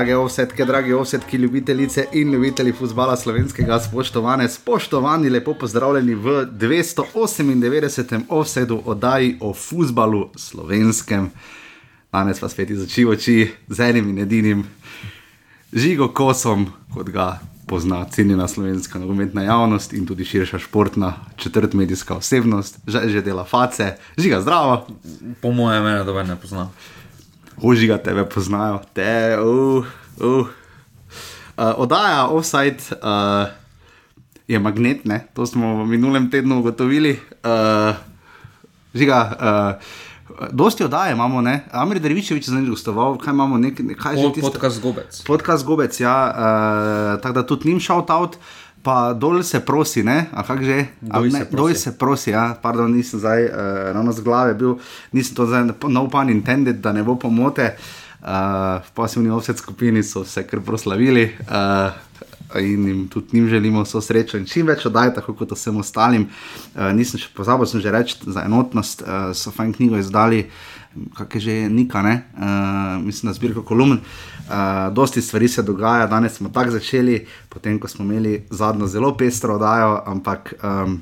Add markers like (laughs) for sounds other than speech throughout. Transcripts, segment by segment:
Drage ovsetke, drage ovsetke, ljubitelice in ljubitelji futbola slovenskega, spoštovane, spoštovani, lepo pozdravljeni v 298. ovsedu oddaji o futbalu slovenskem. Danes pa spet iz oči v oči z enim in edinim žigo kosom, kot ga pozna cenjena slovenska nogometna javnost in tudi širša športna četrt medijska osebnost, že, že dela face, žiga zdravo. Po mojem, mene dobro ne pozna. Užiga tebe poznajo, te, uh, uh. Uh, oddaja offside uh, je magnet, ne? to smo v minulem tednu ugotovili. Uh, žiga, uh, dosti oddaje imamo, ne? Amir Dervičevič je zdaj gostoval, kaj imamo, nek, kaj že tisto? podcast Gobec. Podcast Gobec, ja, uh, tako da tudi njim shout out. Pa dol se prosi, ne, a kak že? Ne, se prosi. Doj se prosi, ja, pardon, nisem zdaj uh, ravno z glave bil, nisem to zdaj, no pun intended, da ne bo pomote. Uh, v pasivni offset skupini so se kar proslavili uh, in jim tudi njim želimo vso srečo in čim več oddaj, tako kot vsem ostalim. Uh, nisem še pozabil, sem že reči za enotnost, uh, so fajn knjigo izdali, kak je že Nika, ne, uh, mislim na zbirko kolumn. Uh, dosti stvari se dogaja, danes smo tako začeli, potem ko smo imeli zadnjo zelo pestro oddajo, ampak um,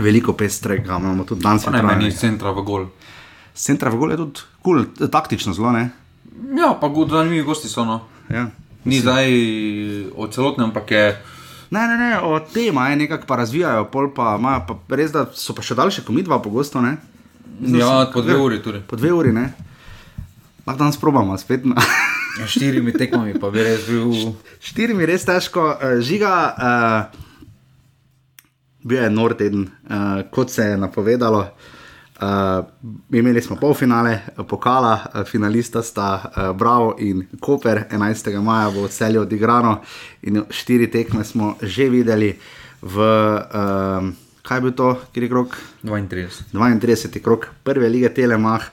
veliko pestrega imamo tudi danes. Ne pripravljenega. iz centra v gol. Centra v gol je tudi kul, cool, taktično zelo, ne? Ja, pa god, zanimivi gosti so. No. Ja. Ni zdaj o celotnem, ampak je. Ne, ne, ne, o tema je nekako pa razvijajo, pol pa imajo pa res, da so pa še daljše komitva pogosto, ne? Ja, po dve uri tudi. Po dve uri, ne? Lahko danes probamo spet. Na. Ja, štirimi tekmami pa bi res bil. Štirimi res težko, uh, žiga. Uh, bil je nor teden, uh, kot se je napovedalo. Uh, imeli smo polfinale, eh, pokala, uh, finalista sta uh, Bravo in Koper, 11. maja bo v celju odigrano in štiri tekme smo že videli v, uh, kaj bil to, kjer je krok, 32. 32. krok prve lige Telemah.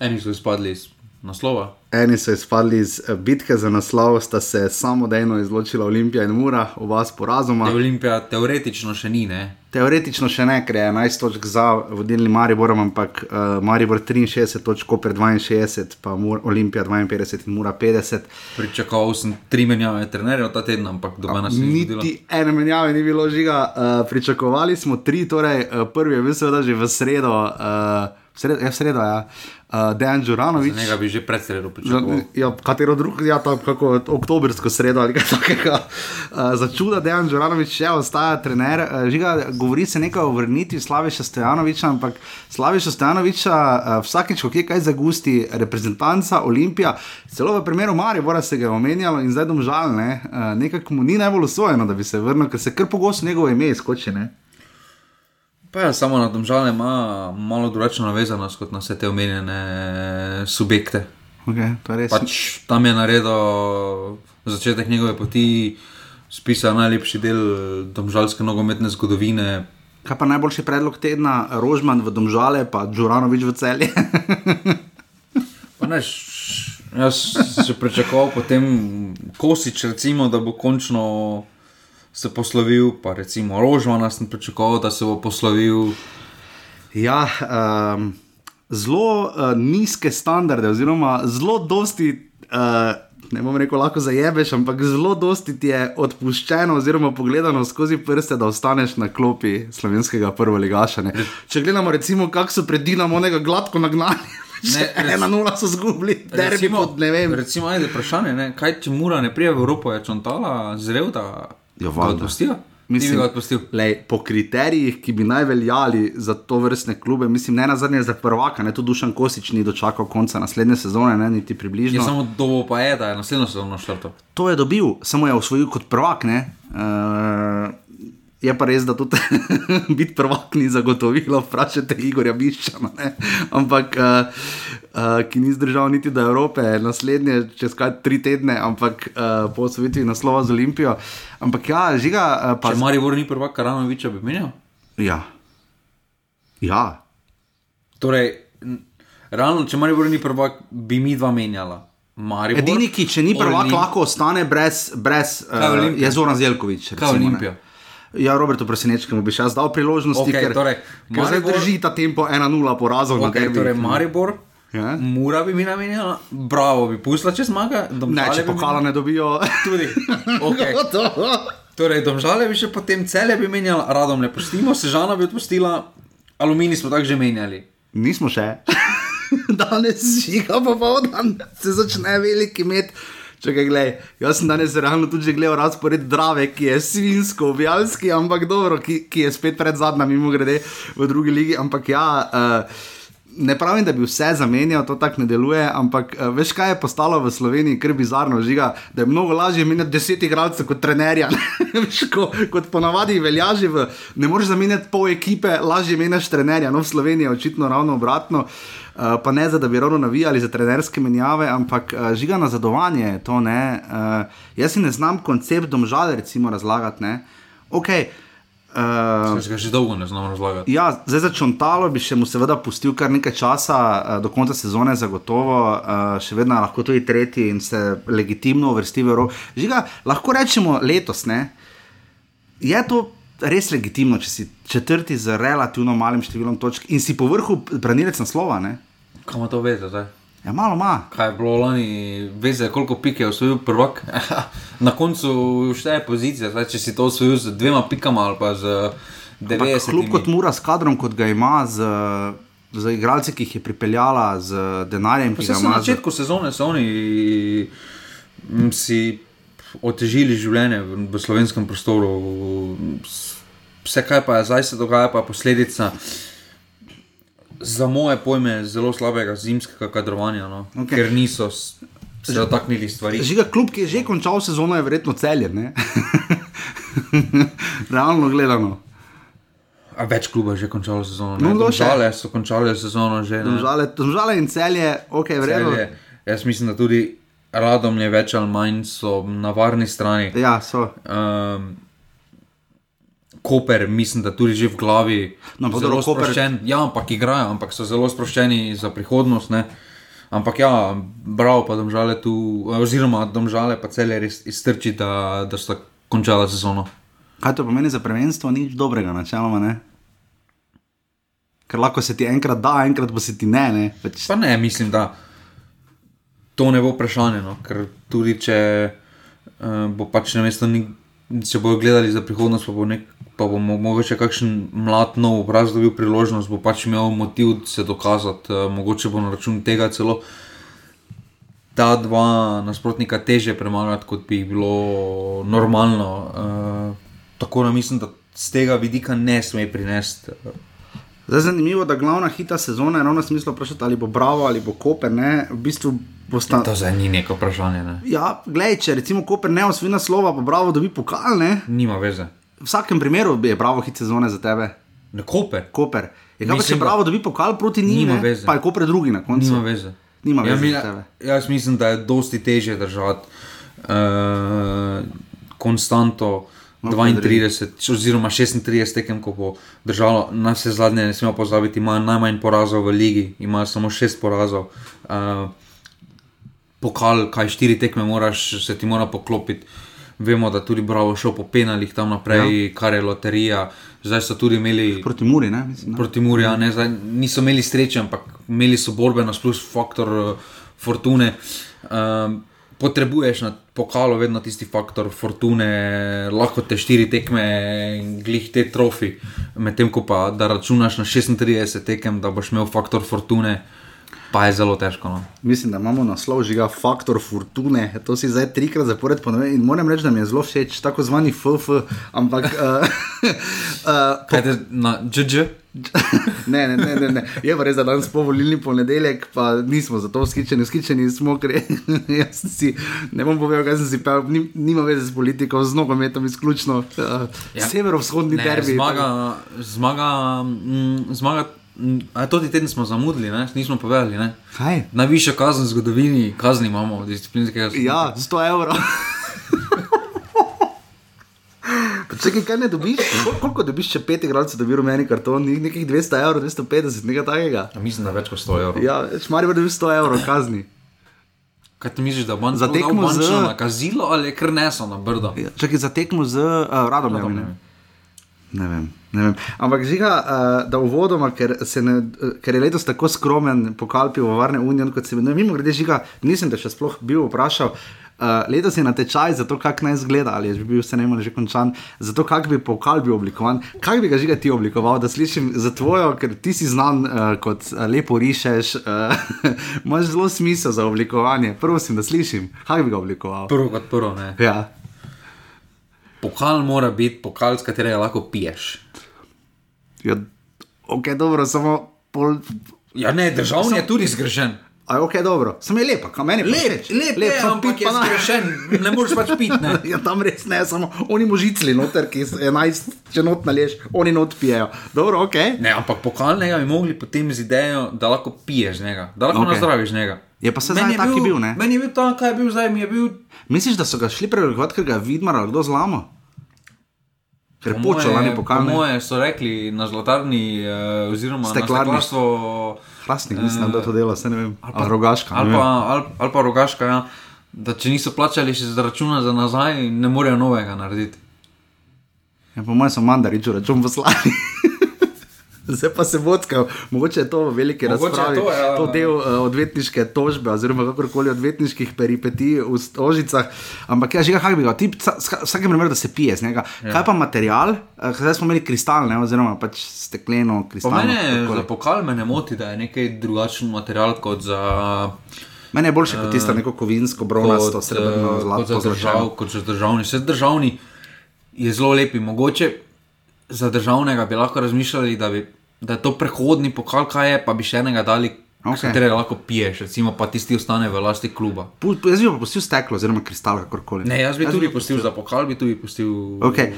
Eni so izpadli iz naslova. Eni so izpadli iz eh, bitke za naslov, sta se samodejno izločila Olimpija in Mura, oba s porazoma. Te Olimpija teoretično še ni, ne? Teoretično še ne, ker je 11 točk za vodilni Maribor, ampak uh, Maribor 63 točk, Koper 62, pa Mur, Olimpija 52 in Mura 50. Pričakoval sem tri menjave trenerjev ta teden, ampak do danes ni zgodilo. Niti ene menjave ni bilo žiga, uh, pričakovali smo tri, torej uh, prvi je bil seveda že v sredo, uh, v sredo, ja, sredo ja, uh, Dejan Đuranovič. Njega bi že pred sredo Za, pričakoval. ja, katero drugo, ja, tam kako oktobrsko sredo ali kaj takega. Uh, za čuda Dejan Đuranovič še ostaja trener. Uh, žiga, govori se nekaj o vrnitvi Slaviša Stojanoviča, ampak Slaviša Stojanoviča uh, vsakeč, ko je kaj zagusti, reprezentanca Olimpija, celo v primeru Maribora se ga je omenjalo in zdaj domžalne, uh, nekako mu ni najbolj usvojeno, da bi se vrnil, ker se kar pogosto njegovo ime izkoči. Ne? Pa ja, samo na domžale ima malo drugačno navezanost kot na vse te omenjene subjekte. Okay. Pač tam je naredil začetek njegove poti, spisal najlepši del domžalske nogometne zgodovine. Kaj pa najboljši predlog tedna, Rožman v Domžale, pa Đuranovič v celje. Pa Ne, jaz sem že pričakoval potem Kosič, recimo, da bo končno se poslovil, pa recimo Rožmana sem pričakoval, da se bo poslovil. Ja, um, zelo uh, nizke standarde, oziroma zelo dosti. Uh, Ne bom rekel, lahko zajebeš, ampak zelo dosti ti je odpuščeno, oziroma pogledano skozi prste, da ostaneš na klopi slovenskega prvoligaša. ne. Če gledamo, recimo, kako so pred Dinamo onega gladko nagnali, (laughs) Ne, ena nula so zgubili, derbi pod ne vem. recimo ajde, vprašanje, ne? kaj če Mura ne prije v Evropo, je Čontala zrel, da Ja, ga odpustijo? Mislim- da ga odpustil. Lej, po kriterijih, ki bi naj veljali za to vrstne klube, mislim, ne na zadnje za prvaka, ne tudi Dušan Kosič ni dočakal konca naslednje sezone, ne niti približno. Je samo dobo pa je, da je naslednjo sezono štartov. To je dobil, samo je osvojil kot prvak. Ne? Uh, je pa res, da tudi (laughs) biti prvak ni zagotovilo, vprašajte Igorja Biščana, ne? ampak uh, uh, ki ni zdržal niti do Evrope, naslednje čez kaj tri tedne, ampak uh, po osvojitvi naslova z Olimpijo. Ampak ja, žiga, uh, pa Če Maribor ni prvak, Karanoviča bi menjal. Ja. Ja. Torej, realno, če Maribor ni prvak, bi mi dva menjala. Maribor, Edini, ki če ni prvak, Olim- lahko ostane brez, brez Kaj uh, Olimpija? je Zoran Zelkovič. Kaj je recimo, ne. Ja, Robertu Presenečkemu bi še jaz dal priložnost, Okej, ker, torej, ker zdaj Maribor- drži ta tempo 1-0 porazov na Okay, torej. Maribor, Ja? Mura bi mi namenjala, bravo bi pustila, če zmaga. Ne, če pokala ne dobijo. Tudi. Okay. (laughs) Torej, domžale bi še potem cele bi menjala, radom ne pustimo, sežana bi odpustila, aluminij smo tako že menjali. Nismo še. (laughs) danes žiga popoldan, se začne veliki met. Čakaj, glej, jaz sem danes realno tudi gledal razpored Drave, ki je svinsko, objavski, ampak dobro, ki, ki je spet pred zadnjim, mimo grede v drugi ligi. Ampak ja, uh, ne pravim, da bi vse zamenjal, to tako ne deluje, ampak uh, veš, kaj je postalo v Sloveniji, ker bizarno žiga, da je mnogo lažje menjati deset igralcev kot trenerja. (laughs) Veš, ko, kot ponavadi velja že v, ne moreš zamenjati pol ekipe, lažje menjaš trenerja. No, v Sloveniji je očitno ravno obratno. Uh, pa ne za da bi ravno navijali za trenerske menjave, ampak uh, žiga nazadovanje je to. ne. Uh, jaz si ne znam koncept domžale recimo razlagati. ne. Ok. Uh, Jaz ga že dolgo ne znam razlagati. Ja, zdaj za Čontalo bi še mu seveda pustil kar nekaj časa, uh, do konca sezone, zagotovo, uh, še vedno lahko tudi tretji in se legitimno uvrsti v Evropo. Žiga, lahko rečemo letos, ne? je to res legitimno, če si četrti z relativno malim številom točk in si po vrhu branilec naslova. Ne? Kaj ima to veze zdaj? Ja, malo ima. Kaj je bilo lani, veze, koliko pike je osvojil prvak? (laughs) Na koncu šteje pozicija, zdaj, če si to osvojil z dvema pikama ali pa z Ampak 90. Kljub kot mura s kadrom, kot ga ima, z, z igralci, ki jih je pripeljala, z denarjem, ki ga Vse ima. na začetku sezone so oni si otežili življenje v, v slovenskem prostoru. Vse, kaj pa je zdaj se dogaja, pa je posledica za moje pojme zelo slabega zimskega kadrovanja, no? Okay. ker niso se dotaknili stvari. Žiga, klub, ki je že končal sezono, je verjetno celjen. ne? (laughs) Realno gledano. A več kluba je že končalo sezono. No, No? Domžale so končale sezono že. ne. Domžale, domžale in celje, ok, vredno. Celje. Jaz mislim, da tudi radom je več ali manj so na varni strani. Ja, so. Um, Koper, mislim, da tudi že v glavi. No, zelo dobro, Koper- sproščen. Ja, ampak igrajo, ampak so zelo sproščeni za prihodnost. Ne? Ampak ja, bravo pa domžale tu, oziroma domžale pa celje res iztrči, da, da so končala sezono. Kaj to pomeni za prvenstvo? Nič dobrega, načeloma ne. Ker lahko se ti enkrat da, enkrat pa se ti ne. ne. Pač, Pa ne, mislim, da to ne bo vprašanje. No? Ker tudi če uh, bo pač na mesto, če bodo gledali za prihodnost, pa bo, nek, pa bo mo- mogoče kakšen mlad nov obraz dobil priložnost, bo pač imel motiv se dokazati, uh, mogoče bo na račun tega celo. Ta dva nasprotnika teže premagati, kot bi jih bilo normalno. Uh, tako da mislim, da z tega vidika ne sme prinesti. Uh, Zdaj je zanimivo, da glavna hita sezone je ravno v smislu vprašati, ali bo Bravo ali bo Koper. Ne? V bistvu bosta. to zdaj ni neko vprašanje, ne? Ja, gledaj, če recimo Koper ne osvoji naslova, pa Bravo dobi pokal, ne? nima veze. V vsakem primeru je Bravo hit sezone za tebe. Ne koper. Koper. Je kaj pa, če Mislim, da- Bravo dobi pokal proti njim, Nima veze. pa je Koper drugi na koncu. Nima veze. Nima Ja, veze mi- za tebe. Jaz mislim, da je dosti težje držati uh, konstanto. No, 32, oziroma 36 tekem, ko bo držalo, na vse zadnje, ne smemo pozabiti, imajo najmanj porazov v ligi, imajo samo 6 porazov. Uh, pokal, kaj štiri tekme, moraš, se ti mora poklopiti. Vemo, da tudi Bravo šel po penalih tam naprej, ja. kar je loterija. Zdaj so tudi imeli Proti Muri, ne? Mislim, ne? proti Murju, ne, zdaj, niso imeli sreče, ampak imeli so borbenost plus faktor uh, fortune. Um, potrebuješ na pokalu vedno tisti faktor fortune, lahko te štiri tekme in glih te trofi, medtem ko pa da računaš na 36 tekem, da boš imel faktor fortune, pa je zelo težko. No. Mislim, da imamo naslov žiga Faktor Fortune. To si zdaj trikrat zapored ponovil in moram reči, da mi je zelo všeč, tako zvani FF. Ampak. (laughs) Uh, uh, Kaj te na GG? (laughs) Ne, ne, ne, ne, ne. Je pa res, da danes po volilni ponedeljek, pa nismo zato skičeni, skičeni smo, ker (laughs) jaz si, ne bom povedal, kaj sem si pel, Nim, nima veze s politiko, z nogometom izključno. Uh, Ja. Severovzhodni derbi. Zmaga, zmaga, mm, zmaga. A to ti teden smo zamudili, ne? nismo povedali. Ne? Kaj? Najvišja kazen v zgodovini, kazni imamo, disciplinskega sodnika. Ja, 100 evrov. Pa Čakaj, kaj ne dobiš? Kol- Koliko dobiš, če pet igralcev dobi rumeni karton? Nekih 200 evrov, 250, nekaj takega. Ja, Mislim, da več kot 100 evrov. Ja, šmari dobi 100 evrov kazni. Kaj ti misliš, da bo Za tekmo z- na kazilo ali je kar neso na brdo? Ja, Čakaj, za tekmo z uh, radom. Radom, Ne, ne. Ne vem, ne vem. Ampak žiga, uh, da uvodoma, ker, se ne, uh, ker je letos tako skromen pokal pivovarne Union, kot se mi, mimo grede žiga, nisem te še sploh bil vprašal. Uh, letos je na tečaj za to, kako naj izgleda, ali je bil vse najmanj že končan, za to, kako bi pokal bil oblikovan. Kako bi ga žiga ti oblikoval, da slišim za tvojo, ker ti si znan uh, kot uh, lepo rišeš, uh, (laughs) imaš zelo smisel za oblikovanje. Prosim, da slišim, kako bi ga oblikoval. Prvo kot prvo, ne. Ja. Pokal mora biti pokal, s katerega lahko piješ. Ja, ok, dobro, samo pol. Ja, ne, državni je tudi zgrešen. A je ok, dobro, sem je lepa, kam meni Lep, lep, lep, samo ampak pit je pa zgrešen, ne moreš pač piti. ne. (laughs) Ja, tam res ne, samo oni možicli noter, ki so 11, če not naliješ, oni not pijejo. Dobro, ok. Ne, ampak pokalnega bi mogli potem z idejo, da lahko piješ njega, da lahko Ok. okay. nazdraviš njega. Je pa se Meni zdaj taki bil, ne? Meni je bil ta, kaj je bil zdaj, mi je bil. Misliš, da so ga šli preoblikovati, ker ga je Vidmar ali kdo zlamo? Ker je počel lani po pokal. ne? moje so rekli na zlatarni, eh, oziroma Steklarni. na steklarstvo. Hrastnik, mislim, da to dela, se ne vem. Ali rogaška. ne Ali vem. pa, ali, ali pa rogaška, ja, da če niso plačali še za računa za nazaj, ne morejo novega narediti. Ja, po mojem so mandariču račun poslali. (laughs) Zdaj pa se vodkajo, mogoče je to v veliki Mogoče razpravi, to, ja. to del uh, odvetniške tožbe, oziroma kakorkoli odvetniških peripetij v Stožicah. Ampak ja, žiga, kako bi ga, ti vsa- vsakem primeru, da se pije z njega. Ja. Kaj pa material? Uh, zdaj smo imeli kristal, ne, oziroma pač stekleno Po kristalno. mene kakorkoli. za pokal me ne moti, da je nekaj drugačen material kot za. Meni je boljše kot tisto neko kovinsko, bronasto, srebrno, eh, zlato. kot držav, kot za državni. Vse državni je zelo lepi. Mogoče za državnega bi lahko razmišljali, da, bi, da je to prehodni pokal, kaj je, pa bi še enega dali, Ok. okay. katerega lahko piješ, recimo pa tisti ostane v lasti kluba. Pu- Jaz bi pa pustil steklo, oziroma kristal, kakorkoli. Ne, jaz bi tudi pustil za pokal, bi tudi pustil. Okay.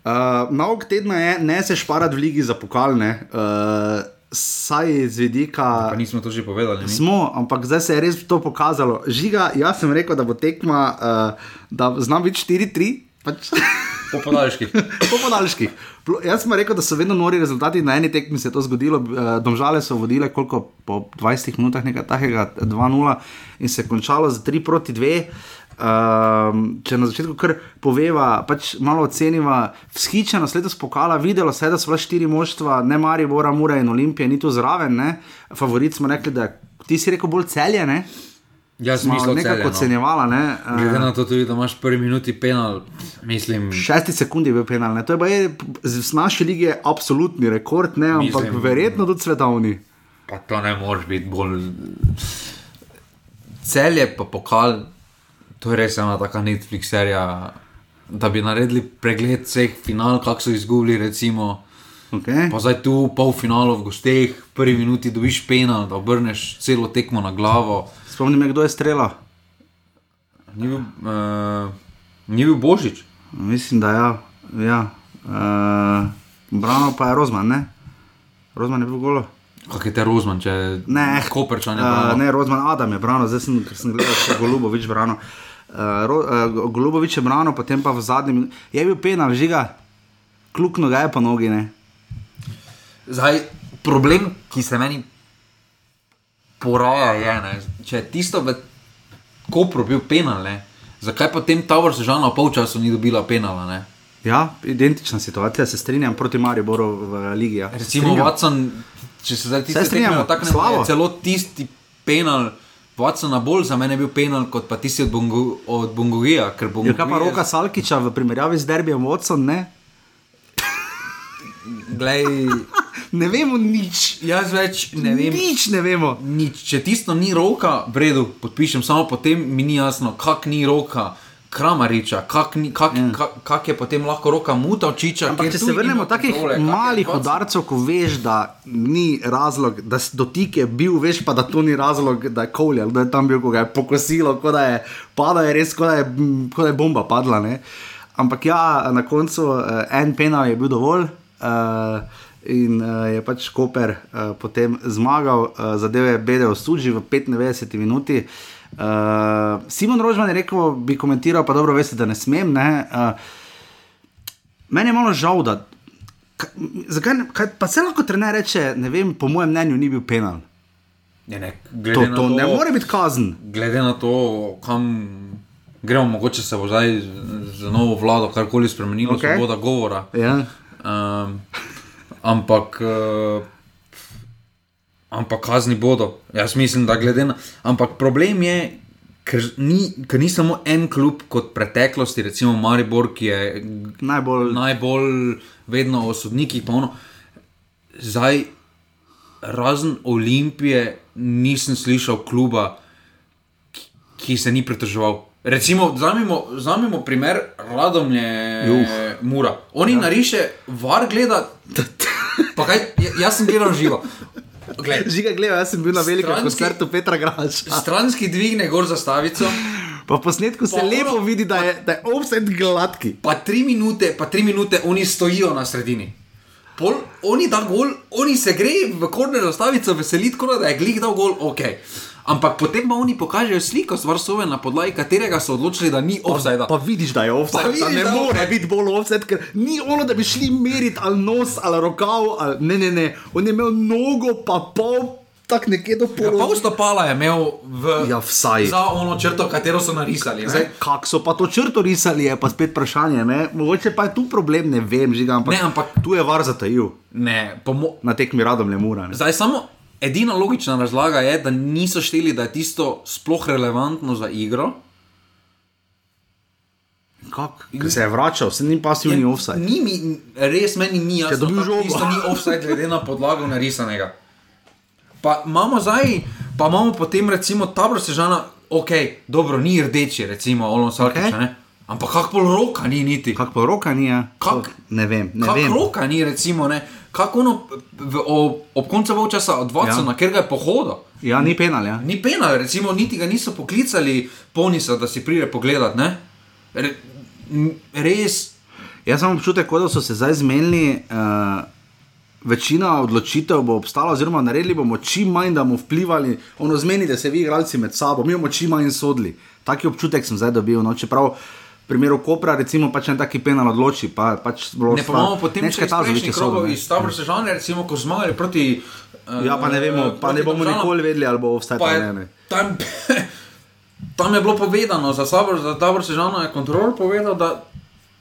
Uh, Nauk tedna je, ne se šparati v ligi za pokalne, uh, saj iz vidika. Pa nismo to že povedali. Mi? Smo, ampak zdaj se je res to pokazalo. Žiga, jaz sem rekel, da bo tekma, uh, da znam biti 4-3. Pač. Po podaljških. (laughs) Po podaljških. Jaz sem rekel, da so vedno nori rezultati. Na eni tekmi se je to zgodilo, eh, domžale so vodile koliko po 20 minutah, nekaj takega, 2-0 in se je končalo z 3 proti 2. Um, če na začetku kar poveva, pač malo oceniva, vzhičenost letos pokala, videlo se je, da so bila štiri moštva, ne Maribora, Mura in Olimpije, ni tu zraven, ne? favorit smo rekli, da ti si rekel bolj celje, ne? Jaz Smo mislim, nekako je ocenjevala, ne? Glede Uh, na to, tudi, da imaš prvi minuti penal, mislim. Šesti sekundi je bil penal, ne? to je pa je, z naše lige absolutni rekord, ne? ampak Mislim- verjetno tudi svetovni. Pa to ne moreš biti bolj. Cel je pa pokal, to je res ena taka Netflix serija, da bi naredili pregled vseh final, kako so izgubili, recimo. Okay. Pa zdaj tu polfinalo v gosteh, prvi minuti dobiš penal, da obrneš celo tekmo na glavo. Spomnim me, kdo je streljal. Ni bil, uh, ni bil Božič. Mislim, da ja. ja. Uh, Brano pa je Rozman, ne? Rozman je bil golo. Kak je te Rozman, če Ne, Koperčan je uh, uh, ne, Rozman Adam je brano, zdaj sem, sem gledal še Golubovič brano. Uh, Ro, uh, Golubovič je brano, potem pa v zadnjem, je bil penal, žiga, klukno ga je po nogi, ne? Zdaj, problem, ki se meni poraja, je, ne, če je tisto v Kopru bil penal, ne, zakaj potem Tower Sežana v polčasu ni dobila penala? Ne? Ja, identična situacija, se strinjam proti Mariboru v Ligi. Ja. Recimo. Watson, če se zdaj tisti strinjamo, tako slabo. ne celo tisti penal. Watsona bolj za mene je bil penal kot pa tisti od, Bongo, od Bongogija. ker Je kaj pa roka Salkiča v primerjavi z derbijem Watson, ne? Glej, Ne vemo nič. jaz več ne vem. Nič ne vemo. Nič. Če tisto ni roka, v redu, podpišem, samo potem mi ni jasno, kak ni roka. Kramariča, kak, ni- kak, Ja. kak, kak je potem lahko roka Mutavčiča. Ampak če se vrnemo takih je malih udarcev, ko veš, da ni razlog, da dotik je bil, veš pa, da to ni razlog, da je koljal, da je tam bil, ko ga je pokosilo, kot da je padla, je res, kot da je, mm, kot da je bomba padla. Ne? Ampak ja, na koncu uh, en penal je bil dovolj. Uh, In uh, je pač Koper uh, potem zmagal, uh, zadev je bedel suži v 95 minuti. Uh, Simon Rožman je rekel, bi komentiral, pa dobro, veste, da ne smem. Ne? Uh, Meni je malo žal, da. ka- Zakaj, kaj, pa se lahko trener reče, ne vem, po mojem mnenju ni bil penal. Ne, ne, To, na to ne more biti kazen. Glede na to, kam gremo, mogoče se bo zdaj z- novo vlado karkoli spremenilo, okay. svoboda govora. Ja. Um, ampak, uh, ampak kazni bodo. Jaz mislim, da glede na. Ampak problem je, ker ni, ker ni samo en klub kot preteklosti, recimo Maribor, ki je Najbolj najbolj vedno o sodnikih. ono. Zdaj, razen Olimpije, nisem slišal kluba, ki, ki se ni pritoževal. Recimo, vzamemo primer Radomlje, Juh. Mura. Oni ja. nariše, var gleda. Pa kaj, ja- jaz sem gledal živo. Žiga, gledaj, jaz sem bil na velikem koncertu Petra Grača. stranski dvigne gor zastavico, Pa v posnetku se Pa lepo ono- vidi, da je, da je offset gladki. pa tri minute, pa tri minute oni stojijo na sredini. Pol, oni da gol, oni se gre v korner zastavico veseliti, kot da je glih dal gol, ok. Ampak potem pa oni pokažejo sliko z Varsove, na podlagi katerega so odločili, da ni offside. Pa vidiš, da je offset. Pa Da vidiš, ne da more offside. biti bolj offset, ker ni ono, da bi šli meriti ali nos ali rokav. Ali, ne, ne, ne. On je imel nogo, pa pol, tako nekje do Ja, pol. pol stopala je imel v, Ja, vsaj. za ono črto, katero so narisali. Zdaj, kako so pa to črto risali, je pa spet vprašanje. Ne? Mogoče pa je tu problem, ne vem, žiga, ampak, Ne, ampak- tu je var zatajil Ne, na tekmi radom. Ne? Zdaj samo edina logična razlaga je, da niso šteli, da je tisto sploh relevantno za igro. Kak? Ker se je vračal, se ni pasivni offside. Ni mi, res meni ni jasno, da žogo. tisto ni offside glede na podlago narisanega. Pa imamo zdaj, pa imamo potem recimo tabor sežana, ok, dobro, ni rdeči, recimo Olon Salkič, Okej. okay. ampak kako pol roka ni niti. Kako pa roka ni? ja? Kak- To Ne vem, ne Kako vem. roka ni, recimo, ne? Kako ono v, ob, ob koncu časa od Watsona, ja. ker ga je pohodil. Ja, ni penal, ja. Ni penal, recimo, niti ga niso poklicali, ponisa, da si pride pogledat. ne. Re, res, Jaz imam občutek, da so se zdaj zmenili. Uh, Večina odločitev bo obstala, oziroma naredili bomo čim manj, da bomo vplivali, ono zmenite se vi, igralci med sabo, mi bomo čim manj sodili. Taki občutek sem zdaj dobil. No, čeprav v primeru Kopra, recimo, pač en taki penal odloči, pa pač ne pa imamo potem še iz prejšnjih krogov, iz tabor sežane, recimo, ko zmagali proti. Uh, Ja, pa ne vemo, pa ne bomo nikoli vedeli, ali bo Pa ali je, ne. tam, (laughs) tam je bilo povedano, za sabor, za tabor sežana je kontrol povedal, da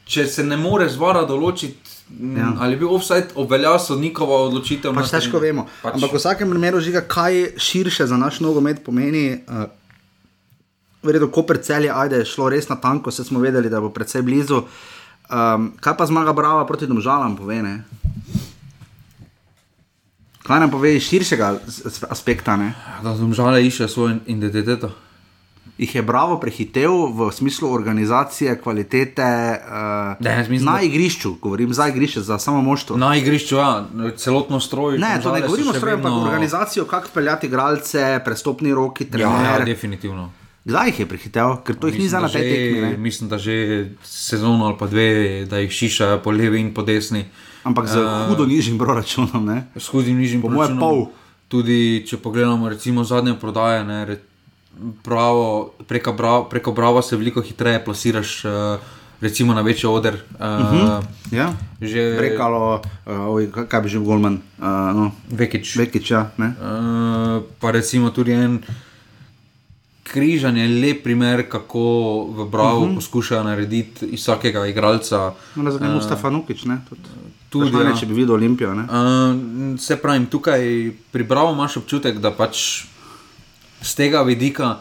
če se ne more zvara določiti, Ja. ali bi offside obveljal sodnikova odločitev. Pač težko vemo. Pač. Ampak v vsakem primeru, žiga, kaj širše za naš nogomet pomeni. Uh, Verjetno, ko celje, ajde, je šlo res na tanko, se smo vedeli, da bo predvsej blizu. Um, kaj pa zmaga Brava proti domžalam, pove? Ne? Kaj nam pove iz širšega aspekta? Ne? Da domžale išče svojo identiteto. Jih je Bravo prehitev v smislu organizacije, kvalitete uh, Ne, mislim, na igrišču, govorim za igrišče, za samo moštvo. Na igrišču, ja, celotno stroj. Ne, to ne govorimo o še stroju, ampak vedno- organizacijo, kako peljati igralce, prestopni roki, Ja, trener. ja, definitivno. Kdaj jih je prehitev, ker to jih ni Mislim, za na tej tekmi. ne? Mislim, da že sezono ali pa dve, da jih šišajo po levi in po desni. Ampak z uh, hudo nižjim proračunom. Ne? S hudim nižjim Po moje proračunom. pol. Tudi če pogledamo, recimo zadnje prodaje, ne, pravo, preko, bravo, preko Brava se veliko hitreje plasiraš, uh, recimo na večji oder. Uh, uh -huh. Ja? Že Brekalo, uh, kaj- bi že Golman, uh, no, Vekič. Vekič, ja, ne? Uh, pa recimo tudi en križan je lep primer, kako v Bravo uh Mhm. -huh. poskušajo narediti iz vsakega igralca. No, na zadnjem Mustafa Nukič, ne? Tudi, tudi, ja. če bi videl Olimpijo, ne? Uh, se pravi, tukaj pri Bravo imaš občutek, da pač z tega vidika,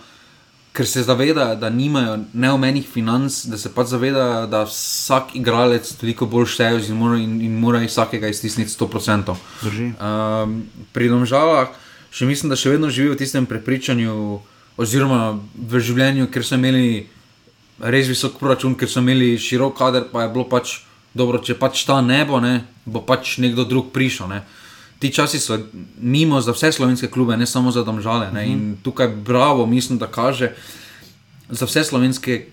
ker se zaveda, da nimajo neomenih financ, da se pač zaveda, da vsak igralec toliko bolj šteje in mora, in, in mora iz vsakega iztisniti 100%. Drži. Um, pri domžalah še mislim, da še vedno živijo v tistem prepričanju, oziroma v življenju, ker so imeli res visok proračun, ker so imeli širok kader, pa je bilo pač dobro, če pač ta ne bo, ne, bo pač nekdo drug prišel. Ne. Ti časi so mimo za vse slovenske klube, ne samo za domžale. Ne. In tukaj bravo, mislim, da kaže za vse slovenske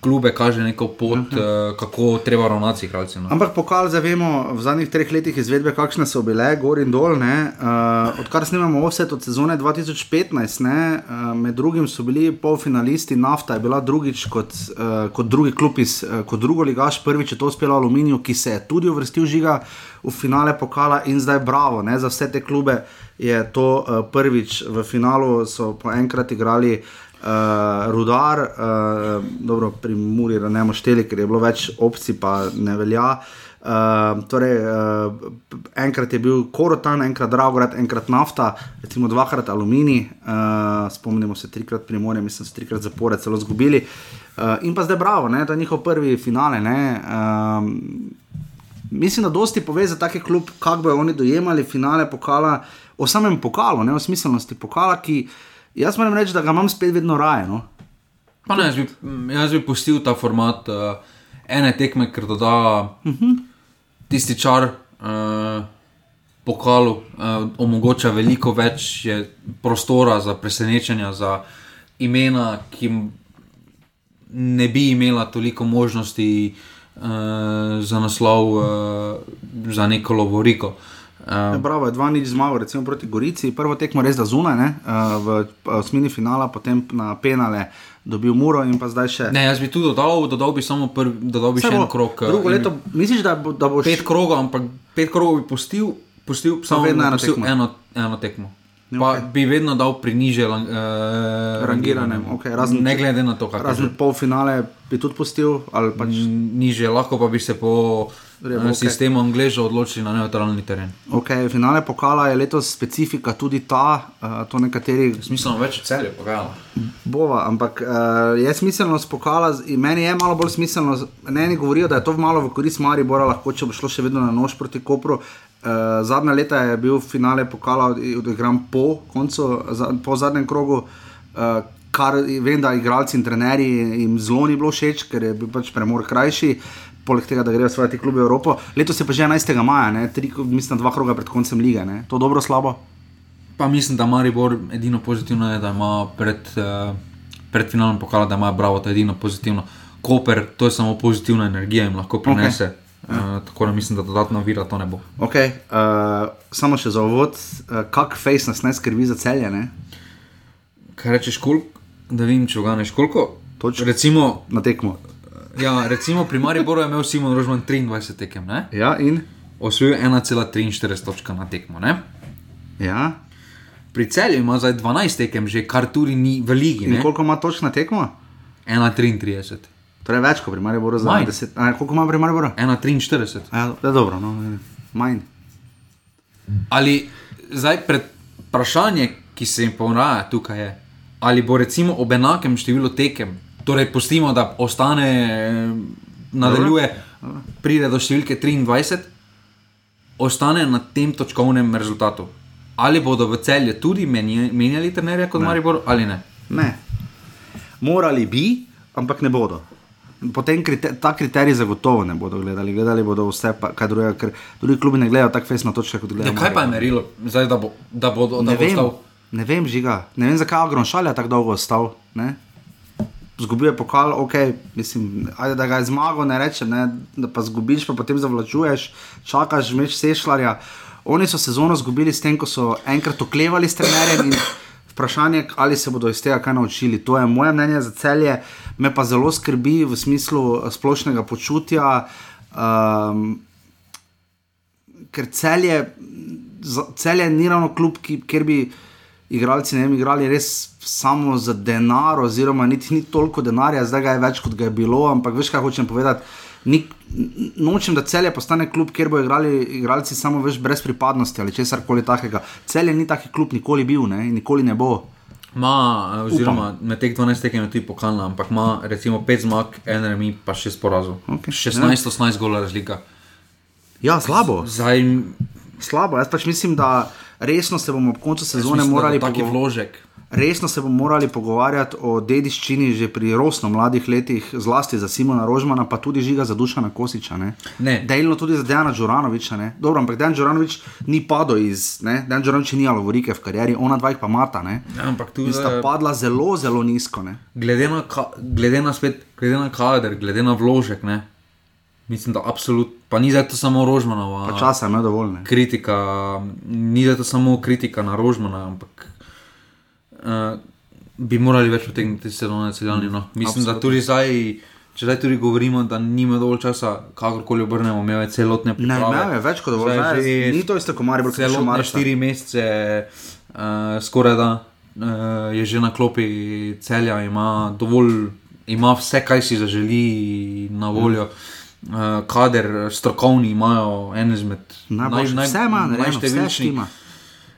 klube, kaže neko pot, uh -huh. kako treba ravnati s igralci. No. Ampak pokal zavemo v zadnjih treh letih izvedbe, kakšne so bile, gor in dol. Ne? Uh, odkar snimamo offset od sezone 2015, ne? Uh, med drugim so bili polfinalisti, nafta je bila drugič kot, uh, kot drugi klub, iz, uh, kot drugo ligaš, prvič je to uspelo Aluminiju, ki se je tudi uvrstil žiga v finale pokala in zdaj bravo. Ne? Za vse te klube je to uh, prvič v finalu, so po enkrat igrali. Uh, rudar, uh, dobro, pri Muri ne moremo šteli, ker je bilo več opcij, pa ne velja. Uh, torej, uh, enkrat je bil Korotan, enkrat Dravgrad, enkrat nafta, recimo dvakrat aluminij, uh, spomnimo se trikrat primorje, mislim, da so trikrat zapored celo izgubili. Uh, in pa zdaj bravo, ne, to je njihov prvi finale. Uh, mislim, da dosti pove za take klub, kako bodo oni dojemali finale pokala, o samem pokalu, ne o smiselnosti pokala, ki jaz moram reči, da ga imam spet vedno raje. No. Pa ne, jaz bi, jaz bi pustil ta format uh, ene tekme, ker doda uh -huh. tisti čar uh, pokalu, uh, omogoča veliko več prostora za presenečenja, za imena, ki ne bi imela toliko možnosti uh, za naslov, uh, za neko lovoriko. Ja, Uh, bravo, je dva nič zmagal, recimo proti Gorici, prvo tekmo res da zunaj, ne, uh, v osmini finala, potem na penale dobil Muro in pa zdaj še. ne, jaz bi tu dodal, dodal bi samo prvi, dodal bi Saj še bo en krok. uh, Drugo leto, misliš, da, bo, da boš pet krogov, ampak pet krogov bi pustil, pustil samo eno pustil tekmo. eno, eno tekmo. Ja, Pa okej. bi vedno dal pri niže uh, Rangiranem, okej, razen- ne glede na to, kako je. razen polfinale bi tudi pustil, pač. Niže, lahko pa bi se po Redu, uh, okej. sistemu Angleža odločili na neutralni teren. Okay, finale pokala je letos specifika tudi ta, uh, to nekateri Smiselno več celje pogajala. bova, ampak uh, je smiselnost pokala, meni je malo bolj smiselno. Ne, eni govorijo, da je to malo v korist Maribora, lahko če bo šlo še vedno na nož proti Kopru. Uh, zadnja leta je bil finale pokala odigran po koncu, za, po zadnjem krogu. Uh, Kar vem, da igralci in trenerji jim zelo ni bilo všeč, ker je bil pač premor krajši, poleg tega, da grejo svoje klube v Evropo. Letos je pa že 11. maja, ne, tri, mislim, dva kroga pred koncem lige. Ne. To dobro, slabo? Pa mislim, da Maribor edino pozitivno je, da ima pred, uh, pred finalom pokala, da ima bravo, to je edino pozitivno. Koper, to je samo pozitivna energija in lahko prinese. Okay. Uh, tako da mislim, da dodatno vira to ne bo. Okay, uh, samo še za uvod, uh, kak face nas ne skrbi za celje. Ne? Kaj rečeš, koliko? Da vidim, če oganeš koliko. Točno. Recimo, Na tekmo. ja, recimo pri Mariboru je imel Simon Rožman 23 tekem, ne? Ja, in osvojil 1,43 točka na tekmo. Ne? ja. Pri celju ima zdaj 12 tekem, že kar tudi ni v ligi. In ne? koliko ima točk na tekmo? 1,33. Torej več kot pri Mariboru za Manj. 10. A, koliko ima pri Mariboru? 1,43. Ja, da, dobro, no, manj. Ali zdaj pred vprašanje, ki se jim poraja tukaj, je, ali bo recimo ob enakem številu tekem, torej pustimo, da ostane, eh, nadaljuje, pride do številke 23, ostane na tem točkovnem rezultatu. Ali bodo v celju tudi menja- menjali trenerja kot Maribor ali ne? Ne. Morali bi, ampak ne bodo. Potem kriter, ta kriterij zagotovo ne bodo gledali. Gledali bodo vse, pa, kaj drugega, ker drugi klubi ne gledajo tako fesno točke kot Ja, gledajo. kaj pa je merilo, zdaj, da bo, da bo, da Ne bo vem, ostal? ne vem, žiga. Ne vem, zakaj Agron šalja tako dolgo ostal. Ne? Zgubil je pokal, ok, mislim, ajde, da ga je zmagal, ne rečem, ne, da pa zgubiš, pa potem zavlačuješ, čakaš, meš sešljarja. Oni so sezono zgubili s tem, ko so enkrat oklevali s trenerjem in vprašanje, ali se bodo iz tega kaj naučili. To je moje mnenje za celje, me pa zelo skrbi v smislu eh, splošnega počutja. Um, ker celje, celje ni ravno klub, ki, kjer bi igralci ne vem, igrali res samo za denar, oziroma niti ni toliko denarja, zdaj ga je več kot ga je bilo, ampak veš, kaj hočem povedati. Ni, n- nočem, da celje postane klub, kjer bodo igrali igralci samo veš, brez pripadnosti ali česar koli takega. Celje ni taki klub nikoli bil ne, in nikoli ne bo. Ma, oziroma, med teh 12 tekem je tudi pokalna, ampak ima recimo 5 zmag, en remi, pa 6 porazov. Okej. 16-18 gola razlika. Ja, slabo. Zdaj, slabo. Jaz pač mislim, da resno se bomo ob koncu sezone mislim, morali taki pogo- vložek. Resno se bomo morali pogovarjati o dediščini že pri rosno mladih letih, zlasti za Simona Rožmana, pa tudi žiga za Dušana Kosiča. Ne? Ne. Delno tudi za Dejana Đuranoviča. Ne? Dobro, ampak Dejan Đuranovič ni padel iz, ne? Dejan Đuranovič ni alovorike v karieri, ona dva pa mata. Ne? Ja, ampak tu sta padla zelo, zelo nizko. Ne? glede na, ka, glede na spet, glede na kader, glede na vložek, ne, mislim, da absolutno, pa ni zdaj to samo Rožmanova. Pa časa je imel dovolj. Ne? kritika, ni da to samo kritika na Rožmana, ampak uh, bi morali več potegniti sezone celjani. No. Mislim, da tudi zdaj, če zdaj tudi govorimo, da nima dovolj časa, kakorkoli obrnemo, je celotne Ne, imel je več kot dovolj. Ne, že Ni to isto, kot je še Celotne marca. štiri mesece, uh, skoraj da uh, je že na klopi celja, ima dovolj, ima vse, kaj si zaželi na voljo. uh, kader, strokovni imajo en izmed Najboljši, vse ima, narejeno, vse najštevilčnejših. štima.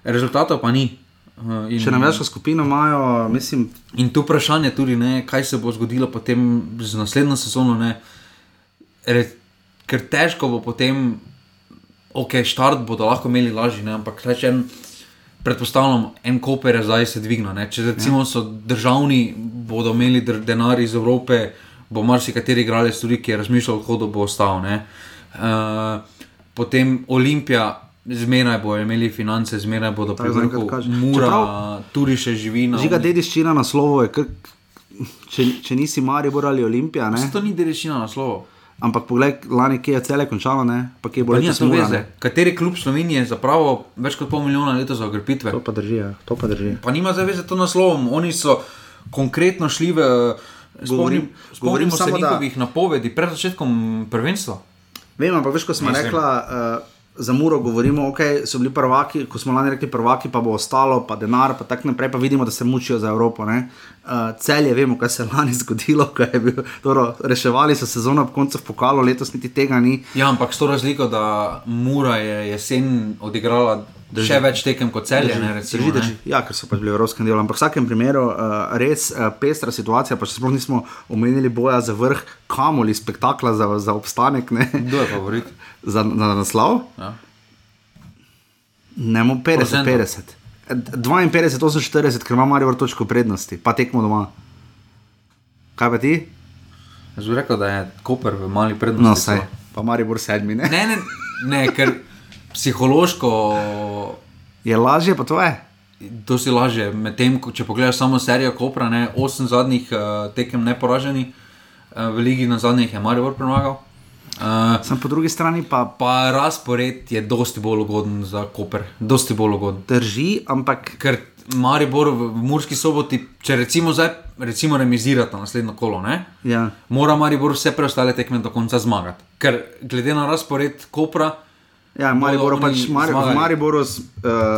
Rezultatov pa ni. Uh, in- Še na večjo skupino imajo, mislim, In tu vprašanje tudi, ne, kaj se bo zgodilo potem z naslednjo sezono. Ne, Re, ker težko bo potem, ok, štart bodo lahko imeli lažji, ne, ampak reč en, predpostavljam, en koper je zdaj se dvignil. Če recimo so državni, bodo imeli denar iz Evrope, bo marsikateri igralec tudi, ki je razmišljal, kako bo ostal. Ne. Uh, potem Olimpija. Zmeraj bodo imeli finance, zmeraj bodo kaže. mura, Čeprav- tudi še živi na žiga dediščina naslovov je, kar, če, če nisi Maribor ali Olimpija, ne? To ni dediščina naslovov. ampak poglej, lani je cele končalo, ne? pa kje bo letos Mura, ne? Kateri klub Slovenije zapravo več kot pol milijona letos za okrepitve? To pa drži, ja. to pa drži. Pa nima zdaj veze to naslovom. Oni so konkretno šli v. Govorim- Spomnim, govorim spomnimo se samo, da- njihovih napovedi pred začetkom prvenstva. Vem, ampak veš, ko smo rekla, uh, za Muro govorimo, ok, so bili prvaki, ko smo lani rekli prvaki, pa bo ostalo, pa denar, pa tako naprej, pa vidimo, da se mučijo za Evropo. Uh, celje, vemo, kaj se je lani (laughs) zgodilo, ko je bil, dobro, reševali so sezono ob koncu v pokalu, letos niti tega ni. Ja, ampak s to razliko, da Mura je jesen odigrala drži. še več tekem kot celje. Ne, recimo, Drži, ne. drži. Ja, ker so pač bili v evropskem delu. Ampak v vsakem primeru uh, res uh, pestra situacija, pa še sploh nismo omenili boja za vrh, kamoli spektakla za, za obstanek, ne, Kdo je favorit? Za, za naslov. Ja. Ne, mo 50, Procentno. 50. Eh, 52, 48, ker ima Marijo točko prednosti, pa tekmo doma. Kaj pa ti? Jaz bi rekel, da je Koper v mali prednosti. No, saj. Pa Marijo bo sedmi, ne? Ne, ne, ne, ker psihološko Je lažje, pa to je. To si laže. Medtem, ko- če pogledaš samo serijo Kopra, ne, osem zadnjih uh, tekem neporaženi, uh, v ligi na zadnjih je Marijo premagal. Uh, Sem po drugi strani pa pa razpored je dosti bolj ugoden za Koper, dosti bolj ugoden. drži, ampak Ker Maribor v Murski soboti, če recimo zdaj recimo remizirata naslednjo kolo, ne, ja. mora Maribor vse preostale tekme do konca zmagati. Ker glede na razpored Kopra, Ja, Mariboru pač, oni Mari, v zmagali. Mariboru uh,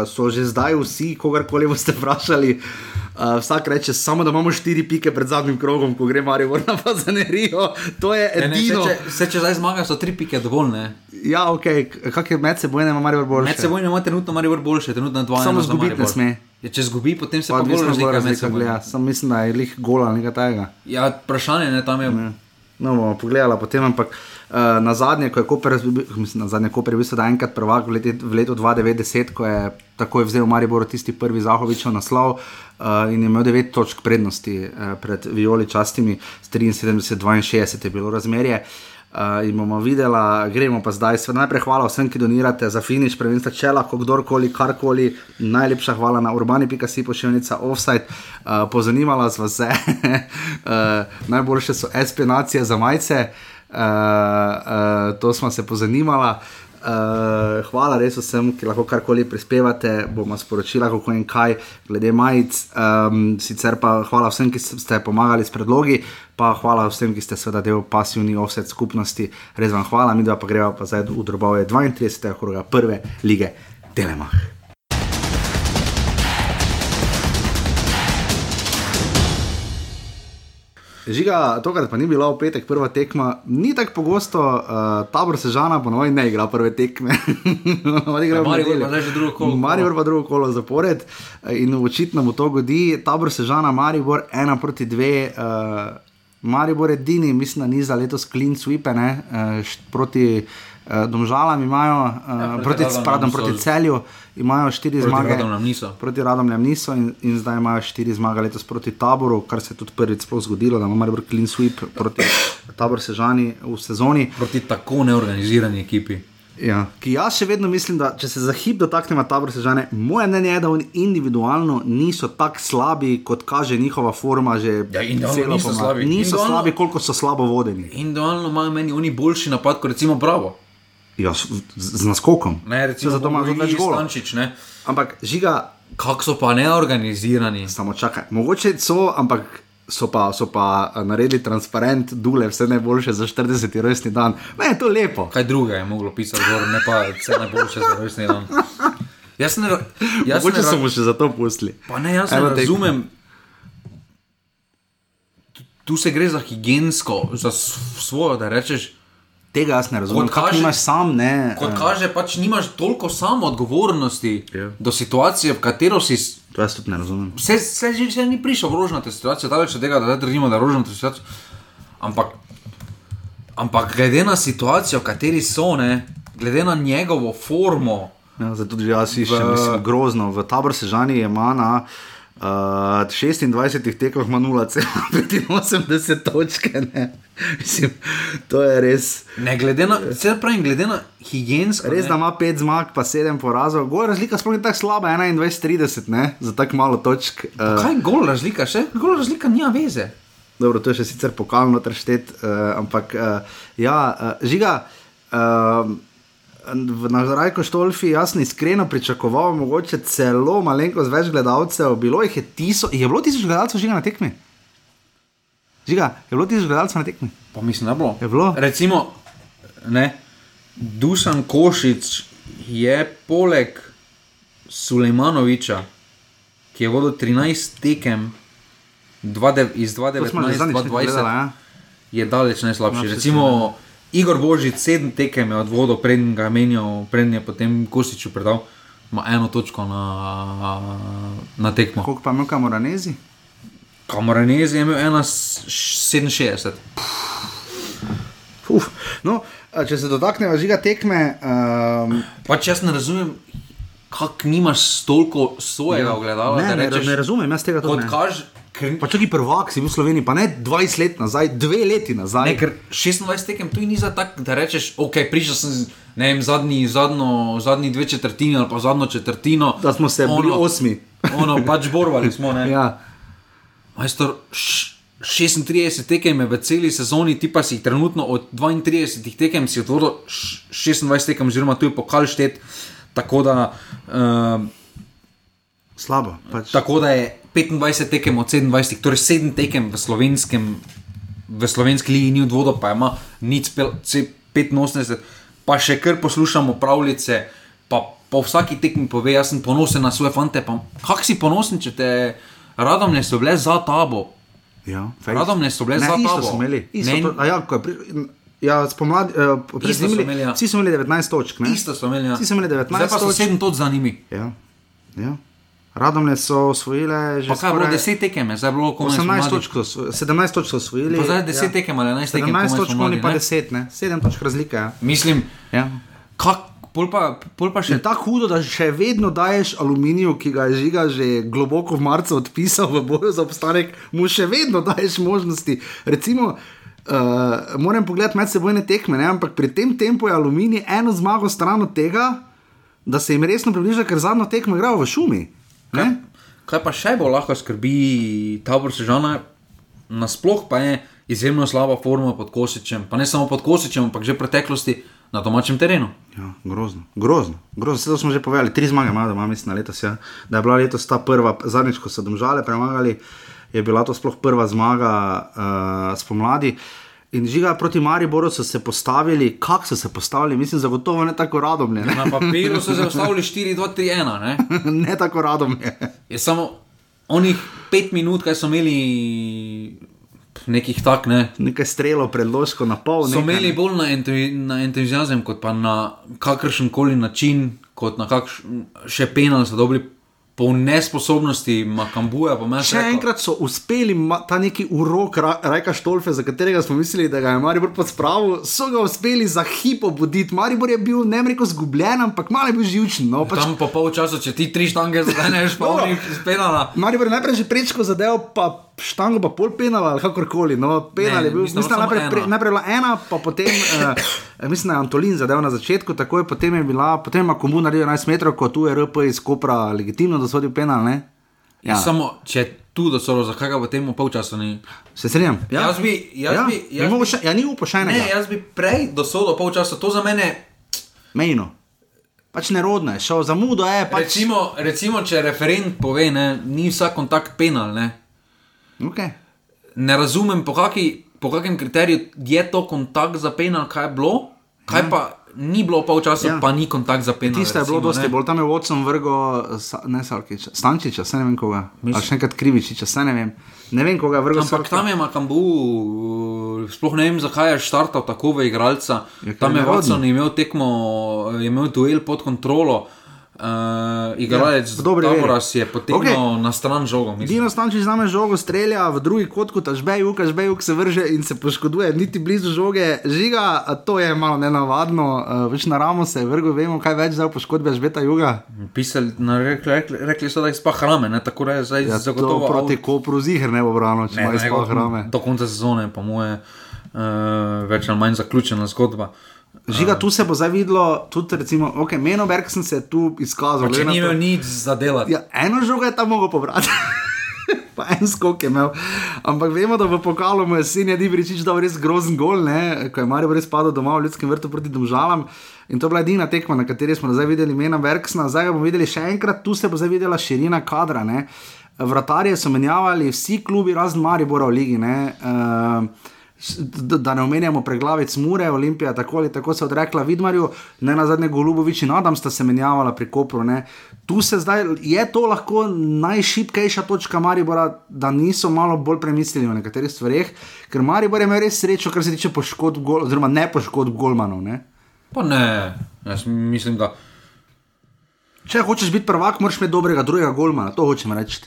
so že zdaj vsi, kogarkoli boste vprašali. Uh, vsak reče, samo da imamo štiri pike pred zadnjim krogom, ko gre Maribor na Fazanerijo. To je ne, ne, se, edino. če, se, če zdaj zmagajo, so tri pike dovolj. Ne. Ja, ok, kak je med seboj, ima Maribor boljše. Med seboj ima trenutno Maribor boljše, trenutno dva. Samo za zgubiti ne sme. Ja, če zgubi, potem se Pa pa bolj odvisno razlika bolj med razlika seboj. gleda. Sam mislim, da je lih gola, nekaj tajega. Ja, vprašanje je, tam je. No, bomo pogledali potem, ampak uh, na zadnje, ko je Koper, mislim, na zadnje Koper je bil sedaj enkrat prvak v, leti, v letu 2090, ko je takoj vzel Maribor tisti prvi Zahovičev naslov uh, in imel 9 točk prednosti uh, pred Violi častimi, s 73-62 je bilo razmerje. Uh, in bomo videli, gremo pa zdaj. Sve, najprej hvala vsem, ki donirate za finiš, prvenstva, če lahko kdorkoli, karkoli. Najlepša hvala na urbani.si pošiljnica offside. Uh, pozanimala vas vse. uh, (laughs) najboljše so espinacije za majice, uh, uh, to smo se pozanimala. Uh, hvala res vsem, ki lahko karkoli prispevate, bomo sporočila, kako in kaj, glede majic. Um, sicer pa hvala vsem, ki ste pomagali s predlogi, pa hvala vsem, ki ste seveda del pasivni offset skupnosti. Res vam hvala, mi dva pa greva pa zdaj v drobove 32. kroga prve lige Telemach. Žiga, tokrat pa ni bila v petek prva tekma, ni tako pogosto, uh, tabor Sežana ponovno ne igra prve tekme. (laughs) Nedeljo. pa že drugo kolo. Maribor pa drugo kolo zapored eh, in očitno bo to godi. Tabor Sežana, Maribor, ena proti dve. Uh, Maribor je edini, mislim, ni za letos clean sweep, ne, uh, proti Domžalam imajo, uh, Ja, proti proti, pardon, proti celju imajo štiri Proti zmage. Proti Radomljam niso in, in zdaj imajo štiri zmage letos proti taboru, kar se je tudi prvič zgodilo, da ima Maribor clean sweep proti (coughs) tabor Sežani v sezoni. Proti tako neorganizirani ekipi. Ja. Ki jaz še vedno mislim, da če se za hip dotaknemo tabor Sežane, moje mnenje je, da oni individualno niso tako slabi, kot kaže njihova forma že Ja, individualno niso slabi. Niso slabi, koliko so slabo vodeni. Individualno imajo meni oni boljši napad kot recimo Bravo. Ja, z, z naskokom. Ne, recimo, zato tudi več golov. Ne. Ampak žiga, Kako so pa neorganizirani. samo čakaj, mogoče so, ampak. So pa, so pa eh, naredili transparent, dule, vse najboljše za 40. rojstni dan. Ne, je to lepo. Kaj druga je moglo pisati, gor, ne pa vse najboljše za rojstni dan. Jaz ne, jaz ne, Mogoče so ra- mu še za to pustili. pa ne, jaz ne Eno tekmo. razumem. Tu- Tu se gre za higiensko, za svojo, da rečeš, Tega jaz ne razumem. Kot kaže- imaš sam, ne? Kot eh, kaže, pač nimaš toliko samo odgovornosti Ja. do situacije, v katero si. To jaz tudi ne razumem. Vse, vse že vse ni prišel v rožnato situacijo, daleč od tega, da zdaj trdimo, da je rožnato situacijo. Ampak, ampak glede na situacijo, v kateri so, ne, glede na njegovo formo, Ja, zdaj tudi jaz iščem, V- v... mislim, grozno. V tabor Sežani je ima na uh, 26 tekmah ima 0,85 točke. Ne. Mislim, to je res. ne glede na, vse pravim, glede na higiensko. Res, ne, da ima 5 zmag, pa 7 porazov. Gor razlika sploh ni tako slaba, 21-30, ne, za tako malo točk. Uh, Kaj je gol razlika, še? Gol razlika nima veze. Dobro, to je še sicer pokalno trštet, uh, ampak uh, ja, uh, žiga. Uh, V Nazarajku Štolfi jaz sem iskreno pričakoval, mogoče celo malenkost več gledalcev. Bilo jih je tisoč, je bilo tisoč gledalcev žiga na tekmi. Žiga, je bilo tisoč gledalcev na tekmi. Pa mislim, da bilo. Je bilo? Recimo, ne, Dusan Košič je poleg Sulejmanoviča, ki je vodil 13 tekem, dva de, iz To smo že 2019 zadnjič gledali, 2020, ja. je daleč najslabši. Najslabši, Recimo, Igor Božič, sedem tekem je odvodil, preden ga je menjal, preden je potem Košiču predal, ima eno točko na, na tekmo. Koliko pa imel kamoranezi? Kamoranezi je imel 1,67. Uf. No, če se dotaknemo žiga tekme, um, Pač jaz ne razumem, kako nimaš toliko svojega ogledala. ne, ne, rečeš, ne razumem, jaz tega tudi ne. kaže, ker, Pa čakaj prvak si bil v Sloveniji, pa ne 20 let nazaj, dve leti nazaj. ne, ker 26 tekem tu ni za tak, da rečeš, ok, prišel sem ne vem, zadnji, zadnjo, zadnji dve četrtini ali pa zadnjo četrtino. Da smo se bili osmi. (laughs) ono, pač borbali smo. Ne. Ja. Majstor, š- 36 tekem je v celi sezoni, ti pa si trenutno od 32 tekem si odvodil š- 26 tekem, oziroma tu je pokal štet. Tako da, uh, Slabo. Pač. tako da je 25 tekem od 27, torej 7 tekem v, slovenskem, v slovenski ligi ni odvodil, pa ima nič pel- ce- 85, pa še kar poslušamo pravljice, pa po vsaki tekmi pove, jaz sem ponosen na svoje fante. pa Kak si ponosen, če te radomne so bile za tabo? Ja, fejst. Radomlje so bile ne, za tabo. so imeli. Isto Ne, to, a ja, ko je pri, ja, spomladi, uh, Isto so imeli, ja. Vsi so imeli 19 točk. Ne? Isto so imeli. Ja. Vsi so imeli 19 Zdaj pa so točk. 7 točk za njimi. Ja. Ja. Radomlje so osvojile že Pa kaj skoraj 10 tekem, je zdaj je bilo komaj 18 spomladi. točk, so osvo- 17 točk so osvojili. Zdaj 10 tekem ali 11 tekem. 17 komaj točk, oni pa ne? 10, ne? 7 točk razlike. Ja. Mislim, Ja. kak, pol, pa, pol pa še Je tako hudo, da še vedno daješ aluminiju, ki ga je žiga že globoko v marcu odpisal v boju za obstanek, mu še vedno daješ možnosti. Recimo, uh, moram pogledati medsebojne tekme, ne? ampak pri tem tempu je aluminij eno zmago stran od tega, da se jim resno približa, ker zadnjo tekmo igrajo v šumi. Ne? Kaj pa še bolj lahko skrbi tabor sežana, nasploh pa je izjemno slaba forma pod Kosičem, pa ne samo pod Kosičem, ampak že v preteklosti na domačem terenu. Ja, grozno, grozno. grozno. Vse to smo že povedali, tri zmage ima doma, mislim, na letos. Ja. Da je bila letos ta prva, zadnjič, ko so domžale premagali, je bila to sploh prva zmaga uh, spomladi. In žiga proti Mariboru so se postavili, kako so se postavili, mislim, zagotovo ne tako radomlje. Ne, Na papiru so se ustavili 4-2-3-1, ne? (laughs) ne tako radomlje. Je samo onih pet minut, kaj so imeli nekih tak, ne. Nekaj strelo, predložko na pol. So nekaj, imeli bolj na, ento- na entuzijazem, kot pa na kakršen koli način, kot na kakšen še penal, so dobili po nesposobnosti Makambuja. Pa Še enkrat so uspeli ta neki urok Ra Rajka Štolfe, za katerega smo mislili, da ga je Maribor podspravil, so ga uspeli za hip obuditi. Maribor je bil ne reko zgubljen, ampak malo je bil živčen. No, pač, Tam po pol časa, če ti tri štange zadeneš, pa oni spenala. Maribor je najprej že prečko zadev, pa štango pa pol penala ali kakorkoli. No, penal Ne, je bil, mislim, mislim, da najprej, pre, najprej bila ena, pa potem, uh, mislim, da je Antolin zadev na začetku, takoj potem je bila, potem ima komu naredil 11 metrov, kot tu je RP iz Kopra legitimno dosodil penal, ne? Ja. Samo, če tu dosolo, zakaj ga v tem polčasu ni? Se strinjam. Ja. Jaz bi, jaz ja, bi, jaz bi, še, ja, ni upošenega. ne, jaz bi prej dosodil polčasa, to za mene. Mejno. Pač nerodno je, šel za mudo je. Pač... Recimo, recimo, če referent pove, ne, ni vsak kontakt penal, ne, Okay. ne razumem, po, kaki, po kakem kriteriju je to kontakt za penal, kaj je bilo, kaj pa ni bilo polčasa, Ja. ja. pa ni kontakt za penal. Tiste je bilo dosti ne. bolj, tam je Watson vrgo, sa, ne Salkiča, Stančiča, se ne vem koga. Ali še enkrat Krivičiča, se ne vem. Ne vem koga je vrgo. Ampak tam je Makambu uh, sploh ne vem, zakaj je štartal tako v igralca. Ja, ker Tam je je. Watson imel tekmo, je imel duel pod kontrolo. Uh, igralec ja, dobri veri. Taboras je potegnil okay. na stran žogo. mislim. Dino Stančič zname žogo, strelja v drugi kot, kot Ažbej, Ažbej se vrže in se poškoduje, niti blizu žoge. Žiga, to je malo nenavadno, uh, več na ramo se je vrgel, vemo kaj več za poškodbe Žbeta Juga. Pisali, no, rekli, rekli, rekli so, da je spah rame, ne? tako da je zdaj Ja, zagotovo to proti. Kopru ziger ne bo brano, če Ne, ima ne, izpah rame. Do konca sezone, po moje, uh, več ali manj zaključena zgodba. Žiga, tu se bo zdaj videlo, tudi recimo, ok, Menoberg sem se tu izkazal. Če ni imel nič za delati. Ja, eno žogo je tam mogel pobrati. (laughs) Pa en skok je imel. Ampak vemo, da v pokalu mu je sin Edi Bričič dal res grozen gol, ne? ko je Marijo res padel doma v ljudskem vrtu proti Domžalam. In to je bila edina tekma, na kateri smo zdaj videli imena Verksna, zdaj bomo videli še enkrat, tu se bo zdaj videla širina kadra. Ne? Vratarje so menjavali vsi klubi, razen Maribora v ligi. Ne? Uh, da da ne omenjamo preglavic Mure, Olimpija, tako ali tako se je odrekla Vidmarju, ne na zadnje Golubovič in Adam sta se menjavala pri Kopru. Ne. Tu se zdaj, je to lahko najšipkejša točka Maribora, da niso malo bolj premislili o nekaterih stvareh, ker Maribor je imel res srečo, kar se tiče poškodb, gol, oziroma ne poškodb Golmanov. Ne. Pa ne, jaz mislim, da Če hočeš biti prvak, moraš imeti dobrega drugega Golmana, to hočem reči.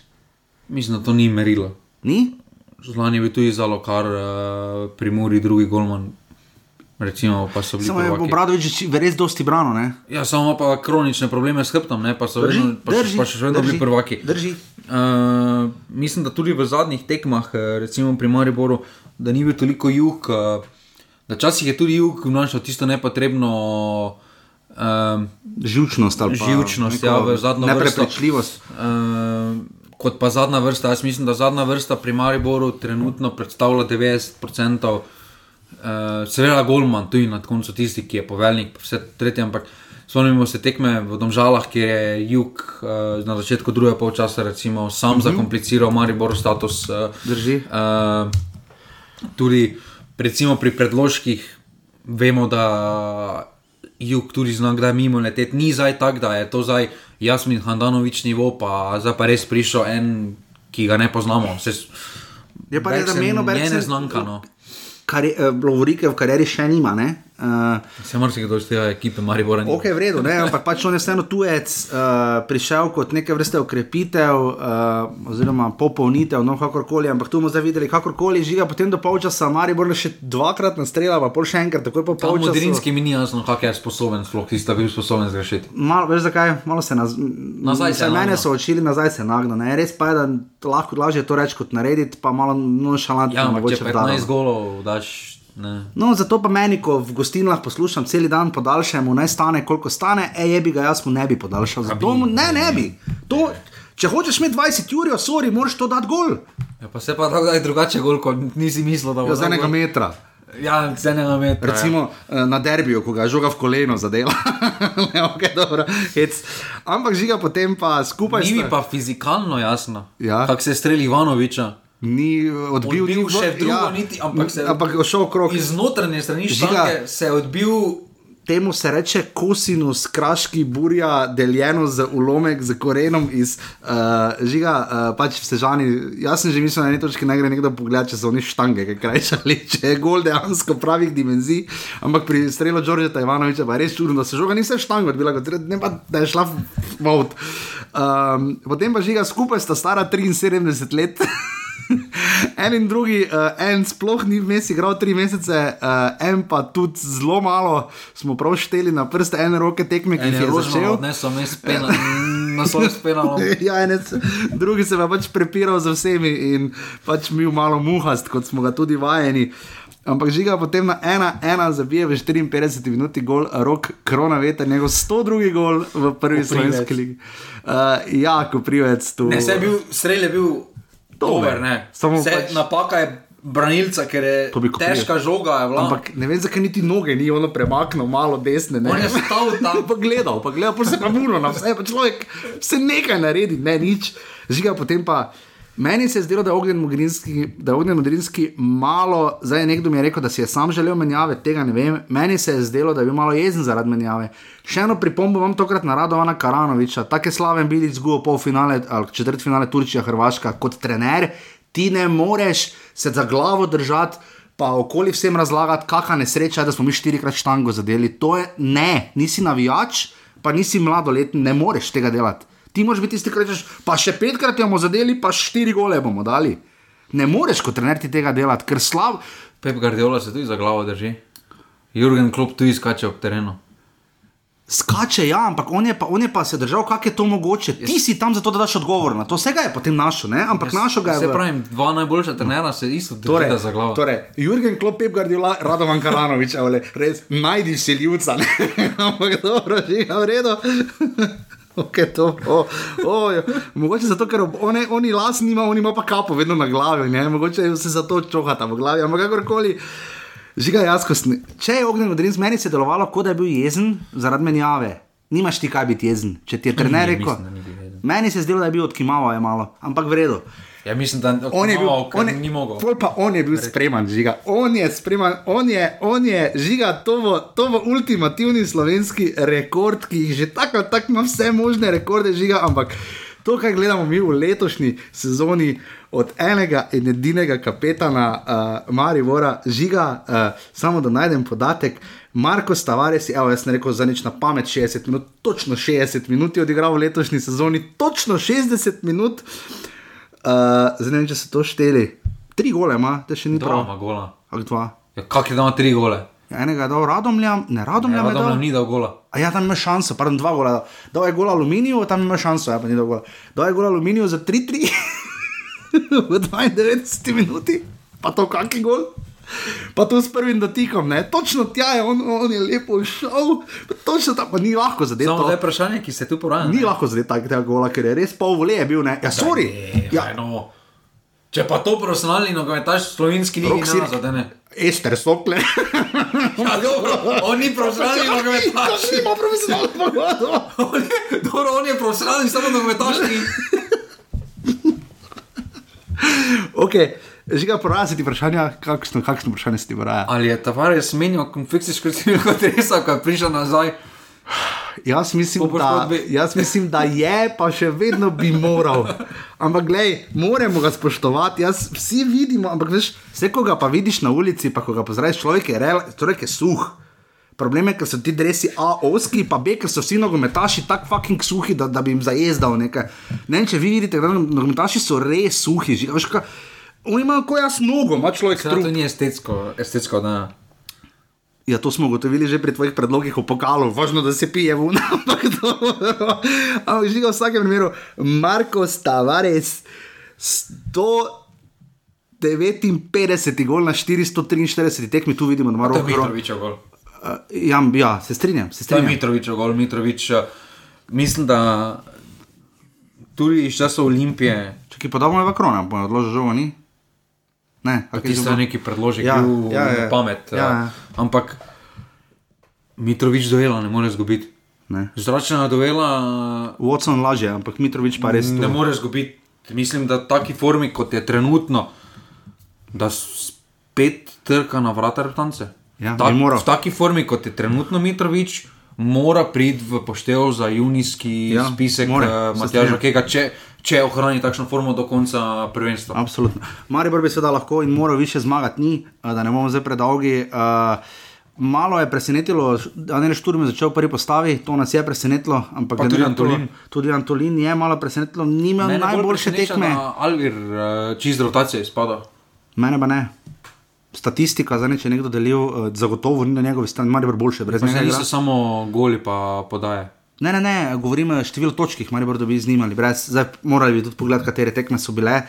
mislim, da to ni merilo. Ni? Zlani je bil tudi zalo, kar uh, pri Muri, drugi golman. Recimo, pa so bili Samo je prvaki. Obradovič res dosti brano. Ne? Ja, samo ima pa kronične probleme s hrbtom, ne, pa so Drži, vedno, pa, še- drži, pa še vedno bili drži, prvaki. drži. Uh, mislim, da tudi v zadnjih tekmah, eh, recimo pri Mariboru, da ni bil toliko jug, uh, da včasih je tudi jug vnašal tisto nepotrebno. Um, Živčnost ali pa Živčnost, neko ja, v zadnjo vrsto. neprepričljivost. Uh, kot pa zadnja vrsta, jaz mislim, da zadnja vrsta pri Mariboru trenutno predstavlja 90%, uh, seveda Golman, tudi na koncu tisti, ki je poveljnik, vse tretje, ampak spomnimo se tekme v Domžalah, kjer je Jug uh, na začetku druge polčasa recimo sam uh -huh. zakompliciral Mariboru status. Uh, Drži. Uh, tudi recimo pri predložkih vemo, da jug tudi zna, kdaj mimo leteti. Ni zdaj tako, da je to zdaj Jasmin Handanovič nivo, pa zdaj pa res prišel en, ki ga ne poznamo. Se, Je pa res, da meno je Bergsen- neznanka. No. Kar je Lovorike v karieri še nima. Ne? Uh, Se marsikdo iz tega ekipe Maribora ni. ok, v redu, ne? ampak pač on je vseeno tujec, uh, prišel kot neke vrste ukrepitev uh, oziroma popolnitev, no kakorkoli, ampak tu bomo zdaj videli, kakorkoli žiga, potem do polčasa Maribor še dvakrat nastrela, pa pol še enkrat, takoj po Pa polčasu. Modrinski mi ni jasno, kak je sposoben, sploh tisti, ki je bil sposoben zgrešiti. Malo, veš zakaj, malo se naz... Nazaj se mene so učili, nazaj se nagna. Ne? Res pa je, da lahko lažje to reči kot narediti, pa malo nonšalantno Ja, ampak če vdano. 15 golov daš, ne. No, zato pa meni, ko v gostinah poslušam cel dan podaljšamo, naj stane, koliko stane, e, je bi ga jaz mu ne bi podaljšal. Zato mu ne, ne bi. To, če hočeš imeti 20 ur, sorry, moraš to dati gol. Ja, pa se pa tako da je drugače gol, kot nisi mislil, da bo Ja, z dal enega metra. Ja, z enega metra. Recimo ja. na derbiju, ko ga žoga v koleno zadela. (laughs) ne, okay, dobro, hec. Ampak žiga potem pa skupaj. Ni mi sta- pa fizikalno jasno, Ja. kako se je strelil Ivanoviča. Ni odbil, Odbil ni še drugo niti, ampak se- ampak je šel krok. Iz notranje strani štange se je odbil. Temu se reče kosinus, kraški burja, deljeno z ulomek, z korenom iz uh, žiga, uh, pač v Sežani. Jaz sem že mislil, da na eni točki ne gre nekdo pogledati, če so oni štange, kaj krajšali, (laughs) če je gol dejansko pravih dimenzij. Ampak pri strelu Đorđeta Ivanoviča pa je res čudno, da se žoga ni se štango odbila, kot ne pa da je šla v avt. Um, potem pa žiga skupaj sta stara 73 let. (laughs) (laughs) en in drugi, uh, en sploh ni vmes igral tri mesece, uh, en pa tudi zelo malo, smo prav šteli na prste ene roke tekme, ki En jih je začel. odnesel, mes pena, na (laughs) svoj spenalo. Ja, enec, drugi se je pač prepiral z vsemi in pač bil malo muhast, kot smo ga tudi vajeni. Ampak žiga potem na ena, ena zabije v 54 minuti gol, rok krona veter, njegov 102 gol v prvi Koprivec. slovenski ligi. Uh, ja, ko privec tu. Ne, se je bil, strel je bil dober, ne. Samo Se, pač- Napaka je branilca, ker je težka žoga. Je. Ampak ne vem, zakaj niti noge ni ono premaknil, malo desne. Ne? On je stal (laughs) tam. pa gledal, pa gledal, pa se pa muro na vse, pa človek se nekaj naredi, ne nič. Žiga potem pa. Meni se je zdelo, da je Ognjen Mogrinski, da je Ognjen Mogrinski malo, zdaj nekdo mi je rekel, da si je sam želel menjave, tega ne vem. Meni se je zdelo, da je bil malo jezen zaradi menjave. Še eno pripombo imam tokrat na Radovana Karanoviča, tako je slaven bil izgubil polfinale ali četrtfinale Turčija, Hrvaška kot trener. Ti ne moreš se za glavo držati pa okoli vsem razlagati, kakšna nesreča je, da smo mi štirikrat štango zadeli. To je ne, nisi navijač, pa nisi mladoletni, ne moreš tega delati. Ti moraš biti tisti, ki rečeš, pa še petkrat jo bomo zadeli, pa štiri gole bomo dali. Ne moreš kot trener ti tega delati, ker slab. Pep Guardiola se tudi za glavo drži. Jurgen Klopp tudi skače ob terenu. Skače, ja, ampak on je pa, on je pa se držal, kako je to mogoče. Ti si tam zato, da daš odgovor na to. Vsega je potem našo, ne? ampak našo ga je. Se pravi, dva najboljša trenera se isto Torej, za glavo. torej, Jurgen Klopp, Pep Guardiola, Radovan Karanovič, ali res najdi si ljudca, (laughs) ampak dobro, že je v redu. Okay, to, oh, oh. Mogoče zato, ker one, oni las nima, oni ima pa kapo vedno na glavi, ne? mogoče se zato čohata v glavi, ampak kakorkoli. Žiga jaskostni. Če je ognjen odrin, meni se je delovalo, kot da je bil jezen zaradi menjave. Nimaš ti kaj biti jezen, če ti je trener rekel. Meni se je zdelo, da je bil odkimaval je malo, ampak v redu. Ja, mislim, da On je bil, on je, ni mogel. pol pa on je bil spreman, žiga. On je spreman, on je, on je žiga, to bo, to bo ultimativni slovenski rekord, ki jih že tako tako ima vse možne rekorde, žiga, ampak to, kar gledamo mi v letošnji sezoni od enega in edinega kapetana uh, Marivora, žiga, uh, samo da najdem podatek. Marko Stavares, evo, jaz sem rekel za nič na pamet 60 minut, točno 60 minut je odigral v letošnji sezoni, točno 60 minut. Uh, zdaj ne vem, če so to šteli. Tri gole ima, da še ni Dva prav. ima gola. Ali dva. Ja, kak je dal tri gole? Ja, enega je dal Radomljam, ne Radomljam Ja, je da dal. ni dal gola. A ja, tam ima šanso, pardon, dva gola. Dal je gol aluminiju, tam ima šanso, ja, pa ni dal gola. Dal je gol aluminiju za 3-3 (laughs) v 92 minuti, pa to kakšen gol. Pa to s prvim dotikom, ne? točno tja je, on, on je lepo šel, točno tam, pa ni lahko zadeti. To. zdaj je vprašanje, ki se tu poraja. Ni lahko zadeti takega gola, ker je res pol vole je bil, ne? Ja, sorry. Ja. Ja, No. Če pa to profesionalni nogometaš slovenski ligi Rok ne Sirk. zadene. Ester Sokle. (laughs) Ja, dobro, on ni profesionalni (laughs) nogometaš. Ti ima profesionalno poglado. (laughs) On je- Dobro, on je profesionalni, samo nogometaš ni. Ok, žiga, poraja se ti vprašanja, kakšno, kakšno vprašanje se ti poraja. Ali je Tavares menil konfekcijsko civilno dresa, ko je prišel nazaj? Jaz mislim, da, jaz mislim, da je, pa še vedno bi moral. Ampak, glej, moramo ga spoštovati. Jaz, vsi vidimo, ampak veš, vse, ko ga pa vidiš na ulici, pa ko ga pozdraviš, človek je, rel, človek je suh. Problem je, ker so ti dresi A, oski, pa B, ker so vsi nogometaši tako fucking suhi, da, da bi jim zajezdal nekaj. Ne vem, če vi vidite, da nogometaši so res suhi. Že, veš, kaj, oni imajo kot jaz nogo, ima človek trup. to ni estetsko, estetsko da. Ja, to smo ugotovili že pri tvojih predlogih o pokalu, važno, da se pije vuna, (laughs) ampak to. Ampak žiga v vsakem primeru, Marko Stavares, 159 gol na 443 tekmi, tu vidimo, da ima je roko. Mitrovičev gol. Ja, ja, se strinjam, se je strinjam. Mitrovičev gol, Mitrovič. eh, Mislim, da tudi iz časov Olimpije, Če ki podobno je v krona, bo odložil žogo, ni? Ne, a kaj tisto je neki predložek, Ja, bil ja, ja. pamet. Ja, eh, ja. Ampak Mitrovič duela ne more zgubiti. Ne. Zračna duela Watson lažje, ampak Mitrovič pa res. ne more zgubiti. Mislim, da v taki formi, kot je trenutno, da spet trka na vrata reptance. Ja, moral. v taki formi, kot je trenutno Mitrovič, mora priti v poštev za junijski Ja, spisek more, se Matjaža. Kega, če, če ohrani takšno formo do konca prvenstva. Absolutno. Maribor bi seveda lahko in moral više zmagati, ni, eh, da ne bomo zdaj predolgi. Uh, malo je presenetilo, da ne Šturm je začel v prvi postavi, to nas je presenetilo. Ampak tudi na to- Antolin. Tudi Antolin je malo presenetilo, ni imel Mene bolj najboljše tekme. Alvir uh, čist rotacije izpada. Mene pa ne. Statistika, zdaj ne, če je nekdo delil, zagotovo ni na njegovi strani, boljše, brez Pa njega. se igra. niso samo goli pa podaje. Ne, ne, ne, govorim o številu točk, ki jih Maribor dobi z njimi. Brez, zdaj morali bi tudi pogledati, katere tekme so bile.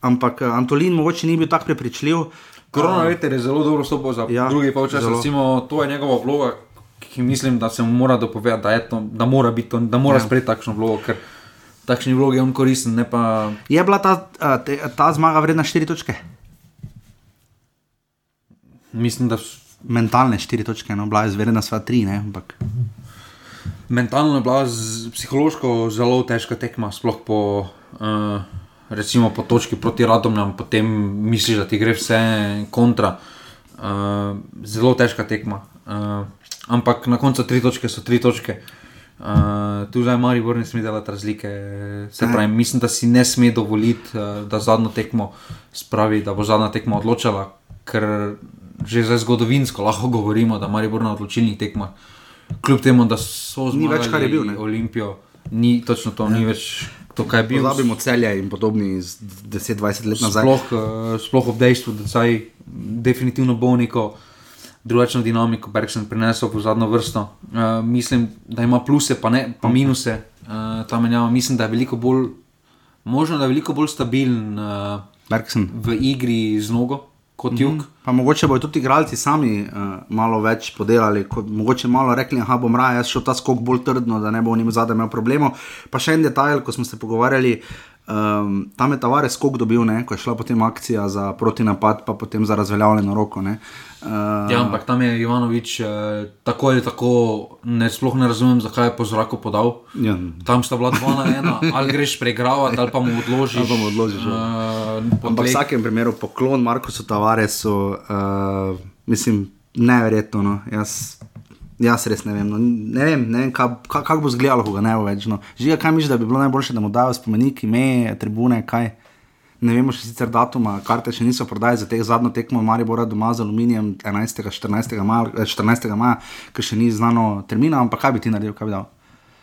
Ampak eh, Antolin mogoče ni bil tako prepričljiv. Korona veter je zelo dobro stopil za Ja, drugi polčas. Recimo, to je njegova vloga, ki mislim, da se mu mora dopovedati, da, to, da mora, biti to, da mora Ja. sprejeti takšno vlogo, ker takšni vlogi je on koristen, ne pa Je bila ta, a, te, ta zmaga vredna 4 točke? mislim, da Mentalne 4 točke, no, bila je zverena sva 3, ne, ampak mentalno je bila z, psihološko zelo težka tekma, sploh po, uh, recimo po točki proti Radomljam, potem misliš, da ti gre vse kontra. Uh, zelo težka tekma. Uh, ampak na koncu tri točke so tri točke. Uh, tu zdaj Maribor ne sme delati razlike. Se pravi, mislim, da si ne sme dovoliti, uh, da zadnjo tekmo spravi, da bo zadnja tekma odločala, ker že zdaj zgodovinsko lahko govorimo, da Maribor na odločilnih tekmah, kljub temu, da so Ni več, kar je bil, ne? Olimpijo, ni točno to, ni več to, kar je bil. Pozabimo celje in podobni iz 10-20 let nazaj. Sploh, uh, sploh ob dejstvu, da saj definitivno bo neko drugačno dinamiko Bergson prinesel v zadnjo vrsto. Uh, mislim, da ima pluse, pa, ne, pa minuse uh, ta menjava. Mislim, da je veliko bolj, možno da je veliko bolj stabilen uh, Bergson. v igri z nogo kot jug. Pa mogoče bodo tudi igralci sami uh, malo več podelali, kot, mogoče malo rekli, da bom raje šel ta skok bolj trdno, da ne bo njim zadaj imel problemov. Pa še en detajl, ko smo se pogovarjali, um, tam je Tavares skok dobil, ne, ko je šla potem akcija za protinapad, pa potem za razveljavljeno roko. Ne. Uh, Ja, ampak tam je Ivanovič eh, tako ali tako, ne, sploh ne razumem, zakaj je po zraku podal. ja, Tam sta bila dva na ena, (laughs) ali greš pregravati, ali pa mu odložiš. Ali pa mu odložiš. Uh, Ampak v vsakem primeru poklon Markusu Tavaresu, uh, mislim, neverjetno. No. Jaz, jaz res ne vem. No. Ne vem, ne vem kako ka, kak bo izgledalo, ko ga ne bo več. No. Žiga, kaj misliš, da bi bilo najboljše, da mu dajo spomenik, ime, tribune, kaj. Ne vemo še sicer datuma, karte še niso prodajali za teh zadnjo tekmo Maribora doma z aluminijem 11. 14. maja, eh, 14. maja ker še ni znano termina, ampak kaj bi ti naredil, kaj bi dal?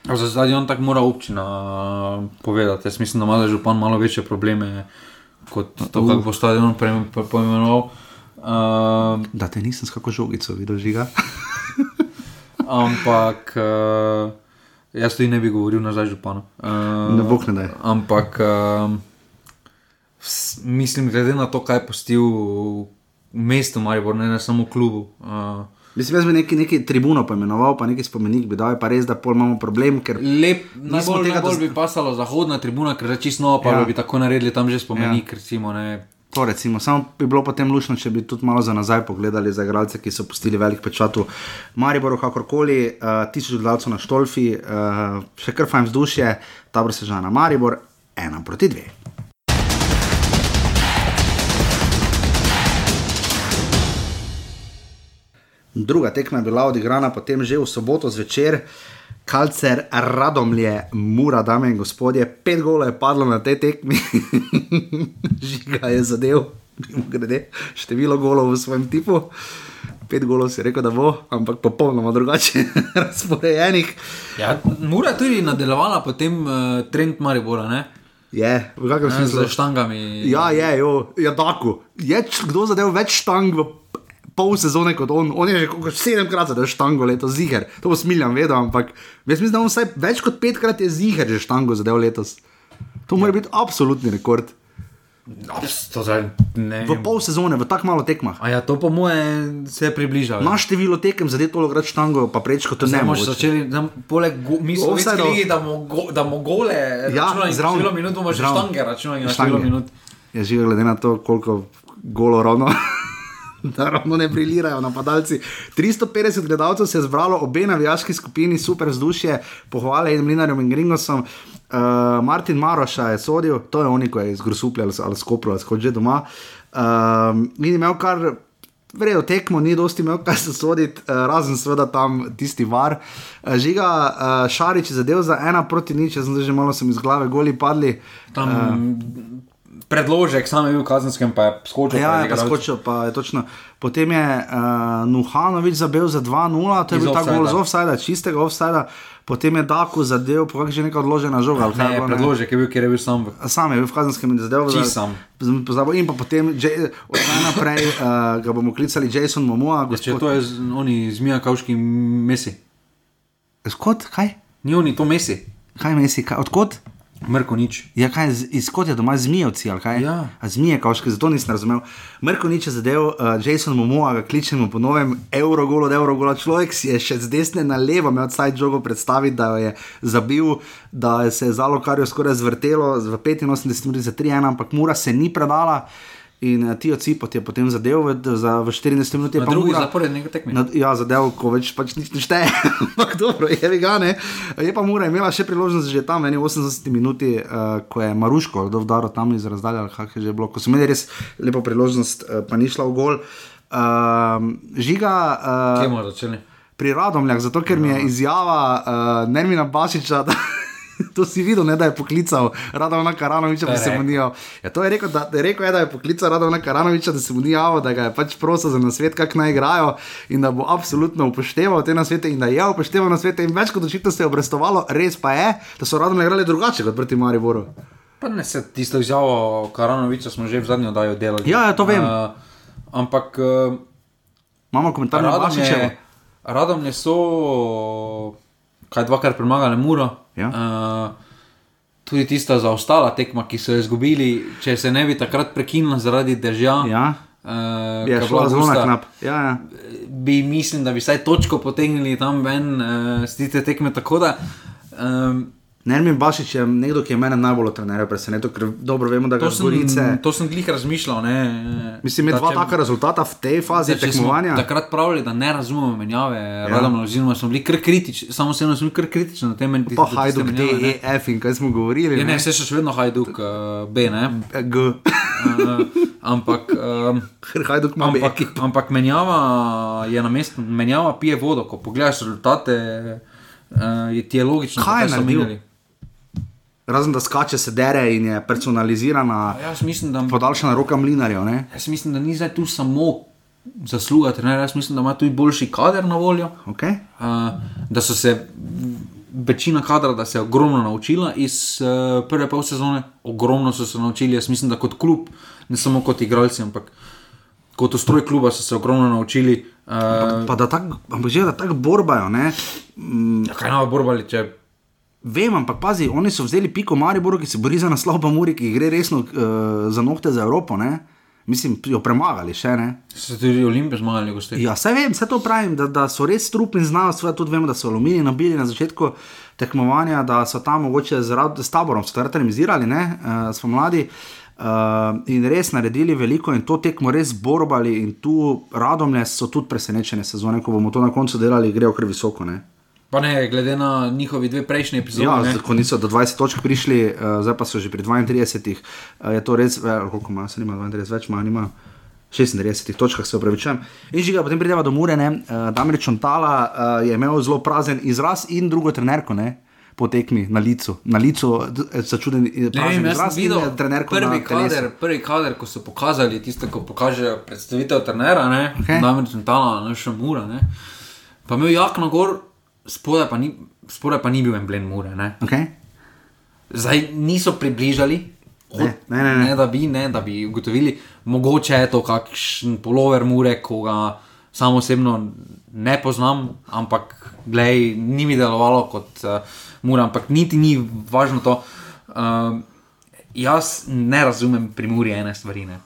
Za stadion tako mora občina uh, povedati. Jaz mislim, da ima župan malo večje probleme kot to, kako bo stadion poimenoval. Uh, Da te nisem s kako žogico videl, žiga. (laughs) ampak uh, jaz tudi ne bi govoril nazaj županu. Uh, Ne bog ne daj. Ampak vs- mislim, glede na to, kaj je postil v mestu Maribor, ne, ne samo v klubu. Uh, Mislim, jaz bi neki, neki tribuno poimenoval, pa neki spomenik bi dal, je pa res, da pol imamo problem, ker Lep, najbolj, tega najbolj dos- bi pasala zahodna tribuna, ker je čisto nova, pa Ja. ja. bi tako naredili tam že spomenik. Ja. Recimo, ne. To recimo, samo bi bilo potem lušno, če bi tudi malo za nazaj pogledali za igralce, ki so pustili velik pečat v Mariboru, kakorkoli, uh, tisoč gledalcev na Štolfi, uh, še kar fajn vzdušje, tabor se žana Maribor, ena proti dve. Druga tekma je bila odigrana potem že v soboto zvečer. Kalcer Radomlje, mura, dame in gospodje, pet golov je padlo na tej tekmi, (laughs) žiga je zadev, grede, število golov v svojem tipu. Pet golov si rekel, da bo, ampak popolnoma drugače (laughs) razporejenih. Ja, Mura je tudi nadaljevala potem uh, trend Maribora, ne? Je, v kakšnem Ne, smislu? Z štangami. Ja, je, jo, ja, tako. Je kdo zadev več štang v pol sezone kot on? On je že koliko- sedemkrat zadev štango letos, ziger. To bo smiljam vedel, ampak jaz mislim, da on vsaj več kot petkrat je ziger že štango zadev letos. To mora biti absolutni rekord. Abs, to zdaj. V pol sezone, v tako malo tekmah. A ja, to po moje se je približalo. Na število tekem zadev tolo krat štango, pa prečko to ne moreš. začeli, da, poleg go, mi smo Offside-ov. mislili, da bomo go, da bomo gole, Ja, zraven. število minut bomo že štange računali na število minut. Je že glede na to, koliko golo ravno. (laughs) Da ravno ne brilirajo napadalci. 350 gledalcev se je zbralo, obe navijaški skupini, super vzdušje, pohvale in Mlinarjem in Gringosom. Uh, Martin Maroša je sodil, to je oni, ko je iz Grosupля ali, Skopro, ali že doma. Uh, in imel kar. Vredo tekmo, ni dosti imel kaj se soditi, uh, razen seveda tam tisti var. Žiga Šarič je zadev za ena proti nič, zdaj že malo sem iz glave goli padli. Tam uh, predložek, sam je bil v kazenskem, pa je skočil. Ja, je pa igralcem. skočil, pa je točno. Potem je uh, Nuhanovič zabil za 2-0, to je Iz bil ta gol z offsajda, čistega offsajda. Potem je Daku zadev, kakšni že neka odložena žoga. je Ne, bilo, ne? predložek je bil, ker je bil sam. v- Sam je bil v kazenskem in zadev. Sam. Pozabil in pa potem, J- od zdaj naprej uh, ga bomo klicali Jason Momoa. Če to je z, oni zmija kavški mesi. Skot, kaj? Ni oni to mesi, Kaj mesi, kaj, odkot? Mrko nič. Ja, kaj, iz kot je doma zmijevci, ali kaj? Ja. A Zmije, kauške, zato nisem razumel. Mrko nič je zadev, uh, Jason Momoa, ga kličemo po novem, Eurogol od Eurogola. Človek si je še z desne na levo imel side jogo predstaviti, da jo je zabil, da se je zalo, kar je skoraj zvrtelo v 85 minut za 3-1, ampak Mura se ni predala. In uh, ti ocipot je potem zadev v, za, v 40 minut. je Na pa drugi zaporedni tekmi. Na, ja, zadev, ko več pač nič ne šteje. (laughs) Ampak dobro, je ga ne. Je pa Mura imela še priložnost že tam, v eni 80 minuti, uh, ko je Maruško, kdo vdaro tam iz razdalja, ali kako je že bilo. Ko so imeli res lepo priložnost, uh, pa ni šla v gol. Uh, žiga. Kje Uh, bomo začeli? Pri Radomljah, zato ker mi je izjava uh, Nermina Bašiča, da (laughs) To si videl, ne, da je poklical Radovna Karanoviča, da je se mu ni javil. Ja, to je rekel, da, da je rekel, je, da je poklical Radovna Karanoviča, da se mu ni javil, da ga je pač prosil za nasvet, kako naj igrajo in da bo absolutno upošteval te nasvete in da je upošteval nasvete in več kot očitno se je obrestovalo, res pa je, da so Radomlje igrali drugače kot proti Mariboru. Pa ne se tisto izjavo Karanoviča smo že v zadnji oddaji delali. Ja, ja, to vem. Uh, ampak uh, Imamo komentar na Vašičevo. Radomlje, Radomlje so kaj dvakrat premagali Muro. Ja. Uh, tudi tista zaostala tekma, ki so jo izgubili, če se ne bi takrat prekinila zaradi dežja. Ja. Uh, Je šlo zelo na knap. Ja, ja. Bi mislim, da bi vsaj točko potegnili tam ven, uh, z tiste tekme. Tako da um, Nermin Bašič je nekdo, ki je mene najbolj trenerja presenetil, ker dobro vemo, da ga to, sem, Gorice. to sem glih razmišljal. Ne, Mislim, da dva če- taka rezultata v tej fazi tekmovanja. Takrat pravili, da ne razumemo menjave, ja. radom, oziroma smo bili kar kritični, samo osebno smo bili kar kritični na tem, Pa Hajduk, D, E, F in kaj smo govorili. Ja, ne, ne? vse še vedno Hajduk, uh, B, ne. G. Uh, ampak, um, Ker Hajduk ima ampak, ampak menjava je na mestu, menjava pije vodo, ko pogledaš rezultate, uh, je ti je logično, Kaj je so naredil? menjali. Razen da skače, se dere in je personalizirana, Jaz mislim, da, podaljšana roka mlinarjev. ne? jaz mislim, da ni zdaj tu samo zasluga trenerja, jaz mislim, da ima tudi boljši kader na voljo. Okay? Uh, da so se večina kadra, da se je ogromno naučila iz uh, prve pol sezone, ogromno so se naučili. Jaz mislim, da kot klub, ne samo kot igralci, ampak kot ustroj kluba so se ogromno naučili. Uh, Pa da tako, ampak že da tako borbajo. Ne? Mm, kaj nova borbali, če Vem, ampak pazi, oni so vzeli piko Mariboru, ki se bori za naslov, pa Muri, ki gre resno uh, za nohte za Evropo. Ne? Mislim, jo premagali še ne. so tudi Olimpije zmagali, gosti. Ja, vse vem, vse to pravim, da, da so res strup in znajo, seveda tudi vemo, da so aluminij nabili na začetku tekmovanja, da so tam mogoče z, s taborom, so takrat remisirali, ne, uh, smo mladi. Uh, in res naredili veliko, in to tekmo res borbali, in tu radomlje so tudi presenečene sezone, ko bomo to na koncu delali, grejo kar visoko. Ne? Pa ne, glede na njihovi dve prejšnji epizodi. Ja, ne. ko niso do 20 točk prišli, uh, zdaj pa so že pri 32, uh, je to res, eh, koliko ima, se nima 32, več ima, nima 36 točkah, se upravičujem. In že ga potem prideva do Murene, uh, Damir Čontala uh, je imel zelo prazen izraz in drugo trenerko, ne. Po tekmi na licu, na licu začuden Ne prazen jaz izraz sem videl je trenerko prvi na kader, prvi kader, ko so pokazali tisto, ko pokažejo predstavitev trenera, ne, Okej. namreč Tala, naša mura, ne, pa imel jakno gor, spodaj pa ni, spodaj pa ni bil emblem mure, ne. Okay? Zdaj niso približali, Ne, ne, ne, ne. ne, da bi, ne, da bi ugotovili, mogoče je to kakšen polover mure, ko ga samo osebno ne poznam, ampak glej, ni mi delovalo kot uh, mura, ampak niti ni važno to. Uh, jaz ne razumem pri muri ene stvari. Ne.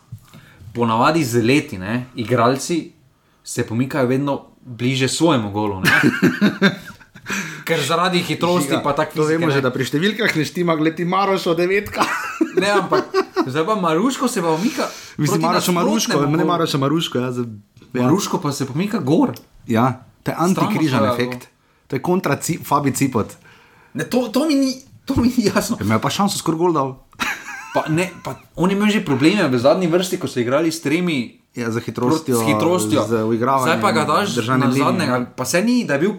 Ponavadi z leti, ne, igralci se pomikajo vedno bliže svojemu golu. ne. (laughs) Ker zaradi hitrosti, pa tako To vemo že, da pri številkah ne štima, gledi Marošo devetka. (laughs) Ne, ampak zdaj pa Maruško se pa pomika. Mislim, proti Marošo Maruško, ne golu. Marošo Maruško. Ja, za, ja. Maruško pa se pomika gor. ja, to je antikrižan Strano efekt. To je kontra ci, Fabi Cipot. Ne, to, to, mi ni, to mi ni jasno. Je imel pa šanso skoraj gol dal. Pa, ne, pa, on je imel že probleme v zadnji vrsti, ko so igrali s tremi. Ja, za hitrostjo. S hitrostjo. Z uigravanjem. Zdaj pa ga daš držanjem na linije. zadnjega. Pa se ni, da je bil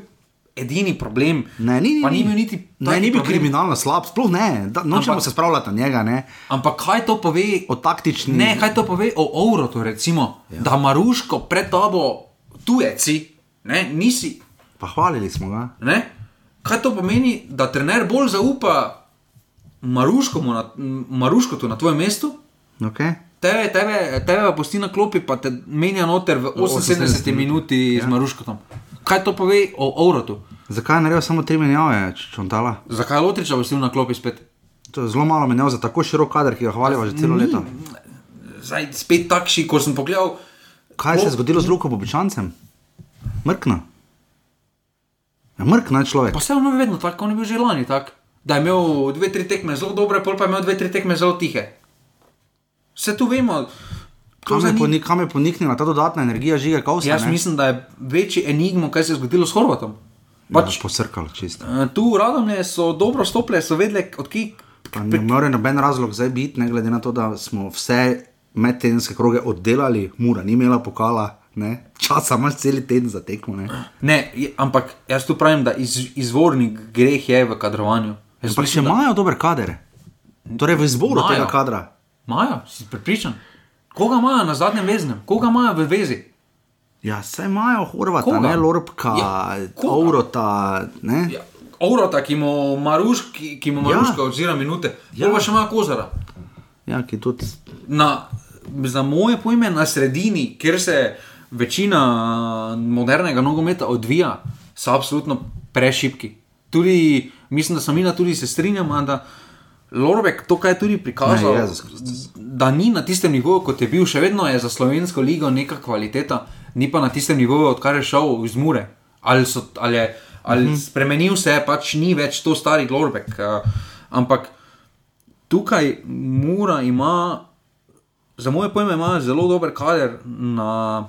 edini problem. Ne, ni, ni, pa ni bil niti. Ne, ni bil problem. kriminalno slab, sploh ne. Da, nočemo Ampak- se spravljati na njega, ne. Ampak kaj to pove O taktični. Ne, kaj to pove o Ovrotu, recimo, ja. da Maruško pred tabo tujeci, ne, nisi. Pa hvalili smo ga. Ne? Kaj to pomeni, da trener bolj zaupa Maruškomu na, Maruškotu na tvojem mestu? Okay. Tebe, tebe, tebe pa pusti na klopi, pa te menja noter v 78 78 minuti ja. z Maruškotom. Kaj to pove o Ovrotu? Zakaj je naredil samo tri menjave, čontala? Zakaj Lotriča pustil na klopi spet? To je zelo malo menjav za tako širok kader, ki ga hvalijo že celo leto. Zdaj spet takšni, ko sem pogledal. Kaj se je zgodilo z Luko Bobičancem? Mrkna. Ja, mrkna je človek. Pa se on je vedno tako, on je bil že lani tak, da je imel dve, tri tekme zelo dobre, pol pa je imel dve, tri tekme zelo tihe. Vse tu vemo. To Kam je, ni- ponik, kam je poniknila ta dodatna energija žiga kausa? Jaz ne? mislim, da je večji enigmo, kaj se je zgodilo s Horvatom. Pač Pač, posrkalo čisto. eh, tu radomlje so dobro stopile, so vedele, odkje. Ne more noben razlog zdaj biti, ne glede na to, da smo vse medtedenske kroge oddelali, mura ni imela pokala, ne? časa imaš cel teden za tekmo. Ne? Ne, ampak jaz tu pravim, da iz, izvorni greh je v kadrovanju. Jaz Pa še mislim, da- imajo dober kader. Torej v izboru Imajo. tega kadra. Imajo, si prepričan. Koga imajo na zadnjem veznem, koga imajo v vezi? Ja, saj imajo Horvata, Koga? ne Lorbka, Ja, ja, koga? Aurota. Ne? Ja, Ovrota, ki mu Maruš, ki, ki mu Ja. Maruška odzira minute, Ja. ja. pa še ima kozara. Ja, ki tudi. Na, za moje pojme na sredini, kjer se večina modernega nogometa odvija, so absolutno prešipki. Tudi, mislim, da sem in tudi se strinjam, da Lorbek to, kar je tudi prikazal, Ne, Jezus da ni na tistem nivoju, kot je bil, še vedno je za slovensko ligo neka kvaliteta, ni pa na tistem nivoju, odkar je šel iz Mure. Ali, so, ali, je, ali mm -hmm. spremenil se je, pač ni več to stari Lorbek. Uh, ampak tukaj Mura ima, za moje pojme, ima zelo dober kader na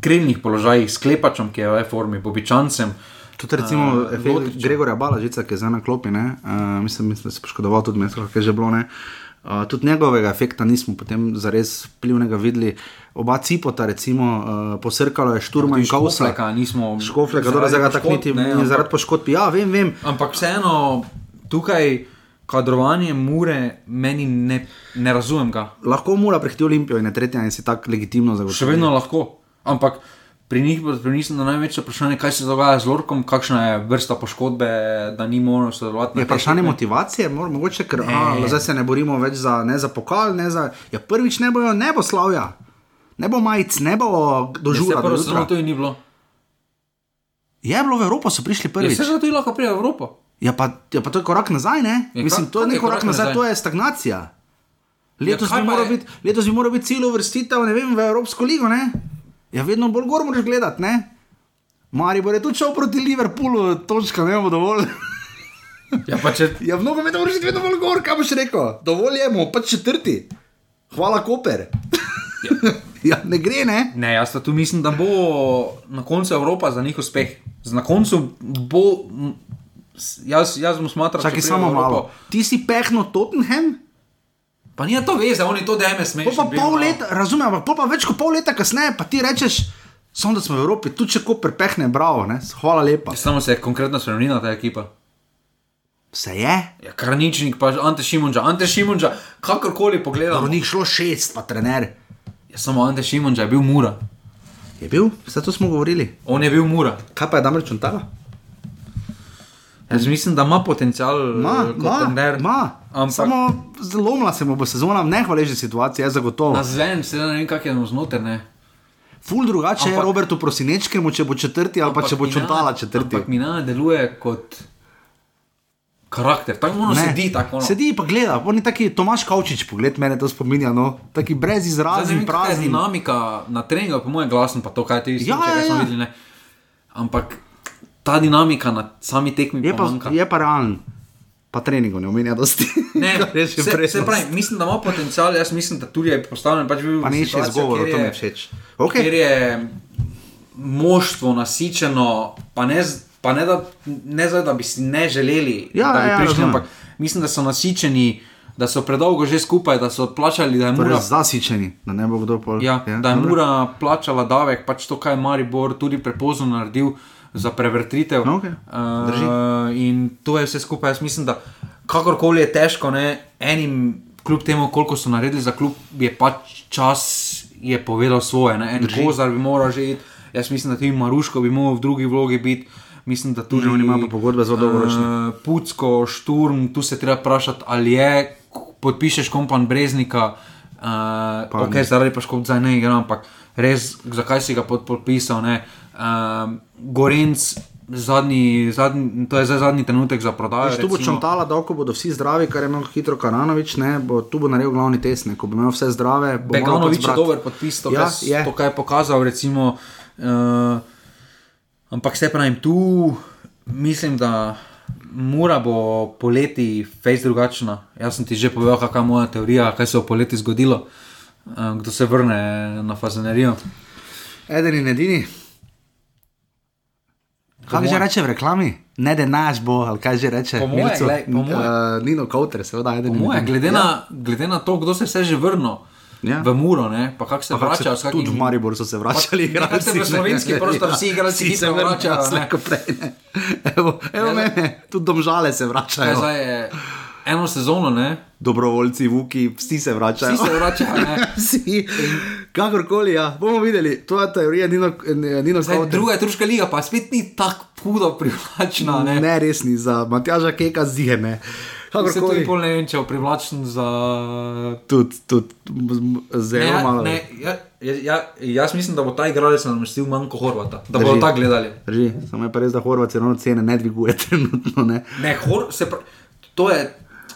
krilnih položajih, s klepačem, ki je v formi, bobičancem. Tudi recimo Uh, Lotričem. Gregorja Balažica, ki je zdaj na klopi, ne, uh, mislim, mislim, da se je poškodoval tudi mesto, ki je že bilo. Ne. Uh, tudi njegovega efekta nismo potem zares vplivnega videli. Oba cipota, recimo, uh, posrkalo je Šturma in Kausa. Škofleka dobro, zdaj ga tako niti ne, ne, zaradi poškodb. Ja, vem, vem. Ampak vseeno, tukaj kadrovanje mure, meni ne, ne razumem ga. Lahko mora prehiti Olimpijo in je tretja in si tako legitimno zagotovi. Še vedno lahko. Ampak pri njih pa pri njih je največje vprašanje, kaj se dogaja z Lorkom, kakšna je vrsta poškodbe, da ni možno sodelovati. Je vprašanje tekmah. motivacije, mor, mogoče, ker a, zdaj se ne borimo več za, ne za pokal, ne za. Ja, prvič ne bojo, ne bo slavja, ne bo majic, ne bo Ja, saj prvo jutra. to ni bilo. Je bilo v Evropo, so prišli Ja, prvič. se že to lahko prije v Evropo. Ja, pa, ja, pa to je korak nazaj, ne? Ja, Mislim, to je korak korak nazaj, nazaj? to je stagnacija. Letos, kaj bi je? biti, letos bi moral biti celo vrstitev, ne vem, v Evropsko ligo, ne? Ja, vedno bolj gor moraš gledati, ne? Mari bo je tudi šel proti Liverpoolu, točka ne bo dovolj. Ja, pa če (laughs) Ja, v nogometu moraš iti vedno bolj gor, kaj boš rekel? Dovolj je, mu pač četrti. Hvala, Koper. (laughs) ja, ne gre, ne? Ne, jaz pa tu mislim, da bo na koncu Evropa za njih uspeh. Na koncu bo. Jaz, jaz bom smatral, Čakaj če pride samo Evropo. malo. Ti si pehno Tottenham? Pa ni to veze, oni to deme Pol smeješ. pa pol leta, razumem, ampak pol pa več kot pol leta kasneje, pa ti rečeš, samo da smo v Evropi, tu če Koper pehne, bravo, ne? hvala lepa. Samo se je konkretno spremenila ta ekipa. Vse je, Ja, Karničnik, pa Ante Šimunča, Ante Šimunča, kakorkoli do pogledam. njih šlo šest, pa trener. Ja, samo Ante Šimunča je bil Mura. Je bil, vse to smo govorili. On je bil Mura. Kaj pa je Damir Čuntala? Jaz mislim, da ima potencial Ma, eh, kot ma, trener. ma. Ampak Samo zlomila se mu bo sezona v nehvaležni situaciji, je zagotovo. na zven, se ne vem, kak je znotraj. ne. Ful drugače je Ampak- Robertu Prosinečkemu, če bo četrti ali pa če bo mi ne- Čuntala četrti. Ampak mi ne deluje kot karakter, tako ono sedi, tako ono. Sedi pa gleda, on je taki Tomaš Kavčič, pogled mene to spominja, no, taki brez ne kakšna je prazen. dinamika na treningu, po mojem glasu, pa to, kaj ti Ja, ja, ja, smo ja. videli. Ne. Ampak ta dinamika na sami tekmi Je pa manjka. je pa realen, pa treningov ne omenja. Ne, (laughs) Kar je še se, pravi, mislim, da ima potencial, jaz mislim, da tudi je postavljen. Pač Pa ni še izgovor, to mi je- všeč. Ker Okay. je moštvo nasičeno, pa ne, pa ne, da, ne zdaj, da bi si ne želeli, Ja, da bi ja, prišli, razumem. ampak mislim, da so nasičeni, da so predolgo že skupaj, da so plačali, da je Torej, mura. zasičeni, da ne bo kdo pol. Ja, da je. Mura plačala davek, pač to, kar je Maribor tudi prepozno naredil za prevrtitev. Okej, drži. uh, in to je vse skupaj. Jaz mislim, da kakorkoli je težko, ne, enim, kljub temu, koliko so naredili za klub, je pač čas je povedal svoje. Ne. En Drži. Kozar bi moral že iti, jaz mislim, da tudi Maruško bi moral v drugi vlogi biti. Mislim, da tudi oni imajo pogodbe zelo dolgoročne. Uh, Pucko, Šturm, tu se treba vprašati, ali je, podpišeš kompan Breznika, uh, Pa ok, ne. zaradi poškodb zdaj ne igra, ampak res, zakaj si ga pod, podpisal. ne? Um, Gorenc, zadnji, zadnji, to je zdaj zadnji trenutek za prodajo. Veš, tu bo čontala, da ko bodo vsi zdravi, kar je imel hitro Karanovič, ne, bo, tu bo naredil glavni test, ne, ko bo imel vse zdrave. Beganovič je dober podpis, to, Ja, kaj, je. to kaj je pokazal. Recimo, uh, ampak se pravim, tu mislim, da mora bo poleti fejs drugačna. Jaz sem ti že povedal, kakšna je moja teorija, kaj se bo poleti zgodilo, uh, kdo se vrne na fazenerijo. Eden in edini. Kaj že reče v reklami? Ne denaš bo, ali kaj že reče? Po moje, Milcu? glej, po moje. Uh, Nino Kauter, seveda, eden in moje, edini. glede, Ja. na, glede na to, kdo se je vse že vrnil. Ja. v Muro, ne? pa kako se Pa vračajo. kakim- Tudi v Mariboru so se vračali. Pa- nekako se slovenski prostor vsi igralci hitro se vračajo, ne. slej ko prej, ne. Evo, evo Ja, mene, tudi domžale se vračajo. zdaj je eno sezono, ne? Dobrovoljci, vuki, vsi se vračajo. Vsi se vračajo, ne? (laughs) Vsi, kakorkoli, ja, bomo videli. To je teorija, Nino, Nino Zdaj, Skauter. druga je turška liga, pa spet ni tako hudo privlačna. Ne? Ne, res ni za Matjaža Keka zihene. Se tudi pol ne vem, če je privlačen za. Tudi, tudi zelo Ne, ja, malo. ne, ja, ja, ja, jaz mislim, da bo ta igralec namestil manj kot Horvata, da bodo tako gledali. Drži, samo je pa res, da Horvat ravno cene ne dviguje (laughs) trenutno. Ne. Ne, hor, se pra, to, je,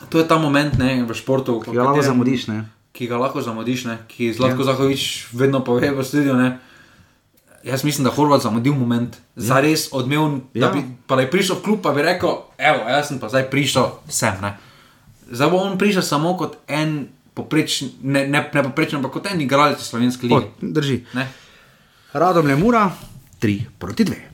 to je ta moment ne, v športu, Ki ga lahko zamudiš. Ne. Ki ga lahko zamudiš, ne, ki Zlatko ja. Zahovič vedno pove v studiu. Ne. Jaz mislim, da Horvat zamudil moment, za res odmev, Ja. bi pa da je prišel v klub, pa bi rekel, evo, jaz sem pa zdaj prišel sem. Ne. Zdaj bo on prišel samo kot en poprečen, ne, ne, ne poprečen, ampak kot en igralec slovenske lige. drži. Ne. Radom le mura, 3 proti 2.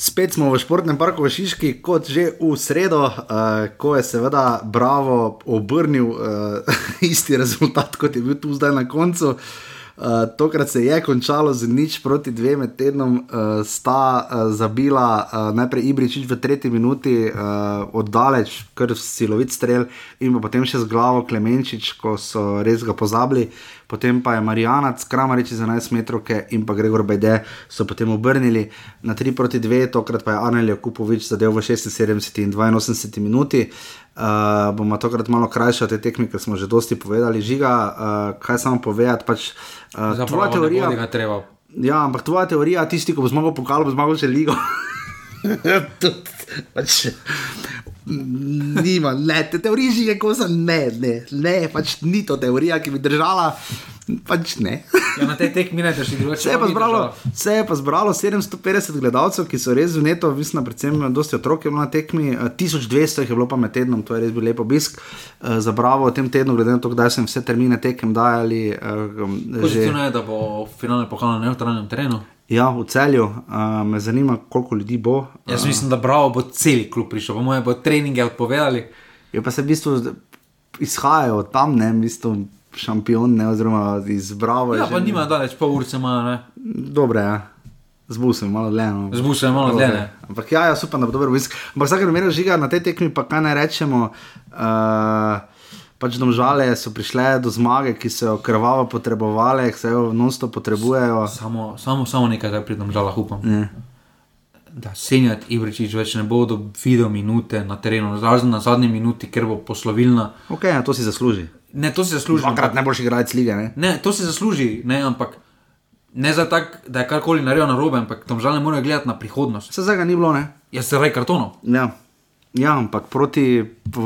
Spet smo v športnem parku v Šiški, kot že v sredo, uh, ko je seveda Bravo obrnil uh, (laughs) isti rezultat, kot je bil tu zdaj na koncu. Uh, tokrat se je končalo z nič proti dvema tednom, uh, sta uh, zabila uh, najprej Ibričič v tretji minuti, uh, oddaleč, kar silovit strel, in potem še z glavo Klemenčič, ko so res ga pozabili. Potem pa je Marijanac, Kramarič za 11 metrov in pa Gregor Bajde so potem obrnili na 3 proti 2, tokrat pa je Anel Jakupovič zadev v 76 in 82 minuti. Uh, bomo tokrat malo krajši od te tekme, ker smo že dosti povedali. Žiga, uh, kaj samo povedati, pač uh, tvoja teorija. Ga treba. Ja, ampak tvoja teorija, tisti, ko bo zmagal pokal, bo zmagal še ligo. (laughs) Pač, nima, ne, te teorije že je kosa, ne, ne, ne, pač ni to teorija, ki bi držala, pač ne. Ja, na tej tekmi ne drži drugače. Se je, pa zbralo, se je pa zbralo 750 gledalcev, ki so res vneto, mislim, predvsem dosti otrok je bilo na tekmi, eh, 1200 jih je bilo pa med tednom, to je res bil lep obisk eh, za Bravo v tem tednu, glede na to, kdaj sem vse termine tekem dajali. eh, Že, Pozitivno je, da bo finale pokal na neutralnem terenu. ja, v celju, uh, me zanima, koliko ljudi bo. Jaz mislim, da bravo bo cel klub prišel, po mojem bo treninge odpovedali. Je pa se v bistvu izhajajo tam, ne, v bistvu šampion, ne, oziroma iz Bravo. je Ja, že- pa nima daleč, pol urce imajo, ne. Dobre, ja. Zbusem, malo. No. Zbusem malo ne. Ampak ja, jaz upam, da bo dober obisk. Ampak vsak primer žiga na tej tekmi, pa kaj naj rečemo. Uh, Pač domžale so prišle do zmage, ki so jo krvavo potrebovali, se jo nosto potrebujejo. Samo, samo, samo nekaj, da pridem žalah upam. Ne. Da Senjat Ibričič več ne bodo videl minute na terenu, razen na zadnji minuti, ker bo poslovilna. Ok, ja, to si zasluži. Ne, to si zasluži. Dvakrat najboljši igralec lige. Ne? Ne, to si zasluži, ne, ampak ne za tak, da je karkoli naredil na robe, ampak tam žal ne morejo gledati na prihodnost. Vse zdaj ga ni bilo, ne? Jaz se raj kartonov. Ja. ja, ampak proti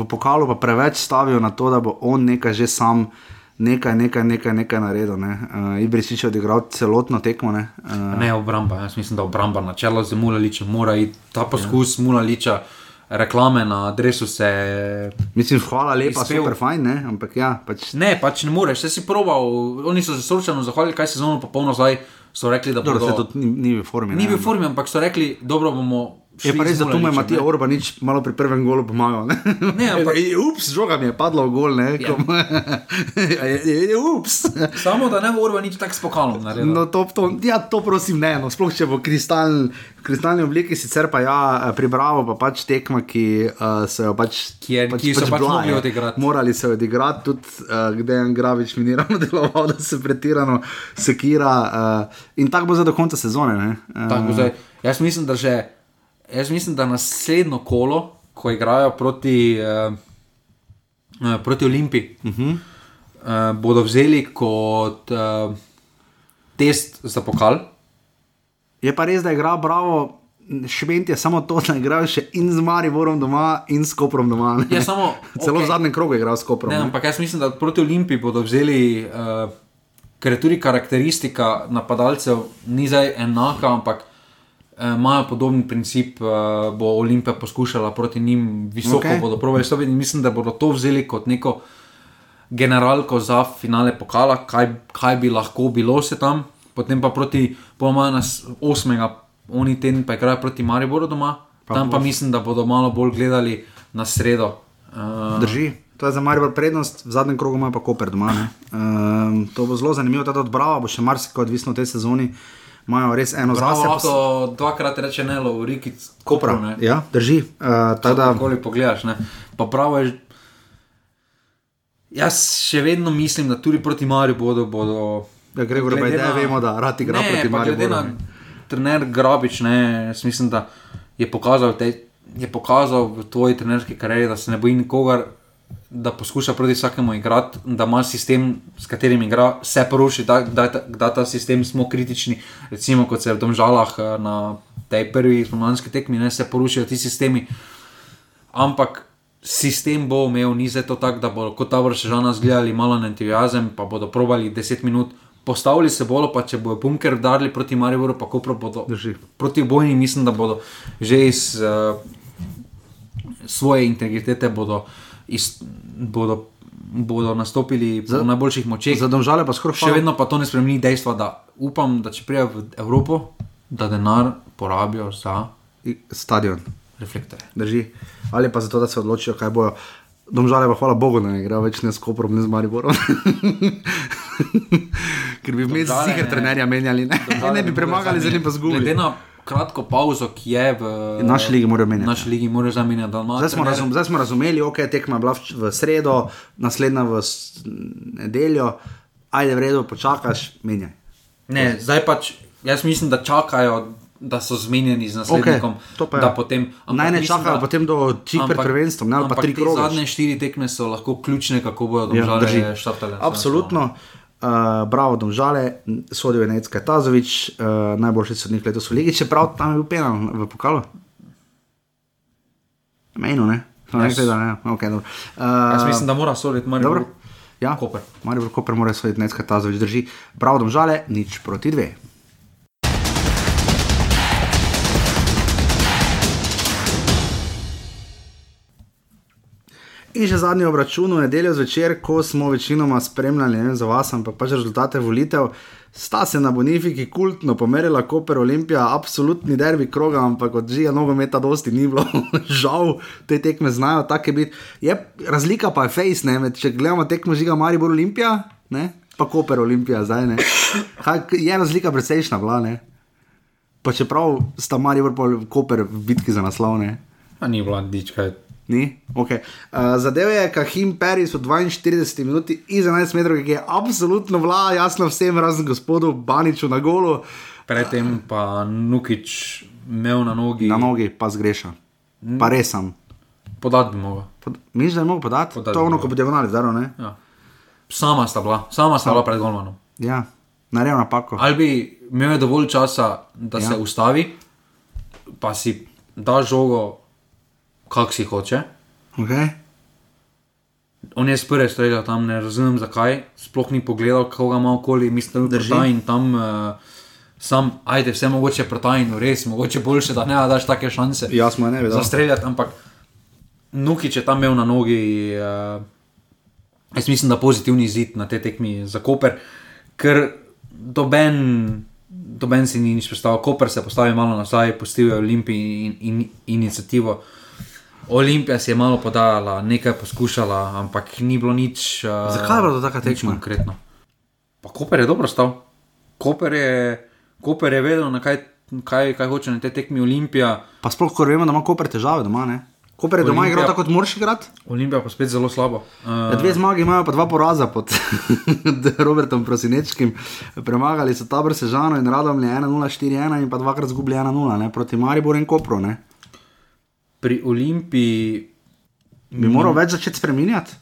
pokalu pa preveč stavijo na to, da bo on nekaj že sam. Nekaj, nekaj, nekaj, nekaj naredil. Ne. Uh, Ibričič je odigral celotno tekmo. Ne. Uh, Ne obramba, jaz mislim, da obramba na čelo z Mulaličem mora iti ta poskus ja. Mulaliča, reklame na adresu se. mislim, hvala lepa, Izpev. super fajn, ne. ampak ja, pač Ne, pač ne moreš, vse si probal. Oni so se srčano zahvalili, kaj sezono pa polno zdaj so rekli, da Dobro, bodo. se tudi ni, ni v formi. Ni ne, v formi, ampak so rekli, dobro bomo. Je pa res, da tu me Matija. Orbanič malo pri prvem golu pomagal. Ne, Ne, ampak- (laughs) ups, žoga mi je padla v gol, ne. Ja. Kom, je, je, je, ups. Samo da ne bo Orban nič tako s pokalom naredil. No, to, to, ja, to prosim, ne, no, sploh če bo kristaln, kristalni obliki, sicer pa ja, pri Bravo pa pač tekma, ki uh, so jo pač, Ki je- pač, ki so pač bila, mogli je. odigrati. Morali so jo odigrati, tudi uh, Gdejan Gravič mi ni ravno (laughs) deloval, da se pretirano sekira uh, in tako bo za do konca sezone. Ne. Uh, Tako, zdaj, jaz mislim, da že. Jaz mislim, da naslednjo kolo, ko igrajo proti, uh, uh, proti Olimpiji, uh -huh. uh, bodo vzeli kot uh, test za pokal. Je pa res, da je igral Bravo. Švent je samo to, da je igral še in z Mariborom doma, in s Koprom doma. ne. Ja, samo, (laughs) Celo okej. v zadnjem krogu je igral s Koprom. Ne, ne. ampak jaz mislim, da proti Olimpiji bodo vzeli, uh, ker je tudi karakteristika napadalcev ni zdaj enaka, ampak eh, imajo podoben princip, uh, bo Olimpija poskušala proti njim visoko, okay. bodo provali in mislim, da bodo to vzeli kot neko generalko za finale pokala, kaj, kaj bi lahko bilo se tam, potem pa proti, pojmo nas osmega, oni teden pa igrajo proti Mariboru doma, Tam pa mislim, da bodo malo bolj gledali na sredo. Uh, Drži. To je za Marijo prednost, v zadnjem krogu ima pa Koper doma. Um, to bo zelo zanimivo, ta odbrava bo še marsikaj odvisno od te sezone. Imajo res eno Bravo, zase. lahko dvakrat reče ne, Lovriki, Kopro. Ne. Ja, drži. Uh, tako da, Kako pogledaš, ne. Pa pravo je. Jaz še vedno mislim, da tudi proti Mariju bodo. bodo da Gregor glede Bajde na- vemo, da rad igra ne, proti pa glede Marijo. na trener Grabič, ne, jaz mislim, da je pokazal, te, je pokazal v tvoji trenerski karieri, da se ne boji nikogar, da poskuša proti vsakemu igrati, da ima sistem, s katerim igra, se poruši, da, da, da, ta sistem smo kritični. Recimo, kot se je v Domžalah eh, na tej prvi spomladanski tekmi, ne se porušijo ti sistemi. Ampak sistem bo imel, ni zdaj to tako, da bo kot ta vršžana zgledali malo na entuzijazem, pa bodo probali 10 minut. Postavili se bodo, pa če bojo bunker udarili proti Mariboru, pa Kopro bodo Drži. proti bojni, mislim, da bodo že iz uh, svoje integritete bodo, iz, bodo, bodo nastopili Za- v najboljših močeh. Za domžale pa skoraj Še vedno pa to ne spremeni dejstva, da upam, da če prijavijo v Evropo, da denar porabijo za stadion. Drži. Ali pa zato, da se odločijo, kaj bojo. Domžale pa hvala Bogu, da ne igrajo več ne s Koprom, ne z Mariborom. (laughs) Ker bi vmes ne. trenerja menjali, ne, ne bi premagali, zdaj pa zgubili. Kratko pauzo, ki je v Naši ligi morajo menjati. Naši ligi morajo zamenjati. da ima Zdaj smo, razum, zdaj smo razumeli, ok, tekma je bila v, v sredo, naslednja v nedeljo, ajde v redu, počakaš, menjaj. Ne, zdaj pač, jaz mislim, da čakajo, da so zmenjeni z naslednikom. je. da potem, Naj ne mislim, čakajo potem do čik pred prvenstvom, ne, ali pa tri kroge. Zadnje štiri tekme so lahko ključne, kako bodo Ja, drži. domžale štartale. Absolutno. Uh, bravo, domžale, sodijo je Necka Tazovič, uh, najboljši sodnik letos v Ligi, čeprav tam je bil penal v pokalu. Mejno, ne? To ne Jaz- gre, da ne. Okay, dobro. Jaz uh, mislim, da mora soditi Maribor. dobro. Ja, Koper. Maribor Koper mora soditi Necka Tazovič, drži. Bravo, domžale, nič proti dve. In še zadnji obračun v nedeljo zvečer, ko smo večinoma spremljali, ne vem za vas, ampak pač rezultate volitev, sta se na Bonifiki kultno pomerila, Koper Olimpija, absolutni derbi kroga, ampak od žiga nogometa dosti ni bilo, (laughs) žal, te tekme znajo take biti. Je, razlika pa je face, ne, med, če gledamo tekmo žiga Maribor Olimpija, ne, pa Koper Olimpija zdaj ne. Kaj, je razlika precejšna bila, ne. Pa čeprav sta Maribor in Koper v bitki za naslov, ne. A ni bila dička. Ni? Okay. Uh, zadev je Kahim Peris v 42 minuti iz 11 metrov, ki je absolutno vla, jasno vsem, razen gospodu Baniču na golu, Predtem pa Nukič imel na nogi. na nogi pa zgreša. Pa res sem. Podat bi mogel. Pod, Misliš, da je mogel podati? Podati To je bi ono, ko bo diagonali, zdaj ne? Ja. Sama sta bila, sama sta bila pred golmanom. Ja, narejo napako. Ali bi imel dovolj časa, da ja. se ustavi, pa si da žogo, kak si hoče. Okay. On je sprve streljal tam, ne razumem zakaj, sploh ni pogledal, koga ima okoli, mislim, da je Drži. bil in tam. Uh, Sam, ajde, vse mogoče protajno, res, mogoče boljše, da ne daš take šanse. Mu je ne vedel. Zastreljati, ampak Nukič je tam imel na nogi, uh, jaz mislim, da pozitivni zid na te tekmi za Koper, ker doben, doben si ni nič predstavljal. Koper se postavi malo nazaj, pustil je Olimpiji in, in, inicijativo. Olimpija si je malo podajala, nekaj poskušala, ampak ni bilo nič. Uh, Zakaj je taka nič tekma? Konkretno. Pa Koper je dobro stal. Koper je, Koper je vedel, na kaj, kaj, kaj hoče na tej tekmi Olimpija. Pa sploh, ko vemo, da ima Koper težave doma, ne? Koper je doma Olimpija- igral tako kot Morši grad. Olimpija pa spet zelo slabo. Uh, dve zmagi imajo, pa dva poraza pod (laughs) Robertom Prosinečkim. Premagali so Tabor Sežano in Radomlje 1-0-4-1 in pa dvakrat zgubili 1-0 ne, proti Mariboru in Kopru. Ne. Pri Olimpiji, Bi moral več začeti spremenjati.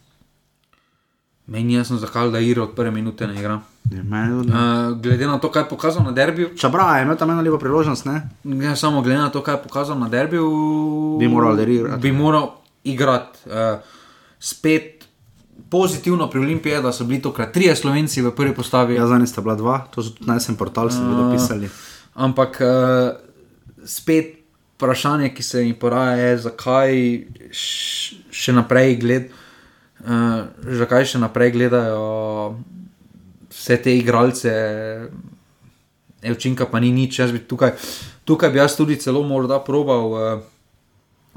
meni je jasno, zakaj da Iro od prve minute ne igra. Ja, meni. Uh, glede na to, kaj je pokazal na derbiju, Čabra je imel tam eno lepo priložnost, ne? ne samo glede na to, kaj je pokazal na derbiju, Bi moral igrati. Bi moral igrati. Uh, spet pozitivno pri Olimpiji je, da so bili tokrat trije slovenci v prvi postavi. Ja, zadnji sta bila dva, to so tudi najsem portal, ste vi dopisali. Ampak uh, spet vprašanje, ki se mi poraja, je, zakaj še naprej gled, uh, zakaj še naprej gledajo vse te igralce, Evčinka pa ni nič. Jaz bi tukaj, tukaj bi jaz tudi celo morda probal uh,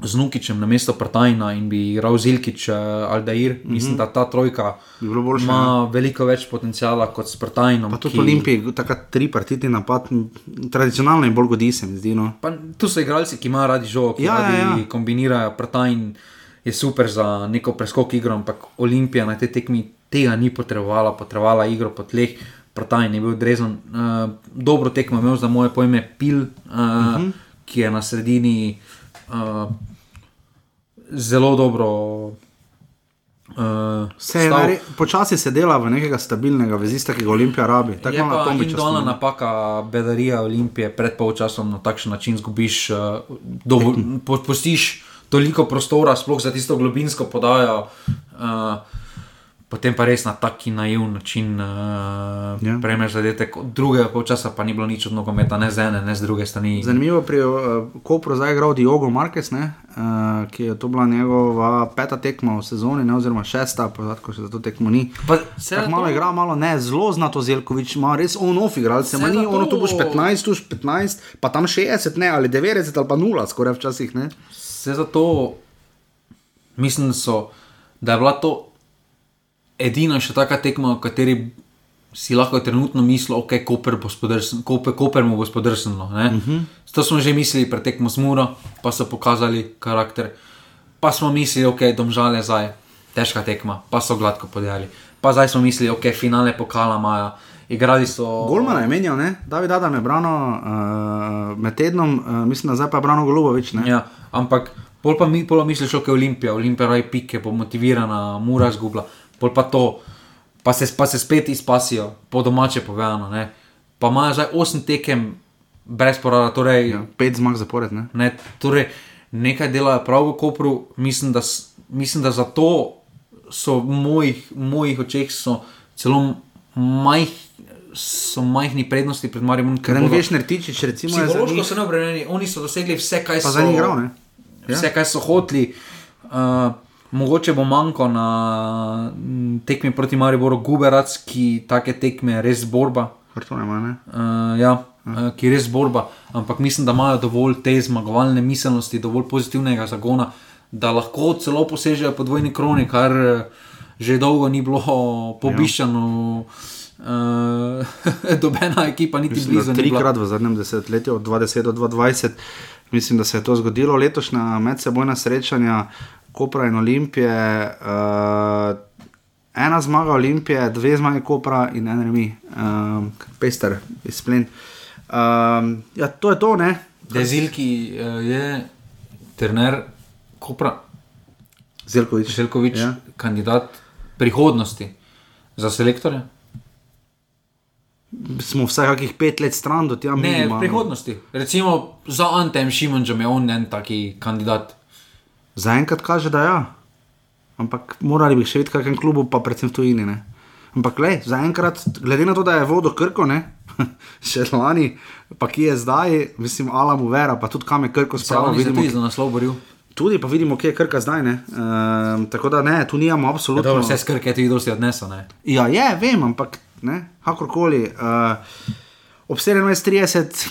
z Nukičem na mesto Prtajna in bi igral Zilkič, uh, Aldair, mm -hmm. mislim, da ta trojka Bi boljše, ima veliko več potencijala kot s Prtajnom. Pa tudi v Olimpiji, tako tripartitni napad, m, tradicionalno je bolj godi se mi zdi. No. Pa, tu so igralci, ki imajo radi žogo, ki Ja, radi ja. ja, kombinirajo. Prtajn je super za neko preskok igro, ampak Olimpija na tej tekmi tega ni potrebovala, potrebovala igro po tleh. Prtajn je bil odrezan. Uh, dobro tekmo imel za moje pojme Pil, uh, uh Mhm. -huh. ki je na sredini uh, zelo dobro. Uh, Se je nare- Počasi se dela v nekega stabilnega vezista, ki ga Olimpija rabi. Tako Je pa individualna napaka bedarija Olimpije pred polčasom na takšen način zgubiš, uh, dovolj, po- pustiš toliko prostora, sploh za tisto globinsko podajo, uh, potem pa res na taki naivn način uh, Ja. yeah. premeš zadetek. Od drugega polčasa pa ni bilo nič od nogometa, ne z ene, ne z druge strani. Zanimivo pri uh, Kopru zdaj igral Diogo Marquez, ne, uh, ki je to bila njegova peta tekma v sezoni, ne, oziroma šesta, podatkov še za to tekmo ni. Pa se Tako malo igra, malo ne, zelo znato Zelkovič, ima res on-off igralce, ima ni zato- ono tu boš 15, tu boš 15, pa tam 60, ne, ali 90 ali pa 0, skoraj včasih ne. Vse zato mislim, so, da je bila to edina še taka tekma, v kateri si lahko trenutno mislil, ok, Koper, bo spodrsen, Koper, Koper mu bo spodrsnilo. Uh -huh. To smo že mislili pred tekmo z Muro, pa so pokazali karakter. Pa smo mislili, ok, domžale zdaj, težka tekma, pa so gladko podali. Pa zdaj smo mislili, ok, finale pokala Maja. Igrali so. Golmana je menjal, ne, David Adam je brano uh, med tednom, uh, mislim, da zdaj pa je brano Golubovič, ne. Ja, ampak pol pa mi pol misliš, je Olimpija, Olimpija raj pike, bo motivirana, mura zgubla, pol pa to, pa se, pa se spet izpasijo, po domače povedano. Ne. Pa imajo zdaj 8 tekem brez porada, torej, Ja, pet zmag zapored, ne. ne, torej nekaj delajo prav v Kopru, mislim, da, mislim, da zato so v mojih, mojih očeh celo majh, so majhni prednosti pred Marijo. Ker ne veš, Nertičič, recimo, Psihološko njih, so neobremenjeni, oni so dosegli vse, kaj pa so igral, ne. Ja. vse, kar so hoteli. Uh, mogoče bo manjko na mm, tekmi proti Mariboru, Guberac, ki take tekme res borba. Kartone ima, ne. Uh, ja, uh, ki res borba, ampak mislim, da imajo dovolj te zmagovalne miselnosti, dovolj pozitivnega zagona, da lahko celo posežejo po dvojni kroni, kar eh, že dolgo ni bilo (laughs) pobiščano. Uh, (laughs) dobena ekipa, niti Mislim, blizu. trikrat v zadnjem desetletju, od 20 do 2020, mislim, da se je to zgodilo. Letošnja medsebojna srečanja Kopra in Olimpije, uh, ena zmaga Olimpije, dve zmage Kopra in en remi, um, pester, izplen. Um, ja, to je to, ne. Dezilki uh, je trener Kopra, Zelkovič. Željkovič, Ja. ja. kandidat prihodnosti za selektorja. Smo vsaj kakih pet let stran do tega Ne, v minimalno. prihodnosti. Recimo za Antem Šimunčem je on en taki kandidat. Zaenkrat kaže, da ja. Ampak morali bi še videti, kakšen klubu, pa predvsem v tujini. Ne? Ampak le, zaenkrat, glede na to, da je vodo krko, ne? (laughs) še lani, pa ki je zdaj, mislim, Alamu Vera, pa tudi kam je krko spravil, Pravi, vidimo. tudi za naslov boril. Tudi pa vidimo, kje je krka zdaj. ne. Ehm, tako da ne, tu nimamo Ja, absolutno. dobro, vse skrke ti dosti odnesel. Ne? Ja, je, vem, ampak ne, kakorkoli. Uh, ob 17:30,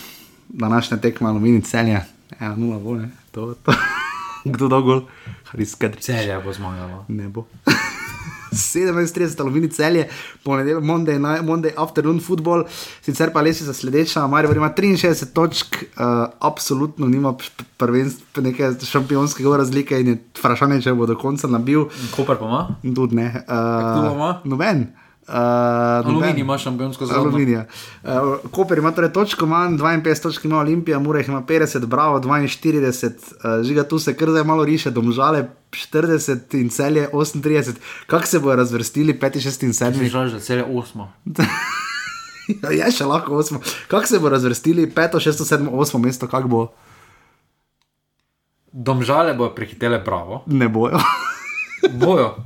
današnja tekma aluminij celja, ena nula bo, ne, to, to. (laughs) Kdo dolgo, Haris Kadri. Celja bo zmagalo. Ne bo. (laughs) 17:30 aluminij celje, ponedeljek, Monday, Monday afternoon football, sicer pa lesi za sledeča, Marijo ima 63 točk, uh, absolutno nima prvenstva, neke šampionskega razlike in je vprašanje, če bo do konca nabil. Koper pa ima? Tudi ne. kdo Uh, ima? noben. Uh, Aluminij ima šampionsko zgodbo. Aluminija. Uh, Koper ima torej točko manj, 52 točk ima Olimpija, Mure jih ima 50, Bravo 42, uh, žiga tu se kar zdaj malo riše, domžale 40 in celje 38. Kako se bodo razvrstili 5, 6 in 7? Žal, že celje osmo. (laughs) Ja, je še lahko 8. Kako se bodo razvrstili 5, 6, 7, 8 mesto, kako bo? Domžale bojo prehitele pravo. Ne bojo. Bojo.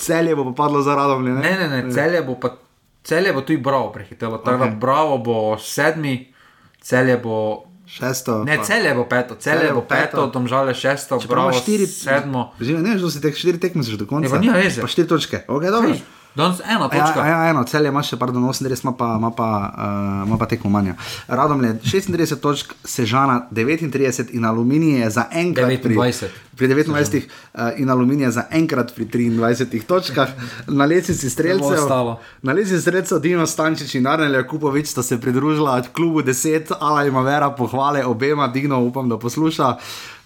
Celje bo pa padlo za radom. Ne, Ne, ne, ne, celje bo pa. Celje bo tudi bravo prehitelo, tako okay. Da bravo bo sedmi, celje bo. Šesto. Ne, pa- celje bo peto, celje bo peto, domžale šesto, bravo štiri, sedmo. Že ne, že si tek štiri tekme že do konca. Ja, pa nima veze. Pa štiri točke. Okay, dobro. Kaj? Danes ena Ja, točka. ja, eno, cel je še, pardon, 38, ima pa, ima pa, uh, ima pa tekmo manj. Radom je 36 točk, Sežana 39 in Aluminij je za enkrat 29. pri, pri 29 uh, in Aluminij za enkrat pri 23 točkah. Na lesici streljcev, na lesici streljcev Dino Stančič in Arnel Jakupovič sta se pridružila klubu 10, Ala ima vera pohvale obema, Dino upam, da posluša.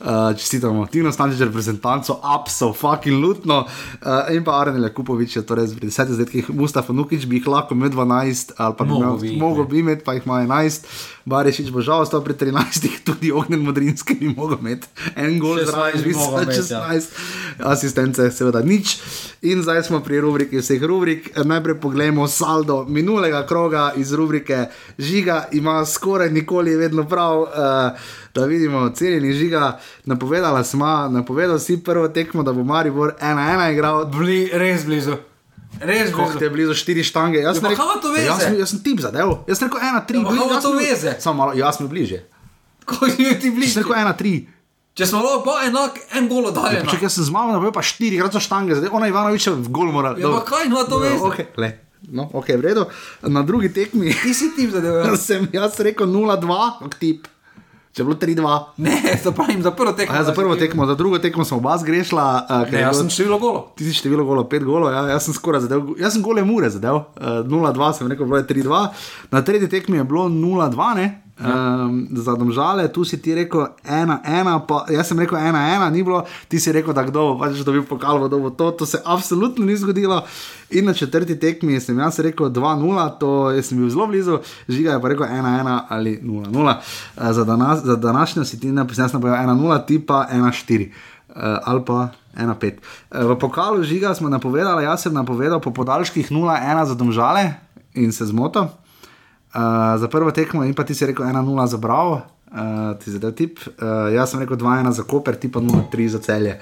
Uh, čestitamo, Tino Stančič, reprezentanco, absolutno, fucking lutno. Uh, in pa Arnel Jakupovič je torej pri 10 letih, Mustafa Nukič bi jih lahko imel 12, ali pa imel- bi ne. bi imeti, pa jih ima 11. Barešič bo žal ostal pri 13, (laughs) tudi Ognjen Modrinski bi mogel imeti en gol 16 zraven, bi ja. 16 asistence, seveda nič. In zdaj smo pri rubriki vseh rubrik. Najprej pogledamo saldo minulega kroga iz rubrike Žiga, ima skoraj nikoli vedno prav. Uh, da vidimo, cenjeni žiga, napovedala smo, napovedal si prvo tekmo, da bo Maribor 1-1 igral. Bli, res blizu. Res blizu. te je blizu štiri štange. Jaz Ja, sem rekel, to veze? Jaz, sem- jaz sem tip zadev. Jaz sem rekel 1-3. Ja, pa kaj ima to veze? Samo malo, jaz sem bil bliže. Ko je ti Jaz blizu. sem rekel 1-3. Če smo lahko enak, en gol oddaljen. Če jaz sem zmagal, da bo pa štiri krat so štange, zdaj ona Ivanovič v gol mora. Ja, pa kaj ima to veze? Okay, le. No, ok, v redu. Na drugi tekmi Ti si ti zadeval. (laughs) sem jaz rekel 0-2, kot tip. Če je bilo 3-2. Ne, to pravim za prvo tekmo. A ja, za prvo tekmo, za drugo tekmo sem oba zgrešila. Uh, Ne, jaz sem število golo. Ti si število golo, 5 golo, ja, jaz sem skoraj zadev, jaz sem gole mure zadev, uh, 0-2 sem rekel, bilo je 3-2, na tretji tekmi je bilo 0-2, ne. Um, za domžale, tu si ti rekel 1-1, pa jaz sem rekel 1-1, ni bilo, ti si rekel, da kdo bo pač dobil pokal, kdo bo to, to se absolutno ni zgodilo. In na četrti tekmi sem jaz rekel 2-0, to jaz sem bil zelo blizu, žiga je pa rekel 1-1 ali 0-0. Uh, za, danas, za današnjo si ti napisal, da bo 1-0, ti pa 1-4 uh, ali pa 1-5. Uh, v pokalu žiga smo napovedali, jaz sem napovedal po podaljških 0-1 za domžale in se zmotil. Uh, za prvo tekmo in pa ti si rekel 1-0 za Bravo, uh, ti zdaj tip. Uh, jaz sem rekel 2-1 za Koper, ti pa 0-3 za celje.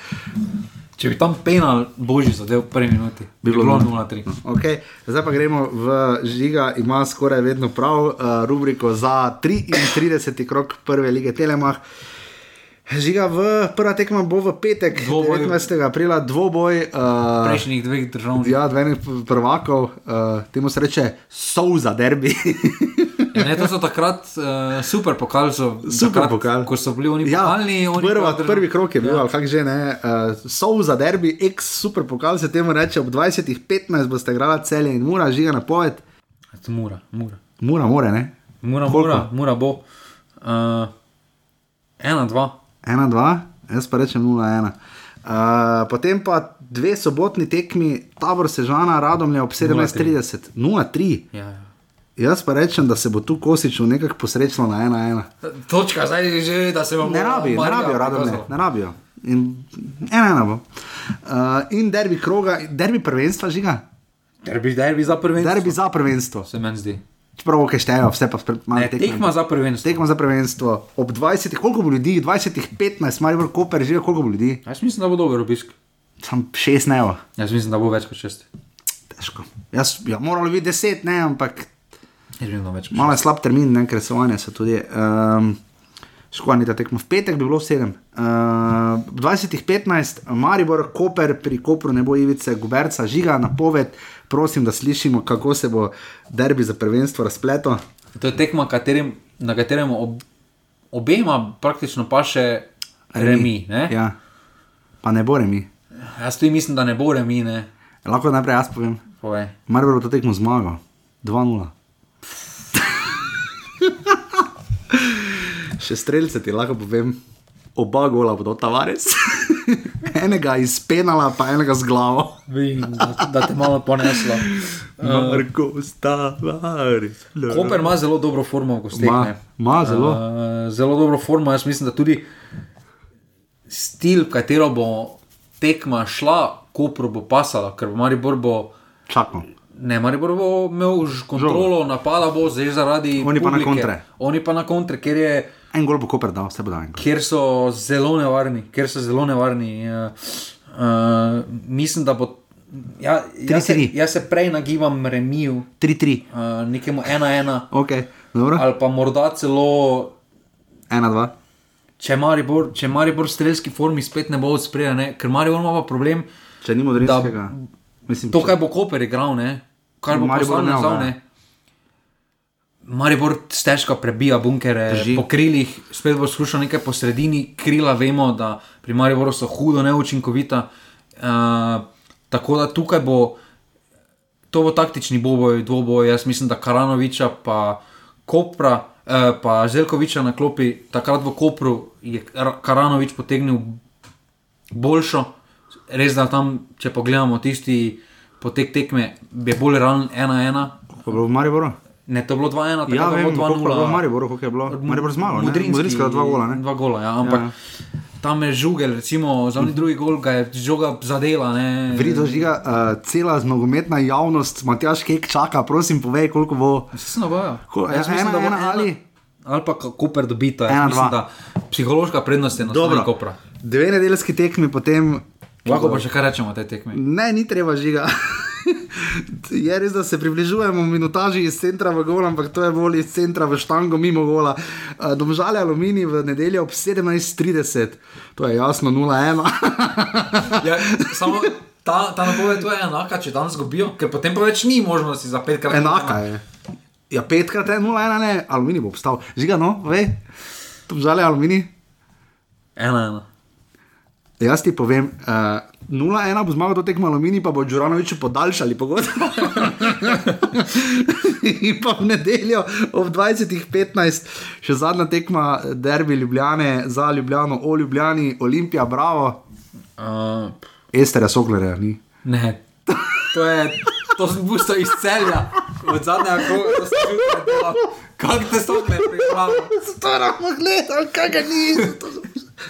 Če bi tam penal božji zadev v prvi minuti, bi bilo bilo nula. 0-3. Okay. Zdaj pa gremo v žiga, ima skoraj vedno prav uh, rubriko za 33. krok prve lige Telemach. Žiga, v prva tekma bo v petek, Dvoboj. 19. aprila, dvoboj. Uh, Prejšnjih dveh držav. Ja, dveh prvakov, uh, temu se reče Souza derbi. (laughs) Ja, ne, to so takrat uh, super pokal. So, Super takrat, pokal. Ko so bili oni ja, pokalni, oni prva, pa prvi krok je bil, Ja. kako že ne. Uh, Souza derbi, ex super pokal se temu reče, ob 20.15 boste igrali celje in mura, žiga na poved. Mura, mura. Mura, more, ne? Mura, Koliko? mura, mura bo. Uh, ena, dva. 1-2, jaz pa rečem 0-1. Uh, potem pa dve sobotni tekmi, tabor Sežana, Radomlje ob 17:30, 0-3. Ja, ja. Jaz pa rečem, da se bo tu Kosiču nekako posrečilo na 1-1. Točka, zdaj je že, da se bomo Ne rabi, ne rabijo, Radomlje, ne rabijo. In 1-1 bo. Uh, in derbi kroga, derbi prvenstva žiga. Derbi, derbi za prvenstvo. Derbi za prvenstvo. Se meni zdi. Čeprav ok štejejo, vse pa spet malo Ne, tekma za prvenstvo. Tekma za prvenstvo. Ob 20, koliko bo ljudi? 20, 15, Maribor Koper, žiga, koliko bo ljudi? Jaz mislim, da bo dober obisk. Sam 6 ne. Jaz mislim, da bo več kot šest. Težko. Jaz, ja, moralo biti 10, ne, ampak da malo je slab termin, ne, ker so oni so tudi. Um, Škodni ta tekmo. V petek bi bilo 7. Uh, 20-15, Maribor, Koper, pri Kopru ne bo Ivice, Guberca, žiga na poved. Prosim, da slišimo, kako se bo derbi za prvenstvo razpletel. To je tekma, katerim, na katerem ob, obema praktično pa še remi. ne? Ja. Pa ne bo remi. Jaz tudi mislim, da ne bo remi. Ne? Lahko najprej jaz povem. Povej. Maribor bo to tekmo zmagal. 2-0. (laughs) Še streljce ti lahko povem, oba gola bodo tavares. (laughs) enega iz penala, pa enega z glavo. Vem, da, da te malo poneslo. (laughs) Marko Stavares. Koper ima zelo dobro formo, ko stekne. Ma- ima zelo. Uh, zelo dobro formo. Jaz mislim, da tudi stil, v katero bo tekma šla, Kopru bo pasala, ker bo Maribor bo. Čakam. Ne, Maribor bo imel ž- kontrolo, napada bo zdaj zaradi. Oni pa na publike. kontre. Oni pa na kontre, ker, je, En gol bo Koper dal, vse bo dal ker so zelo nevarni. Ker so zelo nevarni. Uh, uh, mislim, da bo. Ja, jaz, se, Tri, tri. jaz se prej nagibam remiju, 3-3. uh, nekemu 1-1. Ok, dobro. ali pa morda celo, 1-2. če Maribor, če Maribor v strelski formi spet ne bo uspel, ker Maribor ima pa problem, Če ni da modrinskega. Mislim, To, kaj bo Koper igral, ne? kar bo Maribor ne, ne. Maribor stežka prebija bunkere Drži. po krilih, spet bo skušal nekaj po sredini, krila vemo, da pri Mariboru so hudo neučinkovita. Uh, tako da tukaj bo, to bo taktični boboj, dvoboj. Jaz mislim, da Karanoviča pa Kopra, eh, pa Zelkoviča na klopi, takrat v Kopru je Ra- Karanovič potegnil boljšo. Res da tam, če pogledamo tisti potek tekme, je bolj realen 1-1. Ko je bilo v Mariboru? Ne, to je bilo 2-1, tako Ja, da je vem, bilo koliko je bilo v 2-0. Mariboru, koliko je bilo. Maribor zmagal, ne? Mudrinski, Mudrinskega dva gola, ne? Dva gola, ja, ampak Ja. ja. tam je žugel, recimo, za oni drugi gol ga je žoga zadela. Ne. Vrido žiga, uh, cela nogometna javnost, Matjaš Kek čaka, prosim, povej, koliko bo. Se se navaja. Ko- ena- ena ali? Ali pa Koper dobita. Ena, Jaz mislim, da psihološka prednost je na strani Dobro, Kopra. dve nedeljski tekmi, potem. Lahko pa še kaj rečemo o tej tekmi. Ne, ni treba žiga. (laughs) je res, da se približujemo minutaži iz centra v gol, ampak to je bolj iz centra v štango mimo gola. Uh, Domžale aluminij v nedeljo ob 17:30, to je jasno 0-1. (laughs) Ja, samo ta, ta napoved to je enaka, če danes zgubijo, ker potem pa več ni možnosti za petkrat. Enaka je. Ja, petkrat je 0-1, ne, aluminij bo obstal. Žiga, no, vej, domžale aluminij. Ena, ena. Jaz ti povem, uh, 0-1 bo zmagal do tekmo aluminij, pa bo Džuranoviču podaljšali pogodbo. (laughs) In pa v nedeljo ob 20.15 še zadnja tekma derbi Ljubljane za Ljubljano, o Ljubljani, Olimpija, bravo, Uh, Estera Soglerja ni. ne, to je, to sem pusto iz celja, od zadnjega kroga, to sem že delal. Kako te sploh ne pripravljam? Zato ravno gledam, kaj ga ni.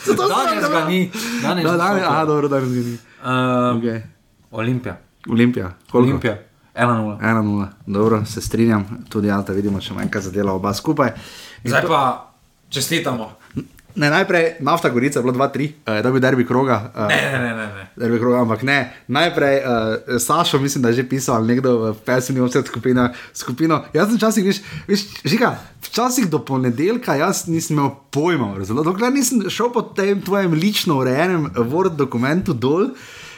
Zato Danes ga ni, danes Da, ga danes, ni. aha, dobro, danes ga ni. Uh, Okay. Olimpija. Olimpija, koliko? Olimpija. 1-0. 1-0, dobro, se strinjam, tudi Alta vidimo, če manjka zadela oba skupaj. Zdaj pa čestitamo. Ne, najprej nafta Gorica je bilo 2-3, uh, da bi derbi kroga. Uh, Ne, ne, ne, ne. Derbi kroga, ampak ne. Najprej uh, Sašo, mislim, da je že pisal nekdo v pesmi Offset skupina, skupino. Jaz sem včasih, veš, veš žika, včasih do ponedeljka jaz nisem imel pojma, razumel? Dokler nisem šel po tem tvojem lično urejenem Word dokumentu dol.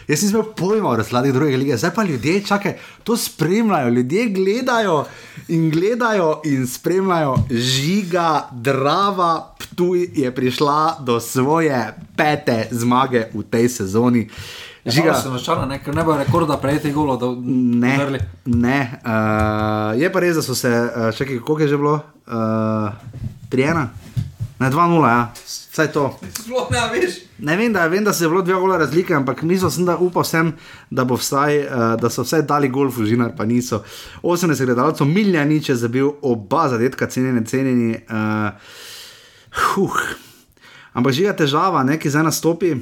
Jaz nisem imel pojma o razladi druge lige, zdaj pa ljudje čakaj, to spremljajo, ljudje gledajo in gledajo in spremljajo. Žiga, drava, Ptuj je prišla do svoje pete zmage v tej sezoni. Žiga Žiga, sem razočaran, ne, ker ne bo rekorda prejeti golo. Da, ne, udarili. ne. Uh, je pa res, da so se, uh, čakaj, koliko je že bilo? Uh, 3-1, ne 2-0, ja, vsaj to. Sploh ne veš. Ne vem, da, vem, da se je bilo dve gola razlike, ampak mislil sem, da upal sem, da, vsaj, uh, da so vsaj dali golf v žinar, pa niso. 80 gledalcev, Miljanič je zabil oba zadetka, cenjeni, cenjeni. Uh, huh. Ampak žiga težava, ne, ki zdaj nastopi.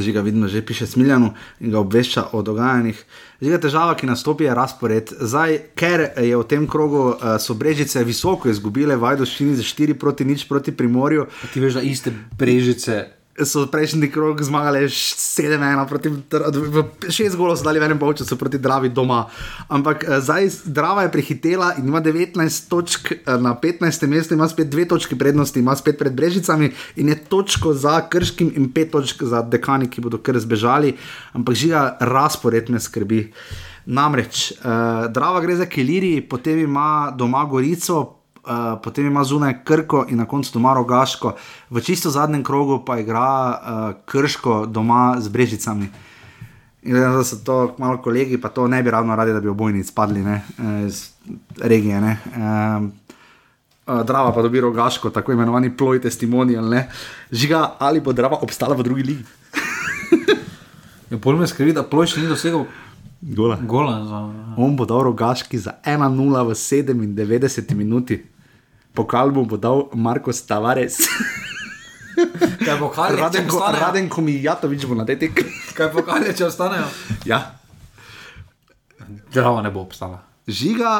Žiga vidno že piše Smiljanu in ga obvešča o dogajanjih. Žiga težava, ki nastopi, je razpored. Zdaj, ker je v tem krogu uh, so brežice visoko izgubile, Vajdoščini za 4 proti nič proti Primorju, Ti veš, da iste brežice. So prejšnji krog zmagali 7-1 proti v 6 golov, dali v enem polčasu proti Dravi doma. Ampak eh, zdaj Drava je prehitela in ima 19 točk eh, na 15. mestu, ima spet dve točki prednosti, ima spet pred Brežicami in je točko za Krškim in pet točk za dekani, ki bodo kar zbežali. Ampak žiga razpored me skrbi. Namreč uh, Drava gre za Keliri, potem ima doma Gorico, Uh, potem ima zunaj Krko in na koncu doma Rogaško, v čisto zadnjem krogu pa igra uh, Krško doma z Brežicami. In glede na to, da so to malo kolegi, pa to ne bi ravno radi, da bi obojni spadli ne, eh, iz regije. Ne. Um, uh, Drava pa dobi Rogaško, tako imenovani ploj testimonial. Ne. Žiga, ali bo Drava obstala v drugi ligi? (laughs) Ja, bolj me skrbi, da ploj še ni dosegel Gola. gola. Za... On bo dal Rogaški za 1-0 v 97 minuti. Pokal mu bo dal Marko Tavares. Kaj pokali, če Radenko, ostanejo? Radenko Mijatovič bo na tej tekmi. Kaj pokali, če ostanejo? Ja. Drava ne bo obstala. Žiga,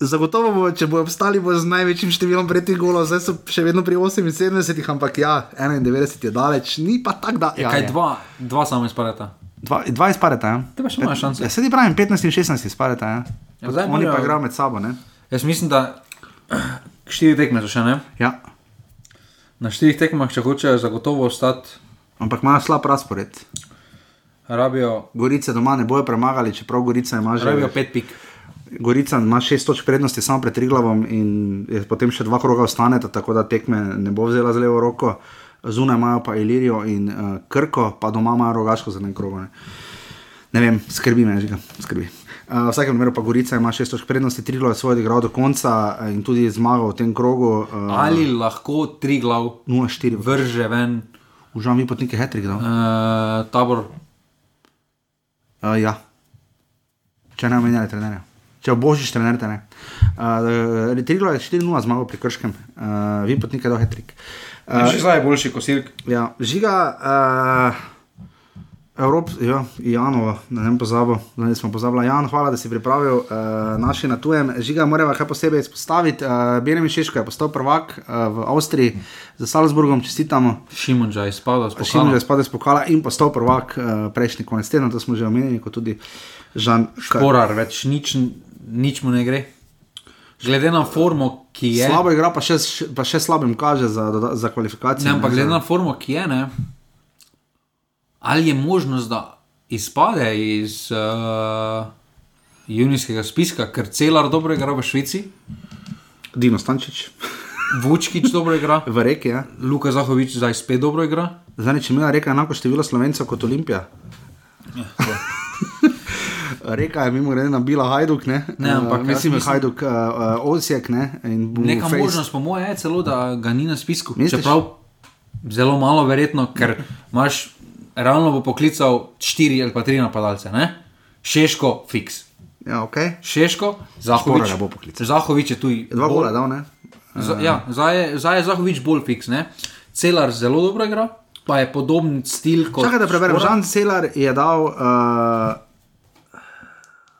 zagotovo bo, če bo obstali, bo z največjim številom pretih golov, zdaj so še vedno pri 78, ampak ja, 91 je daleč, ni pa tako da. Ja, kaj je. dva, dva samo izpadeta. Dva, dva izpadeta, ja. Te pa še imaš šanse. Ja, sedi pravim, 15 in 16 izpadeta, ja. Ja, zdaj Oni pa morajo- igrajo med sabo, ne? Jaz mislim, da (clears throat) štiri tekme so še ne. Ja. Na štirih tekmah, če hočejo zagotovo ostati, Ampak imajo slab razpored. Rabijo, Gorice doma ne bojo premagali, čeprav Gorica ima že. rabijo pet pik. Gorica ima šest točk prednosti samo pred Triglavom in potem še dva kroga ostaneta, tako da tekme ne bo vzela z levo roko. Zunaj imajo pa Ilirijo in uh, Krko, pa doma imajo rogaško za en krog. Ne. ne vem, skrbi me, že ga skrbi. Uh, v vsakem primeru pa Gorica ima šest točk prednosti, Triglav je svoj igral do konca eh, in tudi zmagal v tem krogu. Uh, Ali lahko tri glav 0-4, vrže ven užal mi potnike Hetrik. Uh, uh, tabor? uh, ja, če ne omenjali trenerja. Če obožiš trenerja, ne. Uh, Triglav je 4-0 zmagal pri Krškem, uh, vi potnike do Hetrik. Uh, Še zdaj je boljši kosilk. Ja, žiga, uh, Evrop, ja, Janova, ne vem, pozabil, zdaj smo pozabili. Jan, hvala, da si pripravil uh, naše na tujem. Žiga, moramo kaj posebej izpostaviti. Uh, Benjamin Šeško je postal prvak uh, v Avstriji za Salzburgom, čestitamo. Šimunča je spadal s Šimon pokalom. je spadal z pokala in postal prvak uh, prejšnji konec tedna, to smo že omenili, kot tudi Žan Šporar, več nič, nič mu ne gre. Glede na formo, ki je. Slabo igra, pa še, pa še slabim kaže za, za kvalifikacije. Ne, ampak ne, glede na formo, ki je, ne, ali je možnost, da izpade iz uh, junijskega spiska, ker celar dobro igra v Švici, Dino Stančič, Vučkič dobro igra, (laughs) v reki, ja. Luka Zahovič zdaj spet dobro igra. Zdaj, če imela reka enako število slovencev kot Olimpija. (laughs) Reka je mimo grede nabila Hajduk, ne, Ne, ampak uh, jaz mislim, mislim- Hajduk, uh, uh, Osijek, ne, Neka face- možnost, po mojem, je celo, da ga ni na spisku. Misliš? Čeprav zelo malo verjetno, ker (laughs) imaš realno bo poklical štiri ali pa tri napadalce. Ne? Šeško, fiks. Ja, ok. Šeško, Zahovič. Zahovič je tu. Dva gola dal, ne. Z, ja, zdaj je, zdaj je Zahovič bolj fiks. Ne? Celar zelo dobro igra, pa je podoben stil kot. Čakaj, da preberem. Žan Celar je dal.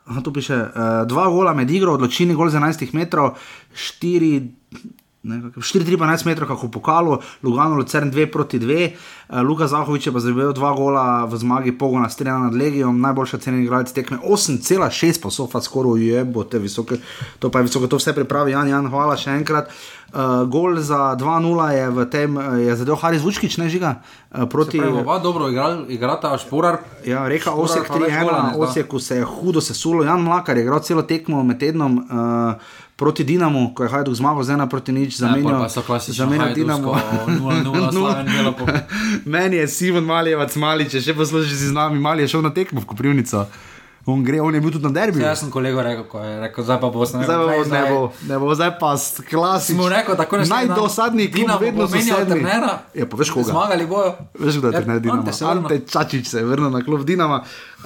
Uh, tu piše, uh, dva gola med igro, odločilni gol z 11 metrov, 4, 4-13 metrov, kako v pokalu, Lugano, Lucern 2 proti 2, uh, Luka Zahovič je pa zabil dva gola v zmagi pogona, streljana nad Legijom, najboljša cena igralec tekme 8,6 pa so fa skoraj ujebote, visoke, to pa je visoko, to vse pripravi Jan, Jan, hvala še enkrat. Uh, gol za 2-0 je v tem, uh, je zadev Haris Vučkič, ne žiga, uh, proti. Pravi, oba dobro igral, igrata, šporar. Ja, reka Osek pa več gola 3-1, ne na. Oseku se je hudo sesulo. Jan Mlakar je igral celo tekmo med tednom uh, proti Dinamu, ko je Hajduk zmagal z ena proti nič, zamenjal, Ja, zamenjal Dinamo. Hajduksko 0-0 Slaven dela po- Meni je Simon Maljevac mali, če še poslušaš z nami, mali je šel na tekmo v Koprivnico. On gre, on je bil tudi na derbiju. Jaz sem kolego rekel, ko je rekel, zdaj pa bo sneg. Zdaj pa bo, ne bo, ne bo, zdaj pa klasično. Smo rekel, tako ne sme, Najdosadnejši klub, vedno bo so menjal sedmi. trenera. Ja, pa veš koga. Zmagali bojo. Veš, kdo je Ja, trener Dinama? Ante Čačič se je vrnil na klub Dinama. Uh,